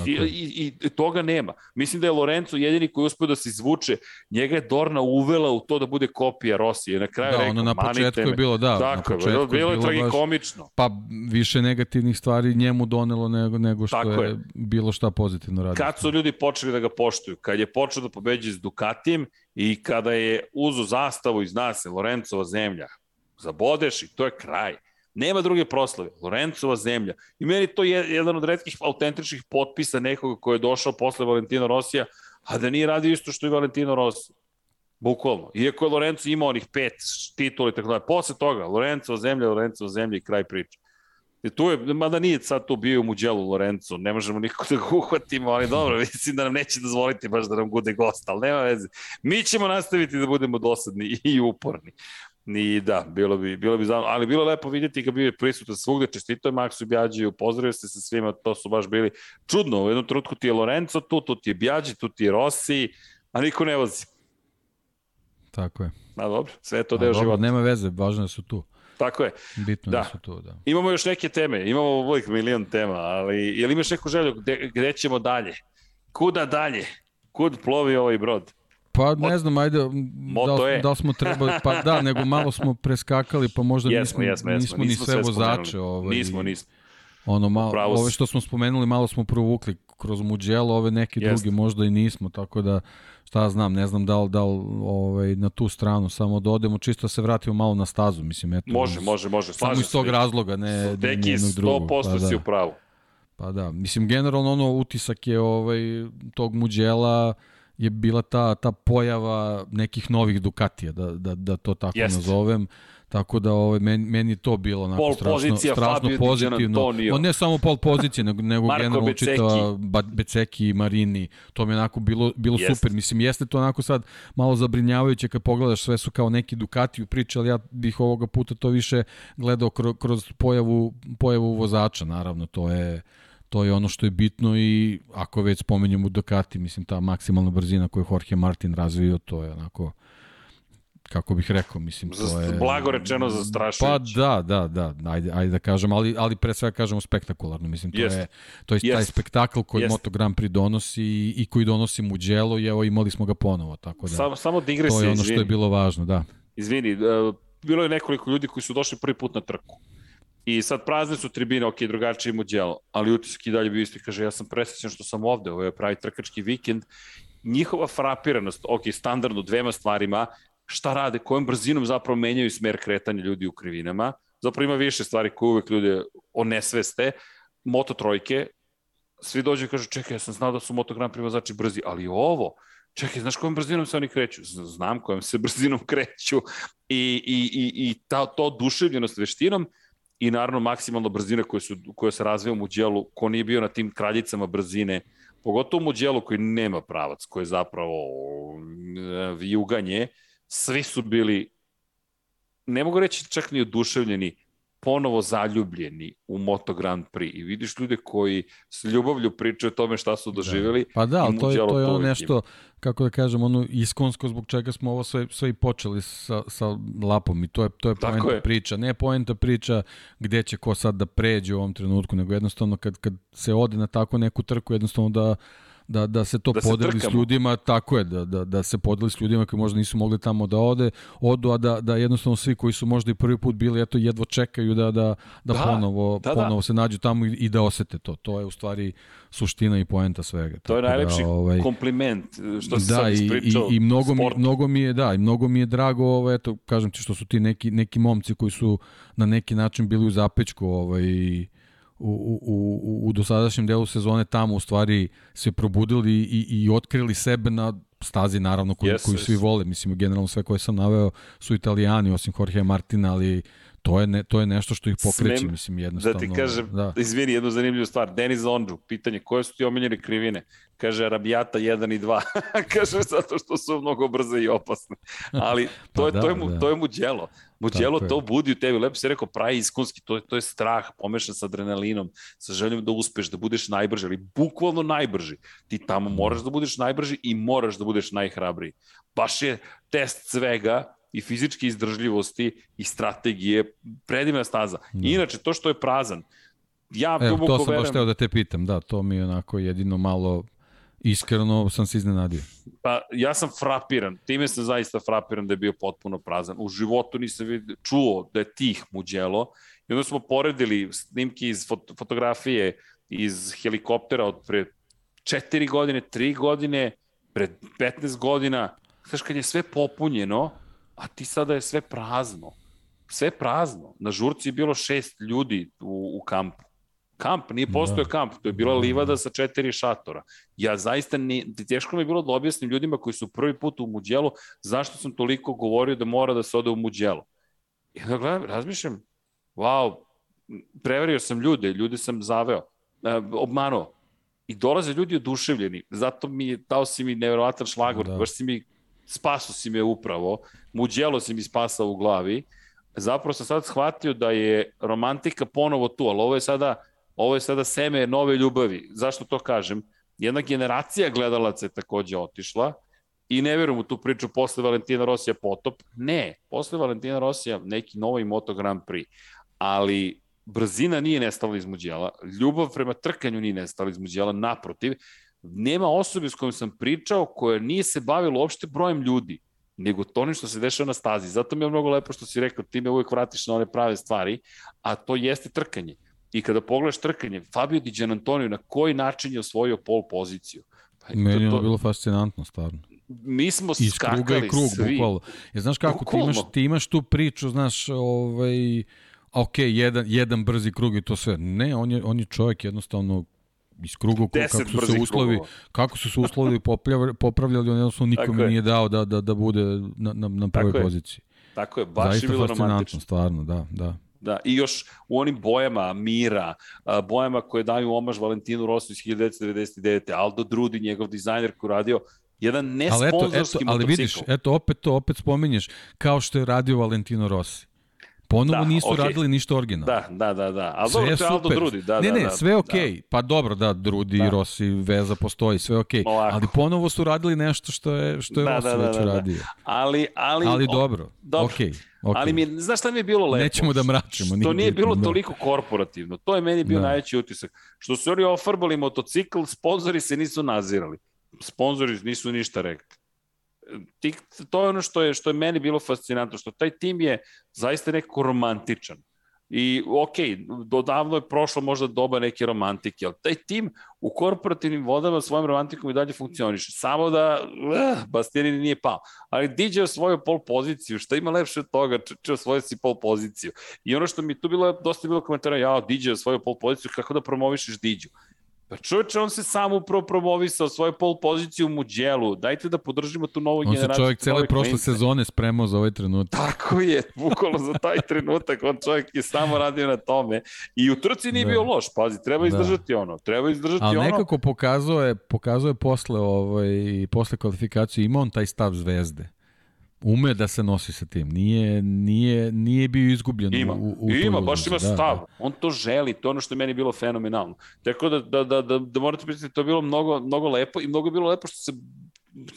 I, i, I toga nema. Mislim da je Lorenzo jedini koji uspio da se izvuče. Njega je Dorna uvela u to da bude kopija Rosije. Na kraju da, rekao, ono na početku je bilo, da. Tako, na početku bilo je tragikomično. Pa više negativnih stvari njemu donelo nego, nego što Tako je, je bilo šta pozitivno radio. Kad su ljudi počeli da ga poštuju, kad je počeo da pobeđe s Ducatijem i kada je uzu zastavu iz nas, Lorencova zemlja, zabodeš i to je kraj. Nema druge proslave. Lorencova zemlja. I meni to je jedan od redkih autentičnih potpisa nekoga ko je došao posle Valentina Rosija, a da nije radio isto što i Valentino Rossi. Bukvalno. Iako je Lorenzo imao onih pet titula i tako dalje. Posle toga, Lorencova zemlja, Lorencova zemlja i kraj priče. I tu je, mada nije sad tu bio u Muđelu Lorenzo, ne možemo nikog da ga uhvatimo, ali dobro, mislim da nam neće dozvoliti baš da nam bude gost, ali nema veze. Mi ćemo nastaviti da budemo dosadni i uporni. Ni da, bilo bi, bilo bi zavno, ali bilo lepo vidjeti ga bio je prisutan svugde, čestito je Maksu Bjađiju, pozdravio se sa svima, to su baš bili čudno, u jednom trenutku ti je Lorenzo tu, tu ti je Bjađi, tu ti je Rossi, a niko ne vozi. Tako je. Na dobro, sve je to deo života. Nema veze, važno da su tu. Tako je. Bitno da. da su tu, da. Imamo još neke teme, imamo uvijek milion tema, ali je li imaš neku želju gde, gde ćemo dalje? Kuda dalje? Kud plovi ovaj brod? Pa ne znam, ajde, da, li, da smo trebali, pa da, nego malo smo preskakali, pa možda jesmo, nismo, jesmo, jesmo. nismo, nismo ni sve vozače. Ovaj, nismo, nismo. Ono, malo, ove što smo spomenuli, malo smo provukli kroz Mugello, ove neki Jest. drugi možda i nismo, tako da šta znam, ne znam da li, da li ovaj, na tu stranu, samo da odemo čisto da se vratimo malo na stazu, mislim, eto. Može, može, može. Samo iz tog razloga, ne Deki, 100% pa, da. si u pravu. Pa da, mislim, generalno ono utisak je ovaj, tog Mugello je bila ta, ta pojava nekih novih Ducatija, da, da, da to tako Jest. nazovem. Tako da ovaj, meni, meni je to bilo onako pol strašno, strašno Fabio pozitivno. On ne samo pol pozicije, nego, nego generalno čitava Beceki i Marini. To mi je onako bilo, bilo Jest. super. Mislim, jeste to onako sad malo zabrinjavajuće kad pogledaš sve su kao neki Ducati u priči, ali ja bih ovoga puta to više gledao kroz, kroz pojavu, pojavu vozača, naravno. To je to je ono što je bitno i ako već spomenjemo Ducati, mislim ta maksimalna brzina koju Jorge Martin razvio, to je onako kako bih rekao, mislim, to je... Blago rečeno zastrašujuće. Pa da, da, da, ajde, ajde da kažem, ali, ali pre svega kažemo spektakularno, mislim, to Jest. je, to je Jest. taj spektakl koji Jest. Moto Grand Prix donosi i, i koji donosi Mugello i evo imali smo ga ponovo, tako da... Samo, samo digresija, To je ono izvini. što je bilo važno, da. Izvini, uh, bilo je nekoliko ljudi koji su došli prvi put na trku I sad prazne su tribine, ok, drugačije mu djelo, ali utisak i dalje bio isti, kaže, ja sam presrećen što sam ovde, ovo je pravi trkački vikend. Njihova frapiranost, ok, standardno dvema stvarima, šta rade, kojom brzinom zapravo menjaju smer kretanja ljudi u krivinama, zapravo ima više stvari koje uvek ljude onesveste, moto trojke, svi dođu i kažu, čekaj, ja sam znao da su Moto Grand Prix brzi, ali ovo, čekaj, znaš kojom brzinom se oni kreću? Znam kojom se brzinom kreću i, i, i, i ta, to oduševljenost veštinom i naravno maksimalno brzine koje, su, koje se razvija u Muđelu, ko nije bio na tim kraljicama brzine, pogotovo u Muđelu koji nema pravac, koji je zapravo e, vijuganje, svi su bili, ne mogu reći čak ni oduševljeni, ponovo zaljubljeni u Moto Grand Prix i vidiš ljude koji s ljubavlju pričaju o tome šta su doživjeli. Da. Pa da, ali to je, to je ono nešto, kako da kažem, ono iskonsko zbog čega smo ovo sve, sve i počeli sa, sa lapom i to je, to je poenta je. priča. Ne poenta priča gde će ko sad da pređe u ovom trenutku, nego jednostavno kad, kad se ode na tako neku trku, jednostavno da da, da se to da podeli s ljudima, tako je, da, da, da se podeli s ljudima koji možda nisu mogli tamo da ode, odu, a da, da jednostavno svi koji su možda i prvi put bili, eto, jedvo čekaju da, da, da, da ponovo, da, da. ponovo da. se nađu tamo i, i da osete to. To je u stvari suština i poenta svega. To je da, najlepši da, ovaj, kompliment što se da, sad ispričao. I, i, i mnogo, mi, mnogo mi je, da, i mnogo mi je drago, ovaj, eto, kažem ti što su ti neki, neki momci koji su na neki način bili u zapečku, ovaj, u, u, u dosadašnjem delu sezone tamo u stvari se probudili i, i otkrili sebe na stazi naravno koju, yes, koju svi vole. Mislim, generalno sve koje sam naveo su italijani, osim Jorge Martina, ali to je, ne, to je nešto što ih pokreće, Smem mislim, jednostavno. Da ti kažem, da. izvini, jednu zanimljivu stvar. Denis Ondžu, pitanje, koje su ti omiljene krivine? Kaže, Arabijata 1 i 2. kaže, zato što su mnogo brze i opasne. Ali to, pa je, da, to, je mu, da. to je mu djelo. Muđelo to budi u tebi, lepo se rekao, pravi iskonski, to, to je strah, pomešan sa adrenalinom, sa željom da uspeš, da budeš najbrži, ali bukvalno najbrži. Ti tamo moraš da budeš najbrži i moraš da budeš najhrabriji. Baš je test svega i fizičke izdržljivosti i strategije, predivna staza. Da. Inače, to što je prazan, ja Evo, to sam baš teo da te pitam, da, to mi je onako jedino malo Iskreno sam se iznenadio. Pa ja sam frapiran, time sam zaista frapiran da je bio potpuno prazan. U životu nisam vidio, čuo da je tih muđelo i onda smo poredili snimke iz fot fotografije iz helikoptera od pre 4 godine, 3 godine, pred 15 godina. Znaš, kad je sve popunjeno, a ti sada je sve prazno. Sve prazno. Na žurci je bilo šest ljudi u, u kampu kamp, nije postojao da. kamp, to je bila da, livada da. sa četiri šatora. Ja zaista, ne, teško mi je bilo da objasnim ljudima koji su prvi put u Muđelu zašto sam toliko govorio da mora da se ode u Muđelu. I da gledam, razmišljam, wow, prevario sam ljude, ljude sam zaveo, e, obmanuo. I dolaze ljudi oduševljeni, zato mi je, dao si mi nevjerovatan šlagor, da. baš si mi, spaso si me upravo, Muđelo si mi spasao u glavi, zapravo sam sad shvatio da je romantika ponovo tu, ali ovo je sada Ovo je sada seme nove ljubavi. Zašto to kažem? Jedna generacija gledalaca je takođe otišla i ne verujem u tu priču posle Valentina Rosija potop. Ne, posle Valentina Rosija neki novi Moto Grand Prix. Ali brzina nije nestala iz muđela, ljubav prema trkanju nije nestala iz muđela, naprotiv, nema osobe s kojom sam pričao koja nije se bavila uopšte brojem ljudi, nego to što se dešava na stazi. Zato mi je mnogo lepo što si rekao, ti me uvek vratiš na one prave stvari, a to jeste trkanje. I kada pogledaš trkanje, Fabio Di Gianantonio na koji način je osvojio pol poziciju? Pa, Meni je to, bilo fascinantno, stvarno. Mi smo Iz skakali kruga i krug, svi. Bukvalno. Ja, znaš kako, ti imaš, ti imaš tu priču, znaš, ovaj, ok, jedan, jedan brzi krug i to sve. Ne, on je, on je čovjek jednostavno iz kruga kako su se uslovi krugova. kako su se uslovi popravljali on jednostavno nikome nije dao da da da bude na na na prvoj Tako poziciji. Je. Tako je, baš Zaista je bilo romantično. stvarno, da, da. Da, i još u onim bojama mira, bojama koje daju omaž Valentinu Rossu iz 1999. Aldo Drudi, njegov dizajner koji radio jedan nesponzorski ali, eto, ali vidiš, eto, opet to, opet spominješ, kao što je radio Valentino Rossi. Ponovo da, nisu okay. radili ništa originalno. Da, da, da, da. Ali sve dobro, to je Aldo Drudi. Da, ne, da, ne, da, sve okej. Okay. Da. Pa dobro, da, Drudi, da. Rossi, veza postoji, sve okej. Okay. Ali ponovo su radili nešto što je, što je da, Rossi da, da, već da, da. radio. Ali, ali, ali dobro, dobro. okej. Okay. Okay. Ali mi, znaš šta mi je bilo lepo? Nećemo da mračimo. Što nije bilo da. toliko korporativno. To je meni bio da. najveći utisak. Što su oni ofarbali motocikl, sponzori se nisu nazirali. Sponzori nisu ništa rekli. Ti, to je ono što je, što je meni bilo fascinantno, što taj tim je zaista nekako romantičan. I ok, dodavno je prošlo možda doba neke romantike, ali taj tim u korporativnim vodama svojim romantikom i dalje funkcioniše. Samo da uh, Bastianini nije pao. Ali DJ svoju pol poziciju, šta ima lepše od toga, če svoju si pol poziciju. I ono što mi tu bilo, dosta bilo komentara, ja, DJ svoju pol poziciju, kako da promovišeš DJ-u? Pa čovječe, on se sam upravo promovisao svoju pol poziciju u Muđelu. Dajte da podržimo tu novu generaciju. On se čovjek cele prošle sezone spremao za ovaj trenutak. Tako je, bukvalno za taj trenutak. On čovjek je samo radio na tome. I u trci nije da. bio loš, pazi, treba da. izdržati da. ono. Treba izdržati Ali ono. Ali nekako pokazuje, je, pokazuje posle, ovaj, posle kvalifikacije, ima on taj stav zvezde ume da se nosi sa tim. Nije, nije, nije bio izgubljen ima, u, u Ima, baš ima da, stav. Da. On to želi, to je ono što je meni bilo fenomenalno. Tako da, da, da, da, da morate priznati, to je bilo mnogo, mnogo lepo i mnogo je bilo lepo što se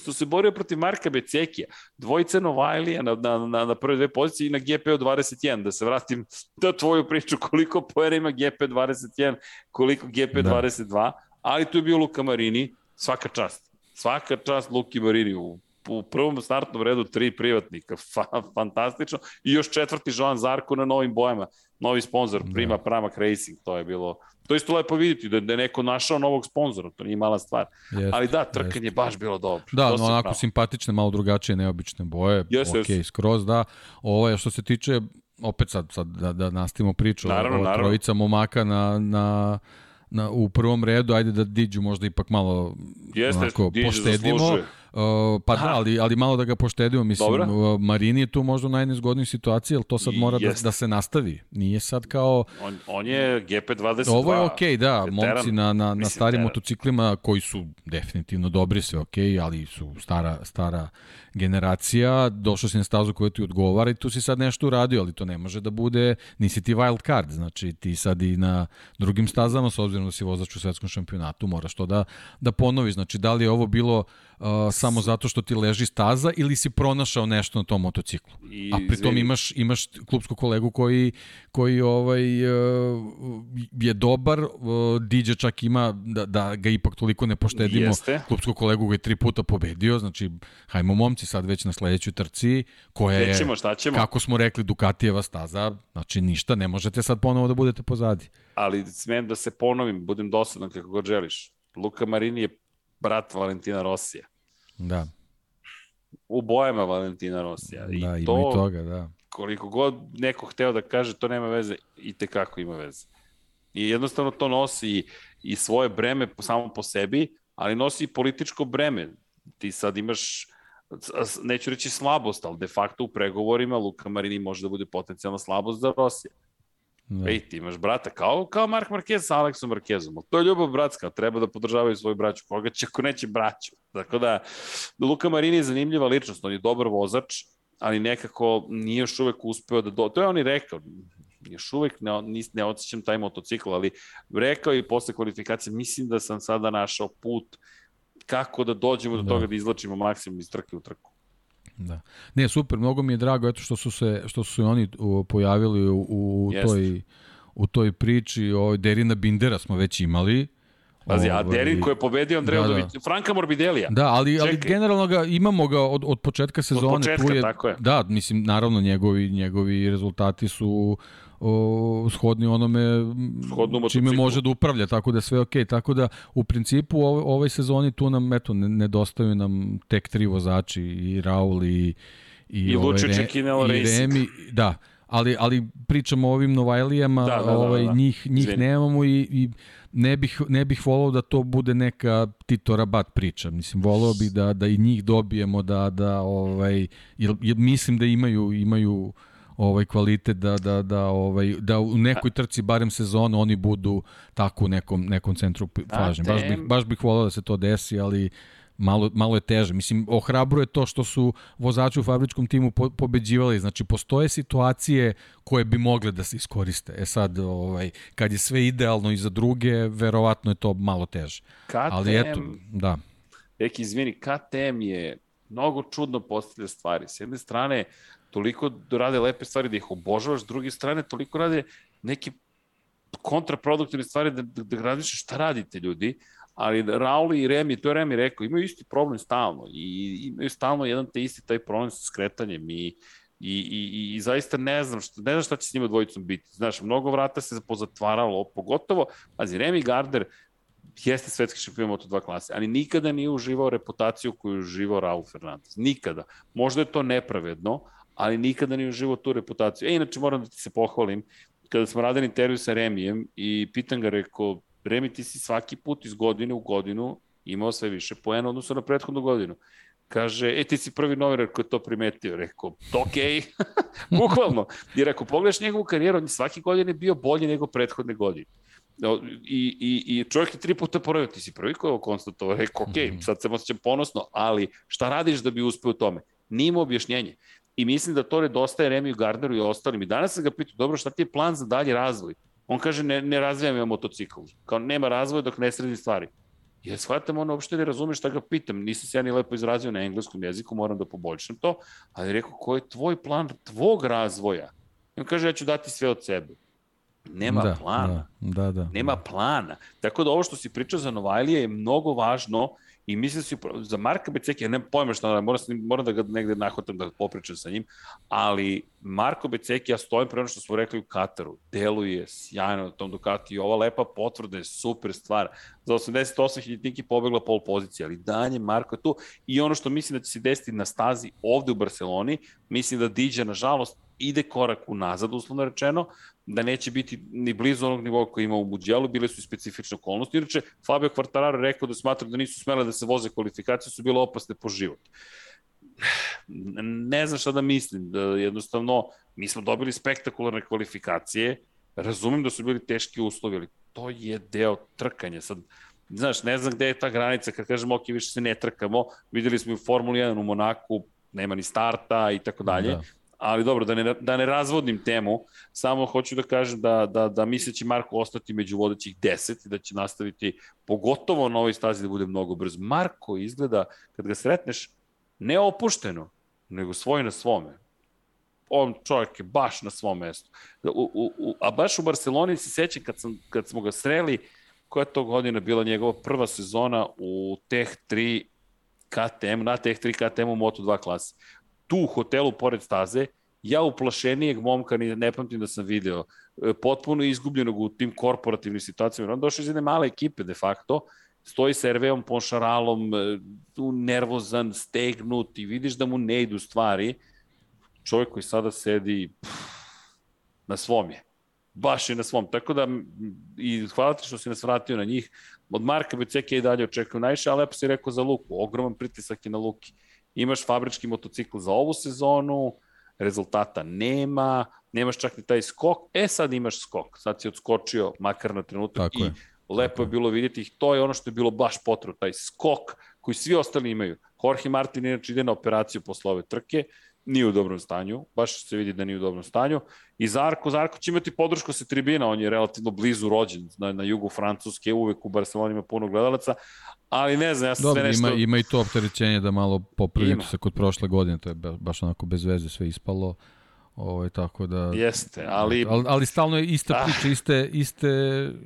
što se borio protiv Marka Becekija, dvojice Novajlija na, na, na, na prve dve pozicije i na GP 21, da se vratim da tvoju priču koliko poena ima GP 21, koliko GP da. 22, ali tu je bio Luka Marini, svaka čast. Svaka čast Luki Marini u u prvom startnom redu tri privatnika, Fa, fantastično. I još četvrti Joan Zarko na novim bojama, novi sponsor, da. Prima Pramak Racing, to je bilo, to je isto lepo vidjeti, da, da je neko našao novog sponzora, to nije mala stvar. Jest, Ali da, trkanje jest. baš bilo dobro. Da, no, onako pravo. simpatične, malo drugačije, neobične boje, yes, ok, yes. skroz da. Ovo je što se tiče, opet sad, sad da, da nastavimo priču, naravno, o, naravno. trojica momaka na, na na, u prvom redu, ajde da Diđu možda ipak malo Jeste, onako, poštedimo. Zaslužuje Uh, pa da, ali, ali malo da ga poštedimo, mislim, Dobro. Marini je tu možda u najnezgodnijoj situaciji, ali to sad mora da, da se nastavi. Nije sad kao... On, on je GP22. Ovo je okej, okay, da, veteran, momci na, na, na starim teran. motociklima koji su definitivno dobri, sve okej, okay, ali su stara, stara generacija, došao si na stazu koja ti odgovara i tu si sad nešto uradio, ali to ne može da bude, nisi ti wild card, znači ti sad i na drugim stazama, s obzirom da si vozač u svetskom šampionatu, moraš to da, da ponoviš, znači da li je ovo bilo uh, samo zato što ti leži staza ili si pronašao nešto na tom motociklu. I, A pritom imaš, imaš klubsku kolegu koji, koji ovaj, uh, je dobar, uh, Diđe čak ima da, da ga ipak toliko ne poštedimo. Jeste. Klubsku kolegu ga je tri puta pobedio, znači hajmo momci sad već na sledećoj trci, koja je, ćemo, šta ćemo? kako smo rekli, Dukatijeva staza, znači ništa, ne možete sad ponovo da budete pozadi. Ali smem da se ponovim, budem dosadan kako god želiš. Luka Marini je brat Valentina Rosija. Da. U bojama Valentina Rosija. I da, to, ima i toga, da. Koliko god neko hteo da kaže, to nema veze, i te kako ima veze. I jednostavno to nosi i, i svoje breme samo po sebi, ali nosi i političko breme. Ti sad imaš neću reći slabost, ali de facto u pregovorima Luka Marini može da bude potencijalna slabost za Rosija. Da. Ej, ti imaš brata, kao, kao Mark Marquez sa Aleksom Marquezom. To je ljubav bratska, treba da podržavaju svoju braću. Koga će, ako neće braću. Tako da, Luka Marini je zanimljiva ličnost, on je dobar vozač, ali nekako nije još uvek uspeo da... Do... To je on i rekao, još uvek ne, ne osjećam taj motocikl, ali rekao i posle kvalifikacije, mislim da sam sada našao put kako da dođemo do da. toga da izlačimo maksimum iz trke u trku. Da. Ne, super, mnogo mi je drago eto što su se što su se oni pojavili u, u toj u toj priči o Derina Bindera smo već imali. Pazi, a ovaj, Derin koji je pobedio Andrej da, da. Franka Morbidelija. Da, ali, ali generalno ga, imamo ga od, od početka sezone. Od početka, tu je, tako je. Da, mislim, naravno njegovi, njegovi rezultati su o, shodni onome Shodno čime može da upravlja, tako da sve ok. Tako da u principu ovoj, ovoj sezoni tu nam eto, nedostaju nam tek tri vozači i Raul i i, I ovaj, Lučićek i, i Remi, da, ali, ali pričamo o ovim Novajlijama, da, da, da, ovaj, da, da. njih, njih Zvini. nemamo i, i ne bih, ne bih volao da to bude neka Tito Rabat priča. Mislim, volao bih da, da i njih dobijemo, da, da ovaj, jer, jer mislim da imaju, imaju ovaj kvalitet da da da ovaj da u nekoj trci barem sezonu oni budu tako u nekom nekom centru pažnje. Baš bih baš bih voleo da se to desi, ali malo, malo je teže. Mislim, ohrabruje to što su vozači u fabričkom timu po, pobeđivali. Znači, postoje situacije koje bi mogle da se iskoriste. E sad, ovaj, kad je sve idealno i za druge, verovatno je to malo teže. KTM, Ali eto, da. Eki, izvini, KTM je mnogo čudno postavlja stvari. S jedne strane, toliko rade lepe stvari da ih obožavaš, s druge strane, toliko rade neke kontraproduktivne stvari da, da, da razmišljaš šta radite ljudi, ali Raul i Remi, to je Remi rekao, imaju isti problem stalno i imaju stalno jedan te isti taj problem sa skretanjem i I, i, i zaista ne znam, što, ne znam šta će s njima dvojicom biti. Znaš, mnogo vrata se pozatvaralo, pogotovo, pazi, Remi Gardner jeste svetski šampion Moto2 klase, ali nikada nije uživao reputaciju koju je uživao Raul Fernandez. Nikada. Možda je to nepravedno, ali nikada nije uživao tu reputaciju. E, inače, moram da ti se pohvalim, kada smo radili intervju sa Remijem i pitan ga, rekao, Remi, ti si svaki put iz godine u godinu imao sve više poena odnosno na prethodnu godinu. Kaže, e, ti si prvi novinar koji je to primetio. Rekao, ok, bukvalno. Jer ako pogledaš njegovu karijeru, on je svake godine bio bolji nego prethodne godine. I, i, i čovjek je tri puta poravio, ti si prvi koji je konstatovao, rekao, ok, mhm. sad se osjećam ponosno, ali šta radiš da bi uspeo u tome? Nima objašnjenje. I mislim da to nedostaje Remiju Gardneru i ostalim. I danas sam ga pitao, dobro, šta ti je plan za dalji razvoj? On kaže, ne, ne razvijam ja motocikl. Kao, nema razvoja dok ne sredi stvari. Ja shvatam, ono uopšte ne razume šta ga pitam. Nisam se ja ni lepo izrazio na engleskom jeziku, moram da poboljšam to. Ali rekao, koji je tvoj plan tvog razvoja? I on kaže, ja ću dati sve od sebe. Nema da, plana. Da, da, da. Nema plana. Tako da ovo što si pričao za Novajlija je mnogo važno I mislim da za Marka Beceki, ja nemam pojma šta, moram, moram da ga negde nahvatam da popričam sa njim, ali Marko Beceki, ja stojim pre ono što smo rekli u Kataru, deluje sjajno na tom Ducati i ova lepa potvrda je super stvar. Za 88 hiljitniki pobegla pol pozicija, ali danje Marko tu i ono što mislim da će se desiti na stazi ovde u Barceloni, mislim da Diđa, nažalost, ide korak unazad, uslovno rečeno, da neće biti ni blizu onog nivoa koji ima u Muđelu, bile su i specifične okolnosti. Inače, Fabio Quartararo rekao da smatra da nisu smele da se voze kvalifikacije, su bile opasne po život. Ne znam šta da mislim, da jednostavno mi smo dobili spektakularne kvalifikacije, razumem da su bili teški uslovi, ali to je deo trkanja. Sad, znaš, ne znam gde je ta granica, kad kažemo, ok, više se ne trkamo, videli smo i u Formuli 1 u Monaku, nema ni starta i tako dalje. Ali dobro, da ne, da ne razvodnim temu, samo hoću da kažem da, da, da misle da će Marko ostati među vodećih 10 i da će nastaviti pogotovo na ovoj stazi da bude mnogo brz. Marko izgleda, kad ga sretneš, ne opušteno, nego svoj na svome. On čovjek je baš na svom mestu. U, u, u, a baš u Barceloni se sećam kad, sam, kad smo ga sreli, koja je to godina bila njegova prva sezona u Teh 3 KTM, na Teh 3 KTM u Moto2 klasi tu u hotelu pored staze, ja uplašenijeg momka ne, ne pamtim da sam video, e, potpuno izgubljenog u tim korporativnim situacijama. On došao iz jedne male ekipe de facto, stoji sa Erveom Ponšaralom, e, tu nervozan, stegnut i vidiš da mu ne idu stvari. Čovjek koji sada sedi pff, na svom je. Baš je na svom. Tako da, i hvala ti što si nas vratio na njih. Od Marka Beceke i dalje očekujem najviše, ali lepo si rekao za Luku. Ogroman pritisak je na Luki imaš fabrički motocikl za ovu sezonu, rezultata nema, nemaš čak ni taj skok, e sad imaš skok, sad si odskočio makar na trenutak Tako i je. lepo je bilo vidjeti ih, to je ono što je bilo baš potrebno, taj skok koji svi ostali imaju. Jorge Martin inače ide na operaciju posle ove trke, nije u dobrom stanju, baš se vidi da nije u dobrom stanju. I Zarko, Zarko će imati podršku sa tribina, on je relativno blizu rođen na, na jugu Francuske, uvek u Barceloni ima puno gledalaca, ali ne znam, ja sam Dobro, sve nešto... Ima, ima i to opterećenje da malo popravi se kod prošle godine, to je baš onako bez veze sve ispalo. Ovo, ovaj, tako da... Jeste, ali... Ali, ali stalno je ista ah. priča, iste, iste,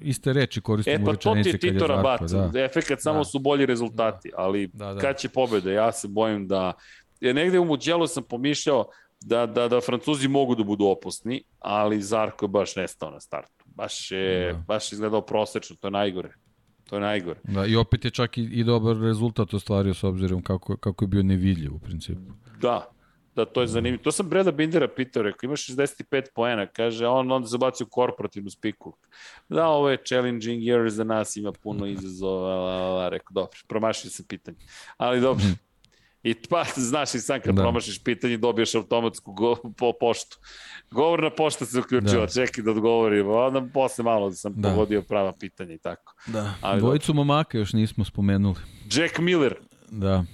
iste reči koristimo e, pa u rečenici. E pa to ti je Tito Rabat, da. efekat samo da. su bolji rezultati, da. ali da, da. kad će pobeda, ja se bojim da je negde u Muđelu sam pomišljao da, da, da Francuzi mogu da budu opusni, ali Zarko je baš nestao na startu. Baš je, da. baš izgledao prosečno, to je najgore. To je najgore. Da, i opet je čak i, i dobar rezultat ostvario s obzirom kako, kako je bio nevidljiv u principu. Da, da, to je zanimljivo. To sam Breda Bindera pitao, rekao, ima 65 poena, kaže, on onda zabacio korporativnu spiku. Da, ovo je challenging year za nas, ima puno izazova, la, la, rekao, dobro, promašio sam pitanje. Ali dobro, I pa, znaš i sam kad da. promašiš pitanje dobiješ automatsku go, po poštu. Govorna pošta se uključila, da. čekaj da odgovorim, onda posle malo da sam da. pogodio prava pitanja i tako. Da. Ali Dvojicu momaka još nismo spomenuli. Jack Miller. Da.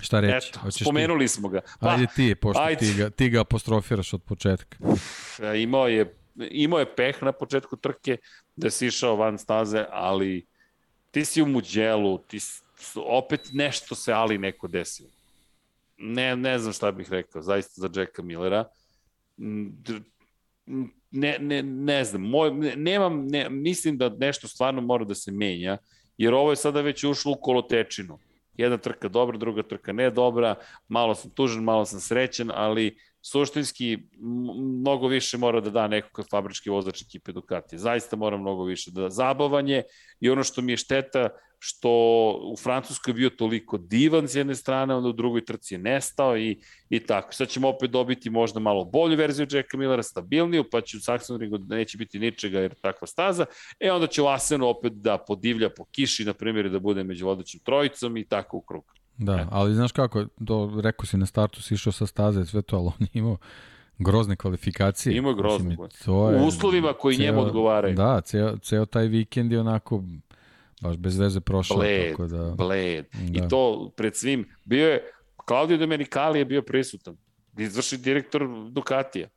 Šta reći? Eto, Hoćeš spomenuli ti? smo ga. Pa, ajde ti, pošto ajde. Ti, ga, ti ga apostrofiraš od početka. Uf, imao je, imao je peh na početku trke da si išao van staze, ali ti si u Muđelu, ti, opet nešto se ali neko desilo. Ne, ne znam šta bih rekao, zaista za Jacka Millera. Ne, ne, ne znam, moj, nemam, ne, mislim da nešto stvarno mora da se menja, jer ovo je sada već ušlo u kolotečinu. Jedna trka dobra, druga trka ne dobra, malo sam tužan, malo sam srećan, ali suštinski mnogo više mora da da neko kao fabrički vozač ekipe Ducati. Zaista mora mnogo više da da zabavanje i ono što mi je šteta što u Francuskoj bio toliko divan s jedne strane, onda u drugoj trci je nestao i, i tako. Sad ćemo opet dobiti možda malo bolju verziju Jacka Millera, stabilniju, pa će u Saxonringu neće biti ničega jer takva staza, e onda će u Asenu opet da podivlja po kiši, na primjer, da bude među vodećim trojicom i tako u krug. Da, e. ali znaš kako, to rekao si na startu, si išao sa staze sve to, ali on imao grozne kvalifikacije. Imao grozne. Mislim, to je, u uslovima koji ceo, njemu odgovaraju. Da, ceo, ceo taj vikend je onako baš bez veze prošao. Bled, tako da, bled. Da. I to pred svim, bio je, Claudio Domenicali je bio prisutan, izvrši direktor Ducatija.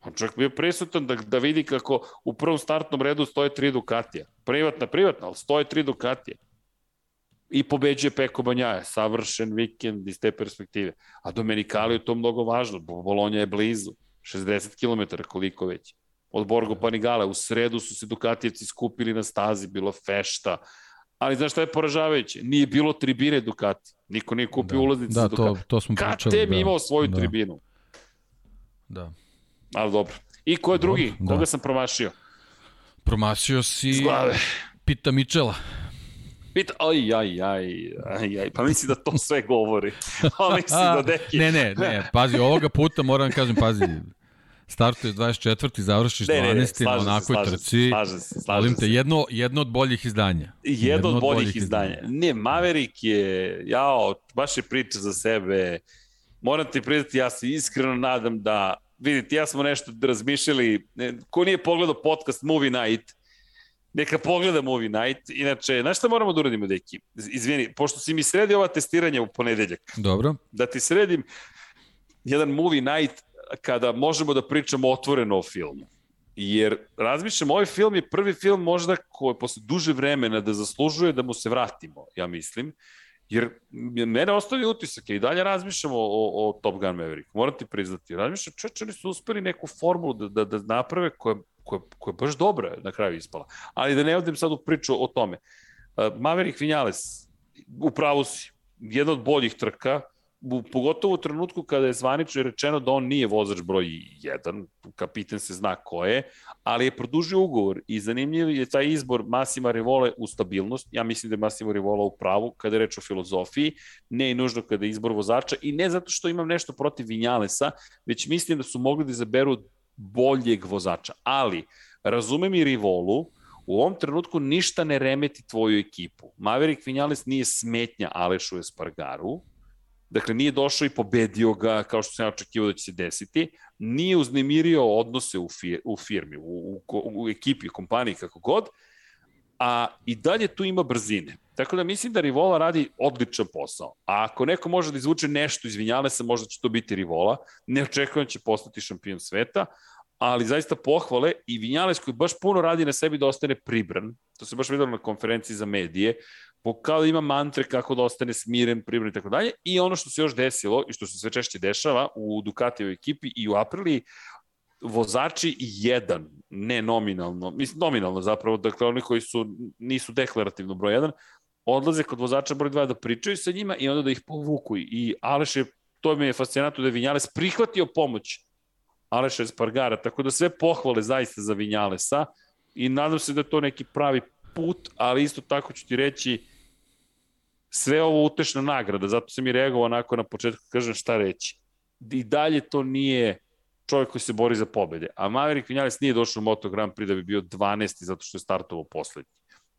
On čak bio prisutan da, da vidi kako u prvom startnom redu stoje tri Ducatija. Privatna, privatna, ali stoje tri Ducatija i pobeđuje Peko Banjaje, savršen vikend iz te perspektive. A Domenicali je to mnogo važno, Bolonja je blizu, 60 km koliko već. Od Borgo Panigale, u sredu su se Dukatijevci skupili na stazi, bilo fešta, ali znaš šta je poražavajuće? Nije bilo tribine Dukati. Niko nije kupio da. ulaznice da, za Dukati. To, to smo pričali. KTM da. imao svoju da. tribinu. Da. Ali dobro. I ko je drugi? Da. Koga sam promašio? Promašio si... Pita Mičela. Pita, aj, aj, aj, aj, aj, pa misli da to sve govori. A misli da deki... Ne, ne, ne, pazi, ovoga puta moram da kažem, pazi, startuješ 24. završiš ne, 12. Ne, ne, na onakoj se, trci. Slažem se, slažem se. te, jedno, jedno od boljih izdanja. Jedno, jedno od boljih, boljih izdanja. izdanja. Ne, Maverick je, jao, baš je priča za sebe. Moram ti pridati, ja se iskreno nadam da, vidite, ja smo nešto razmišljali, ko nije pogledao podcast Movie Night, neka pogleda Movie Night. Inače, znaš šta moramo da uradimo, deki? Izvini, pošto si mi sredi ova testiranja u ponedeljak. Dobro. Da ti sredim jedan Movie Night kada možemo da pričamo otvoreno o filmu. Jer razmišljam, ovaj film je prvi film možda koji posle duže vremena da zaslužuje da mu se vratimo, ja mislim. Jer mene ostavi utisak i dalje razmišljamo o, o Top Gun Maverick. Moram ti priznati. Razmišljam, čeče, oni su uspeli neku formulu da, da, da naprave koja, koja, koja je baš dobra na kraju ispala. Ali da ne odem sad u priču o tome. Uh, Maverick Vinales, upravo si, jedna od boljih trka, u, pogotovo u trenutku kada je zvanično rečeno da on nije vozač broj 1, kapiten se zna ko je, ali je produžio ugovor i zanimljiv je taj izbor Massima Rivole u stabilnost. Ja mislim da je Massimo Rivola u pravu kada je reč o filozofiji, ne i nužno kada je izbor vozača i ne zato što imam nešto protiv Vinjalesa, već mislim da su mogli da izaberu boljeg vozača. Ali, razumem i Rivolu, u ovom trenutku ništa ne remeti tvoju ekipu. Maverick Vinales nije smetnja Alešu Espargaru, Dakle, nije došao i pobedio ga kao što sam ja očekivao da će se desiti. Nije uznemirio odnose u, fir, u firmi, u, u, u ekipi, u kompaniji, kako god. A i dalje tu ima brzine. Tako da mislim da Rivola radi odličan posao. A ako neko može da izvuče nešto, izvinjale se, možda će to biti Rivola. Ne očekujem da će postati šampion sveta, ali zaista pohvale i Vinjales koji baš puno radi na sebi da ostane pribran. To se baš videlo na konferenciji za medije kao da ima mantre kako da ostane smiren, pribran i tako dalje. I ono što se još desilo i što se sve češće dešava u Ducatijevoj ekipi i u Aprili, vozači jedan, ne nominalno, mislim nominalno zapravo, dakle oni koji su, nisu deklarativno broj jedan, odlaze kod vozača broj 2 da pričaju sa njima i onda da ih povuku. I Aleš je, to mi je fascinantno da je Vinjales prihvatio pomoć Aleša Espargara, tako da sve pohvale zaista za Vinjalesa i nadam se da to neki pravi put, ali isto tako ću ti reći sve ovo utešna nagrada, zato sam i reagovao onako na početku, kažem šta reći. I dalje to nije čovjek koji se bori za pobede. A Maverick Vinales nije došao u Moto Grand Prix da bi bio 12. zato što je startovao poslednji.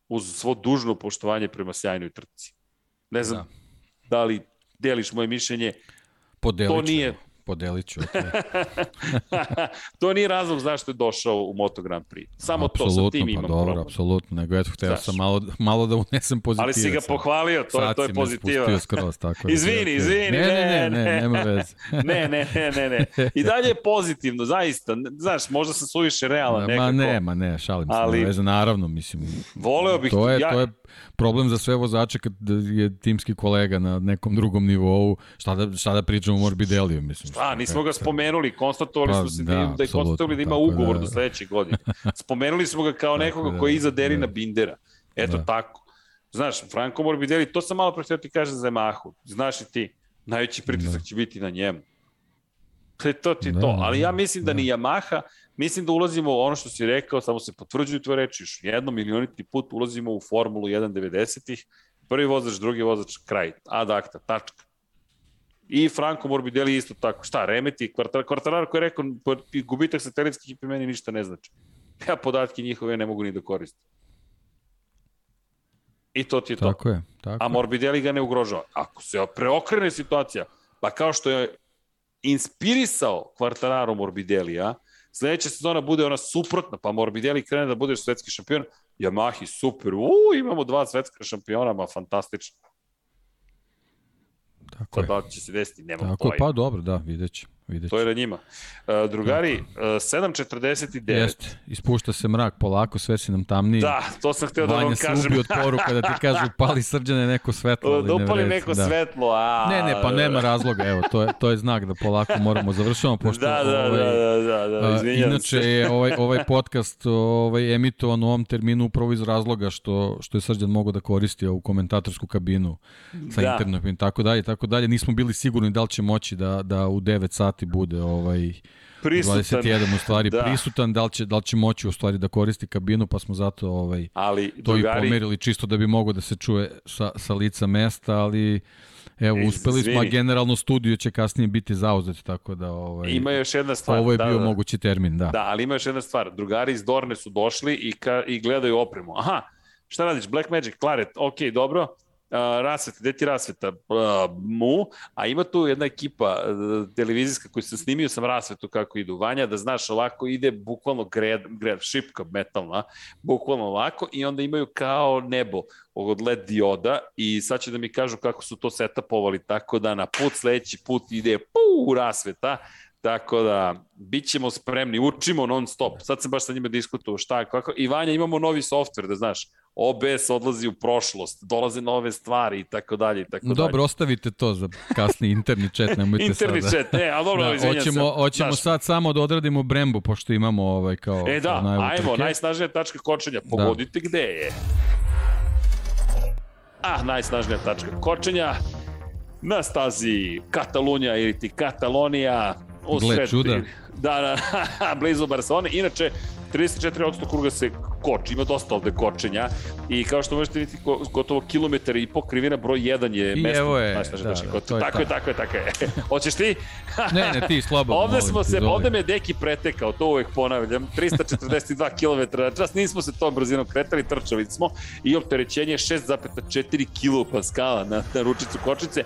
Uz svo dužno poštovanje prema sjajnoj trci. Ne znam da, da li deliš moje mišljenje. Podelit to nije, Podelit ću. Okay. to nije razlog zašto je došao u Moto Grand Prix. Samo apsolutno, to, sa tim pa imam dobro, problem. Apsolutno, nego eto, hteo sam malo, malo da unesem pozitivac. Ali si ga pohvalio, to, Sad to je pozitiva. Sad skroz, tako da izvini, izvini, ne, ne, ne, ne, ne, nema veze. ne, ne, ne, ne, ne. I dalje je pozitivno, zaista. Znaš, možda sam suviše realan nekako. Ma ne, ma ne, šalim se, ali, veze, naravno, mislim. Voleo bih, to je, ja, to je problem za sve vozače kad je timski kolega na nekom drugom nivou, šta da, šta da pričamo Morbideliju, mislim. Pa, nismo ga spomenuli, konstatovali pa, smo se da, da, da je konstatovali da ima ugovor da. do sledeće godine. Spomenuli smo ga kao nekoga da, koji je iza Derina da. Bindera. Eto da. tako. Znaš, Franco Morbidelli, to sam malo pre ti kažem za Yamahu. Znaš i ti, najveći pritisak da. će biti na njemu. To ti da, to, ali ja mislim da, da ni Yamaha, mislim da ulazimo u ono što si rekao, samo se potvrđuju tvoje reči, još jednom milioniti put ulazimo u Formulu 1.90-ih, prvi vozač, drugi vozač, kraj, ad acta, tačka. I Franco Morbidelli isto tako. Šta, remeti, kvartarar koji je rekao, gubitak satelitskih IP meni ništa ne znači. Ja podatke njihove ne mogu ni da koristim. I to ti je to. Tako je. Tako A Morbidelli ga ne ugrožava. Ako se preokrene situacija, pa kao što je inspirisao Quartararo Morbidelija, sledeća sezona bude ona suprotna, pa Morbidelli krene da bude svetski šampion, Yamahi super, u, imamo dva svetska šampiona, ma fantastično. Tako pa je. da će se desiti, nema Tako je, pa dobro, da, vidjet ćemo. Vidjet to je na njima. Uh, drugari, uh, 7.49. Jeste, ispušta se mrak polako, sve si nam tamniji. Da, to sam hteo da vam kažem. Vanja se od poruka da ti kažu pali srđane neko svetlo. Ali da upali ne neko da. svetlo, a... Ne, ne, pa nema razloga, evo, to je, to je znak da polako moramo završavamo, pošto... Da, da, ovaj, da, da, da, da, izvinjam Inače je ovaj, ovaj podcast ovaj, emitovan u ovom terminu upravo iz razloga što, što je Srđan mogao da koristi ovu komentatorsku kabinu sa da. internetom i tako dalje, tako dalje. Nismo bili sigurni da li će moći da, da u 9 sati bude ovaj prisutan. 21 u stvari da. prisutan, da li, će, da li će moći u stvari da koristi kabinu, pa smo zato ovaj, ali, to drugari... i pomerili čisto da bi mogo da se čuje sa, sa lica mesta, ali Evo, e, uspeli smo, a generalno studio će kasnije biti zauzet, tako da... Ovaj, ima još jedna stvar. Ovo je da, bio da, mogući termin, da. Da, ali ima još jedna stvar. Drugari iz Dorne su došli i, ka, i gledaju opremu. Aha, šta radiš? Black Magic, Claret, ok, dobro rasveta, gde ti rasveta? Mu, a ima tu jedna ekipa uh, televizijska koju sam snimio sam rasvetu kako idu. Vanja, da znaš, ovako ide bukvalno gred, gred šipka metalna, bukvalno ovako i onda imaju kao nebo od LED dioda i sad će da mi kažu kako su to setapovali, tako da na put sledeći put ide puu rasveta, Tako da, bit ćemo spremni, učimo non stop. Sad sam baš sa njima diskutuo šta, kako. I Vanja, imamo novi softver, da znaš. OBS odlazi u prošlost, dolaze nove stvari i tako dalje i tako dalje. Dobro, ostavite to za kasni interni chat, nemojte interni sada. chat, ne, a dobro, da, izvinjam hoćemo, se. Hoćemo znaš, sad samo da odradimo Brembu, pošto imamo ovaj kao... E da, kao ajmo, najsnažnija tačka kočenja, da. pogodite da. gde je. Ah, najsnažnija tačka kočenja na stazi Katalunja ili ti Katalonija, u Gle, čuda. Da, da, blizu Barcelone. Inače, 34% kruga se koči, ima dosta ovde kočenja i kao što možete vidjeti gotovo kilometar i po krivina broj 1 je I mesto. Evo je, da, da, da, to je tako, je, tako je, tako je. Hoćeš ti? ne, ne, ti slobodno. ovde smo se, ovde me Deki pretekao, to uvek ponavljam, 342 km, čas nismo se tom brzinom kretali, trčali smo i opterećenje 6,4 kPa na, na ručicu kočice,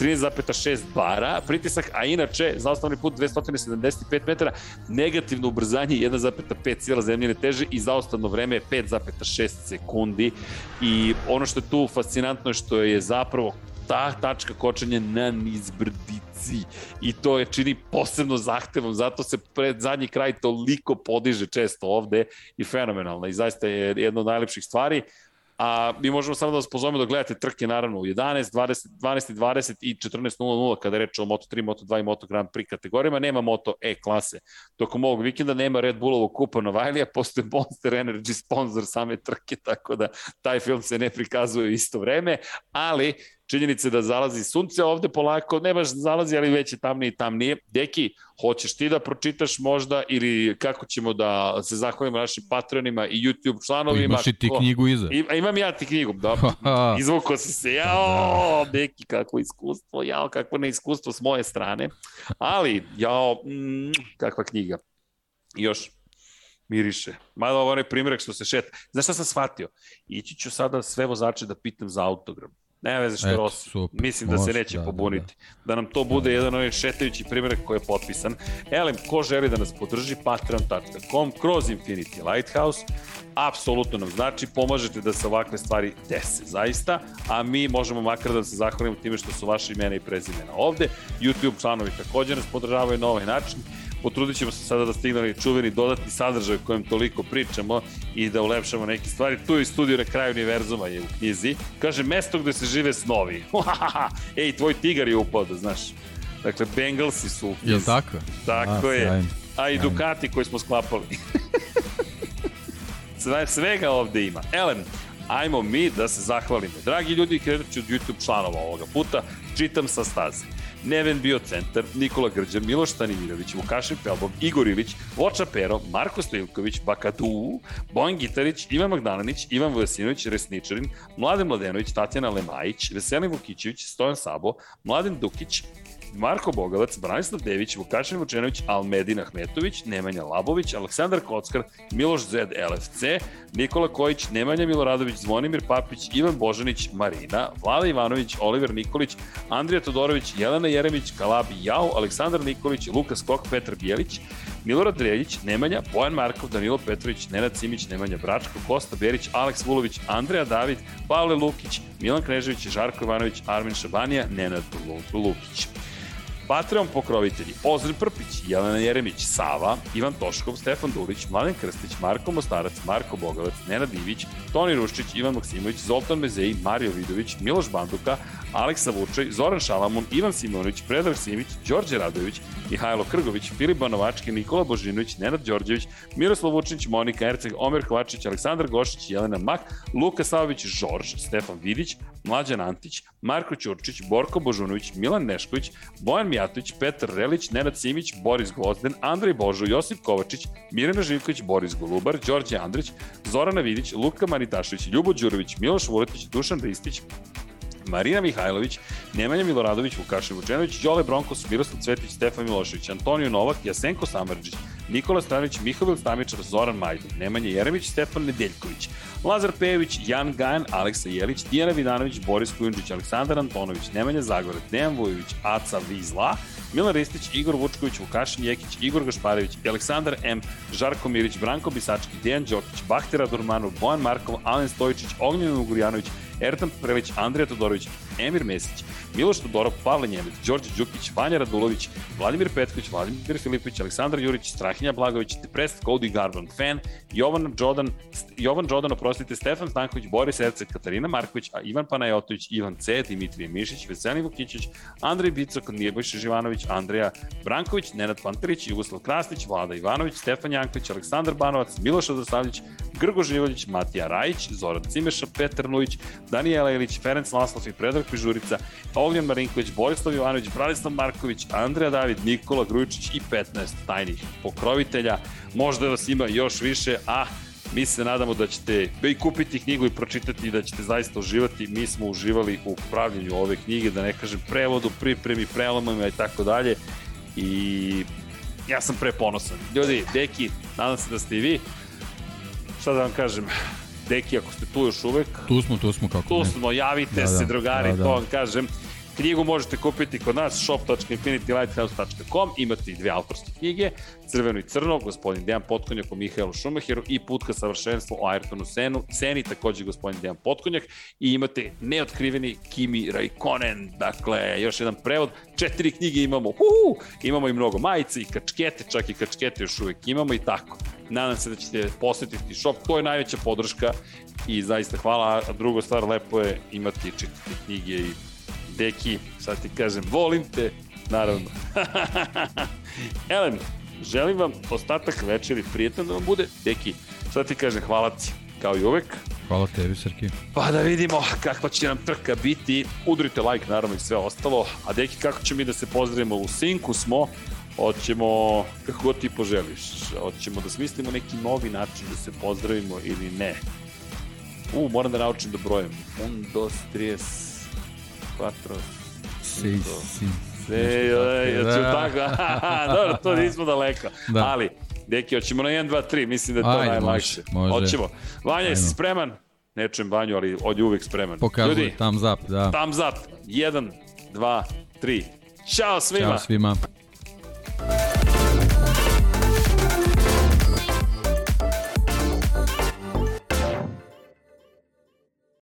13,6 bara, pritisak, a inače, za osnovni put 275 metara, negativno ubrzanje 1,5 sila zemljene teže i zaostavno vreme je 5,6 sekundi. I ono što je tu fascinantno je što je zapravo ta tačka kočenja na nizbrdici. I to je čini posebno zahtevom, zato se pred zadnji kraj toliko podiže često ovde i fenomenalno. I zaista je jedna od najlepših stvari a mi možemo samo da vas pozovemo da gledate trke naravno u 11, 20, 12, 20 i 14.00 kada je reč o Moto3, Moto2 i Moto Grand Prix kategorijama, nema Moto E klase. Tokom ovog vikenda nema Red Bullovog kupa Novajlija, postoje Monster Energy sponsor same trke, tako da taj film se ne prikazuje u isto vreme, ali činjenice da zalazi sunce ovde polako, ne baš zalazi, ali već je tamnije i tamnije. Deki, hoćeš ti da pročitaš možda ili kako ćemo da se zahvalimo našim patronima i YouTube članovima? Imaš i ti knjigu iza. I, imam ja ti knjigu, da. Izvuko si se, jao, da. Deki, kako iskustvo, jao, kakvo neiskustvo s moje strane. Ali, jao, mm, kakva knjiga. Još miriše. Mada ovo onaj primjerak što se šeta. Znaš šta sam shvatio? Ići ću sada sve vozače da pitam za autogram Nema veze što Rossi. Super. Mislim da Može, se neće da, pobuniti. Da, da. da nam to bude da. jedan ovih šetajući primjer koji je potpisan. Elem, ko želi da nas podrži, patreon.com kroz Infinity Lighthouse, apsolutno nam znači, pomažete da se ovakve stvari dese, zaista, a mi možemo makar da se zahvalimo time što su vaše imena i prezimena ovde. YouTube članovi takođe nas podržavaju na ovaj način potrudit ćemo se sada da stignemo čuveni dodatni sadržaj o kojem toliko pričamo i da ulepšamo neke stvari. Tu je studio na kraju univerzuma je u knjizi. Kaže, mesto gde se žive snovi. Ej, tvoj tigar je upao da znaš. Dakle, Bengalsi su u knjizi. Jel tako? Tako A, je. Sajim. A i Ducati koji smo sklapali. Sve, svega ovde ima. Elem, ajmo mi da se zahvalimo. Dragi ljudi, krenut ću od YouTube članova ovoga puta, čitam sa staze. Neven bio centar, Nikola Grđan, Miloš Stanimirović, Vukašin Pelbov, Igor Ilić, Voča Pero, Marko Stojilković, Bakadu, Bojan Gitarić, Ivan Magdalenić, Ivan Vojasinović, Resničarin, Mladen Mladenović, Tatjana Lemajić, Veselin Vukićević, Stojan Sabo, Mladen Dukić, Marko Bogavac, Branislav Dević, Vukašin Vučenović, Almedin Ahmetović, Nemanja Labović, Aleksandar Kockar, Miloš Zed LFC, Nikola Kojić, Nemanja Miloradović, Zvonimir Papić, Ivan Božanić, Marina, Vlada Ivanović, Oliver Nikolić, Andrija Todorović, Jelena Jeremić, Kalabi Jao, Aleksandar Nikolić, Lukas Kok, Petar Bijelić, Milorad Reljić, Nemanja, Bojan Markov, Danilo Petrović, Nenad Simić, Nemanja Bračko, Kosta Berić, Aleks Vulović, Andreja David, Pavle Lukić, Milan Knežević, Žarko Ivanović, Armin Šabanija, Nenad Lukić. Patreon pokrovitelji Ozren Prpić, Jelena Jeremić, Sava, Ivan Toškov, Stefan Dulić, Mladen Krstić, Marko Mostarac, Marko Bogavac, Nenad Ivić, Toni Ruščić, Ivan Maksimović, Zoltan Mezeji, Mario Vidović, Miloš Banduka, Aleksa Vučaj, Zoran Šalamun, Ivan Simonović, Predrag Simić, Đorđe Radović, Mihajlo Krgović, Filip Banovački, Nikola Božinović, Nenad Đorđević, Miroslav Vučinić, Monika Erceg, Omer Kovačić, Aleksandar Gošić, Jelena Mak, Luka Savović, Žorž, Stefan Vidić, Mlađan Antić, Marko Ćurčić, Borko Božunović, Milan Nešković, Bojan Mijatović, Petar Relić, Nenad Simić, Boris Gvozden, Andrej Božo, Josip Kovačić, Mirjana Živković, Boris Golubar, Đorđe Andrić, Zorana Vidić, Luka Manitašević, Ljubo Đurović, Miloš Vuletić, Dušan Ristić, Marina Mihajlović, Nemanja Miloradović, Vukašin Vučenović, Đole Bronkos, Miroslav Cvetić, Stefan Milošević, Antonio Novak, Jasenko Samarđić, Nikola Stranić, Mihovil Stamičar, Zoran Majdov, Nemanja Jeremić, Stefan Nedeljković, Lazar Pejević, Jan Gajan, Aleksa Jelić, Tijana Vidanović, Boris Kujundžić, Aleksandar Antonović, Nemanja Zagorac, Dejan Vujović, Aca Vizla, Milan Ristić, Igor Vučković, Vukašin Jekić, Igor Gašparević, Aleksandar M, Žarko Mirić, Branko Bisački, Dejan Đokić, Bahtira Durmanov, Bojan Markov, Alen Stojičić, Ognjen Ugurjanović, Ertan Prelić, Andrija Todorović, Emir Mesić, Miloš Todorov, Pavle Njemec, Đorđe Đukić, Vanja Radulović, Vladimir Petković, Vladimir Filipović, Aleksandar Jurić, Strahinja Blagović, Depressed Cody Garban, Fan, Jovan Jodan, Jovan Jodan, oprostite, Stefan Stanković, Boris Erceg, Katarina Marković, Ivan Panajotović, Ivan C, Dimitrije Mišić, Veselin Vukićić, Andrej Bicok, Nijebojša Živanović, Andreja Branković, Nenad Panterić, Jugoslav Krasnić, Vlada Ivanović, Stefan Janković, Aleksandar Banovac, Miloš Odosavljić, Grgo Živoljić, Matija Rajić, Zoran Cimeša, Petar Nujić, Danijela Ilić, Ferenc Laslov i Predrag Pižurica, Ognjan Marinković, Borislav Jovanović, Branislav Marković, Andreja David, Nikola Grujičić i 15 tajnih pokrovitelja. Možda vas ima još više, a mi se nadamo da ćete i kupiti knjigu i pročitati i da ćete zaista uživati. Mi smo uživali u pravljenju ove knjige, da ne kažem prevodu, pripremi, prelomama i tako dalje. I ja sam preponosan. Ljudi, deki, nadam se da ste i vi. Šta da vam kažem, Deki, ako ste tu još uvek. Tu smo, tu smo kako Tu ne. smo, javite da, se, da, drugari, da, da. to vam kažem. Knjigu možete kupiti kod nas shop.infinitylighthouse.com, imate i dve autorske knjige, Crveno i crno, gospodin Dejan Potkonjak o Mihajlu Šumacheru i Put ka savršenstvu o Ayrtonu Senu, Seni, takođe gospodin Dejan Potkonjak. I imate neotkriveni Kimi Raikkonen, dakle, još jedan prevod, četiri knjige imamo, uhu, imamo i mnogo majice i kačkete, čak i kačkete još uvek imamo i tako. Nadam se da ćete posetiti shop, to je najveća podrška i zaista hvala, a drugo stvar, lepo je imati čitati knjige i deki, sad ti kažem, volim te, naravno. Elem, želim vam ostatak večeri prijetan da vam bude. Deki, sad ti kažem, hvala ti, kao i uvek. Hvala tebi, Srki. Pa da vidimo kakva će nam trka biti. Udrite like, naravno, i sve ostalo. A Deki, kako će mi da se pozdravimo? U sinku smo, Hoćemo, kako god ti poželiš, hoćemo da smislimo neki novi način da se pozdravimo ili ne. U, moram da naučim da brojim. 1, 2, 3, 4, 5, 6, Se, ja ću tako, dobro, to nismo daleko. Da. Ali, deki, hoćemo na 1, 2, 3, mislim da je to Ajde, najlakše. Može, može. Hoćemo. Vanja, jesi spreman? Ne čujem Vanju, ali od uvek spreman. Pokazuje, Ljudi, thumbs up, da. Thumbs up. 1, 2, 3. Ćao svima. Ćao svima.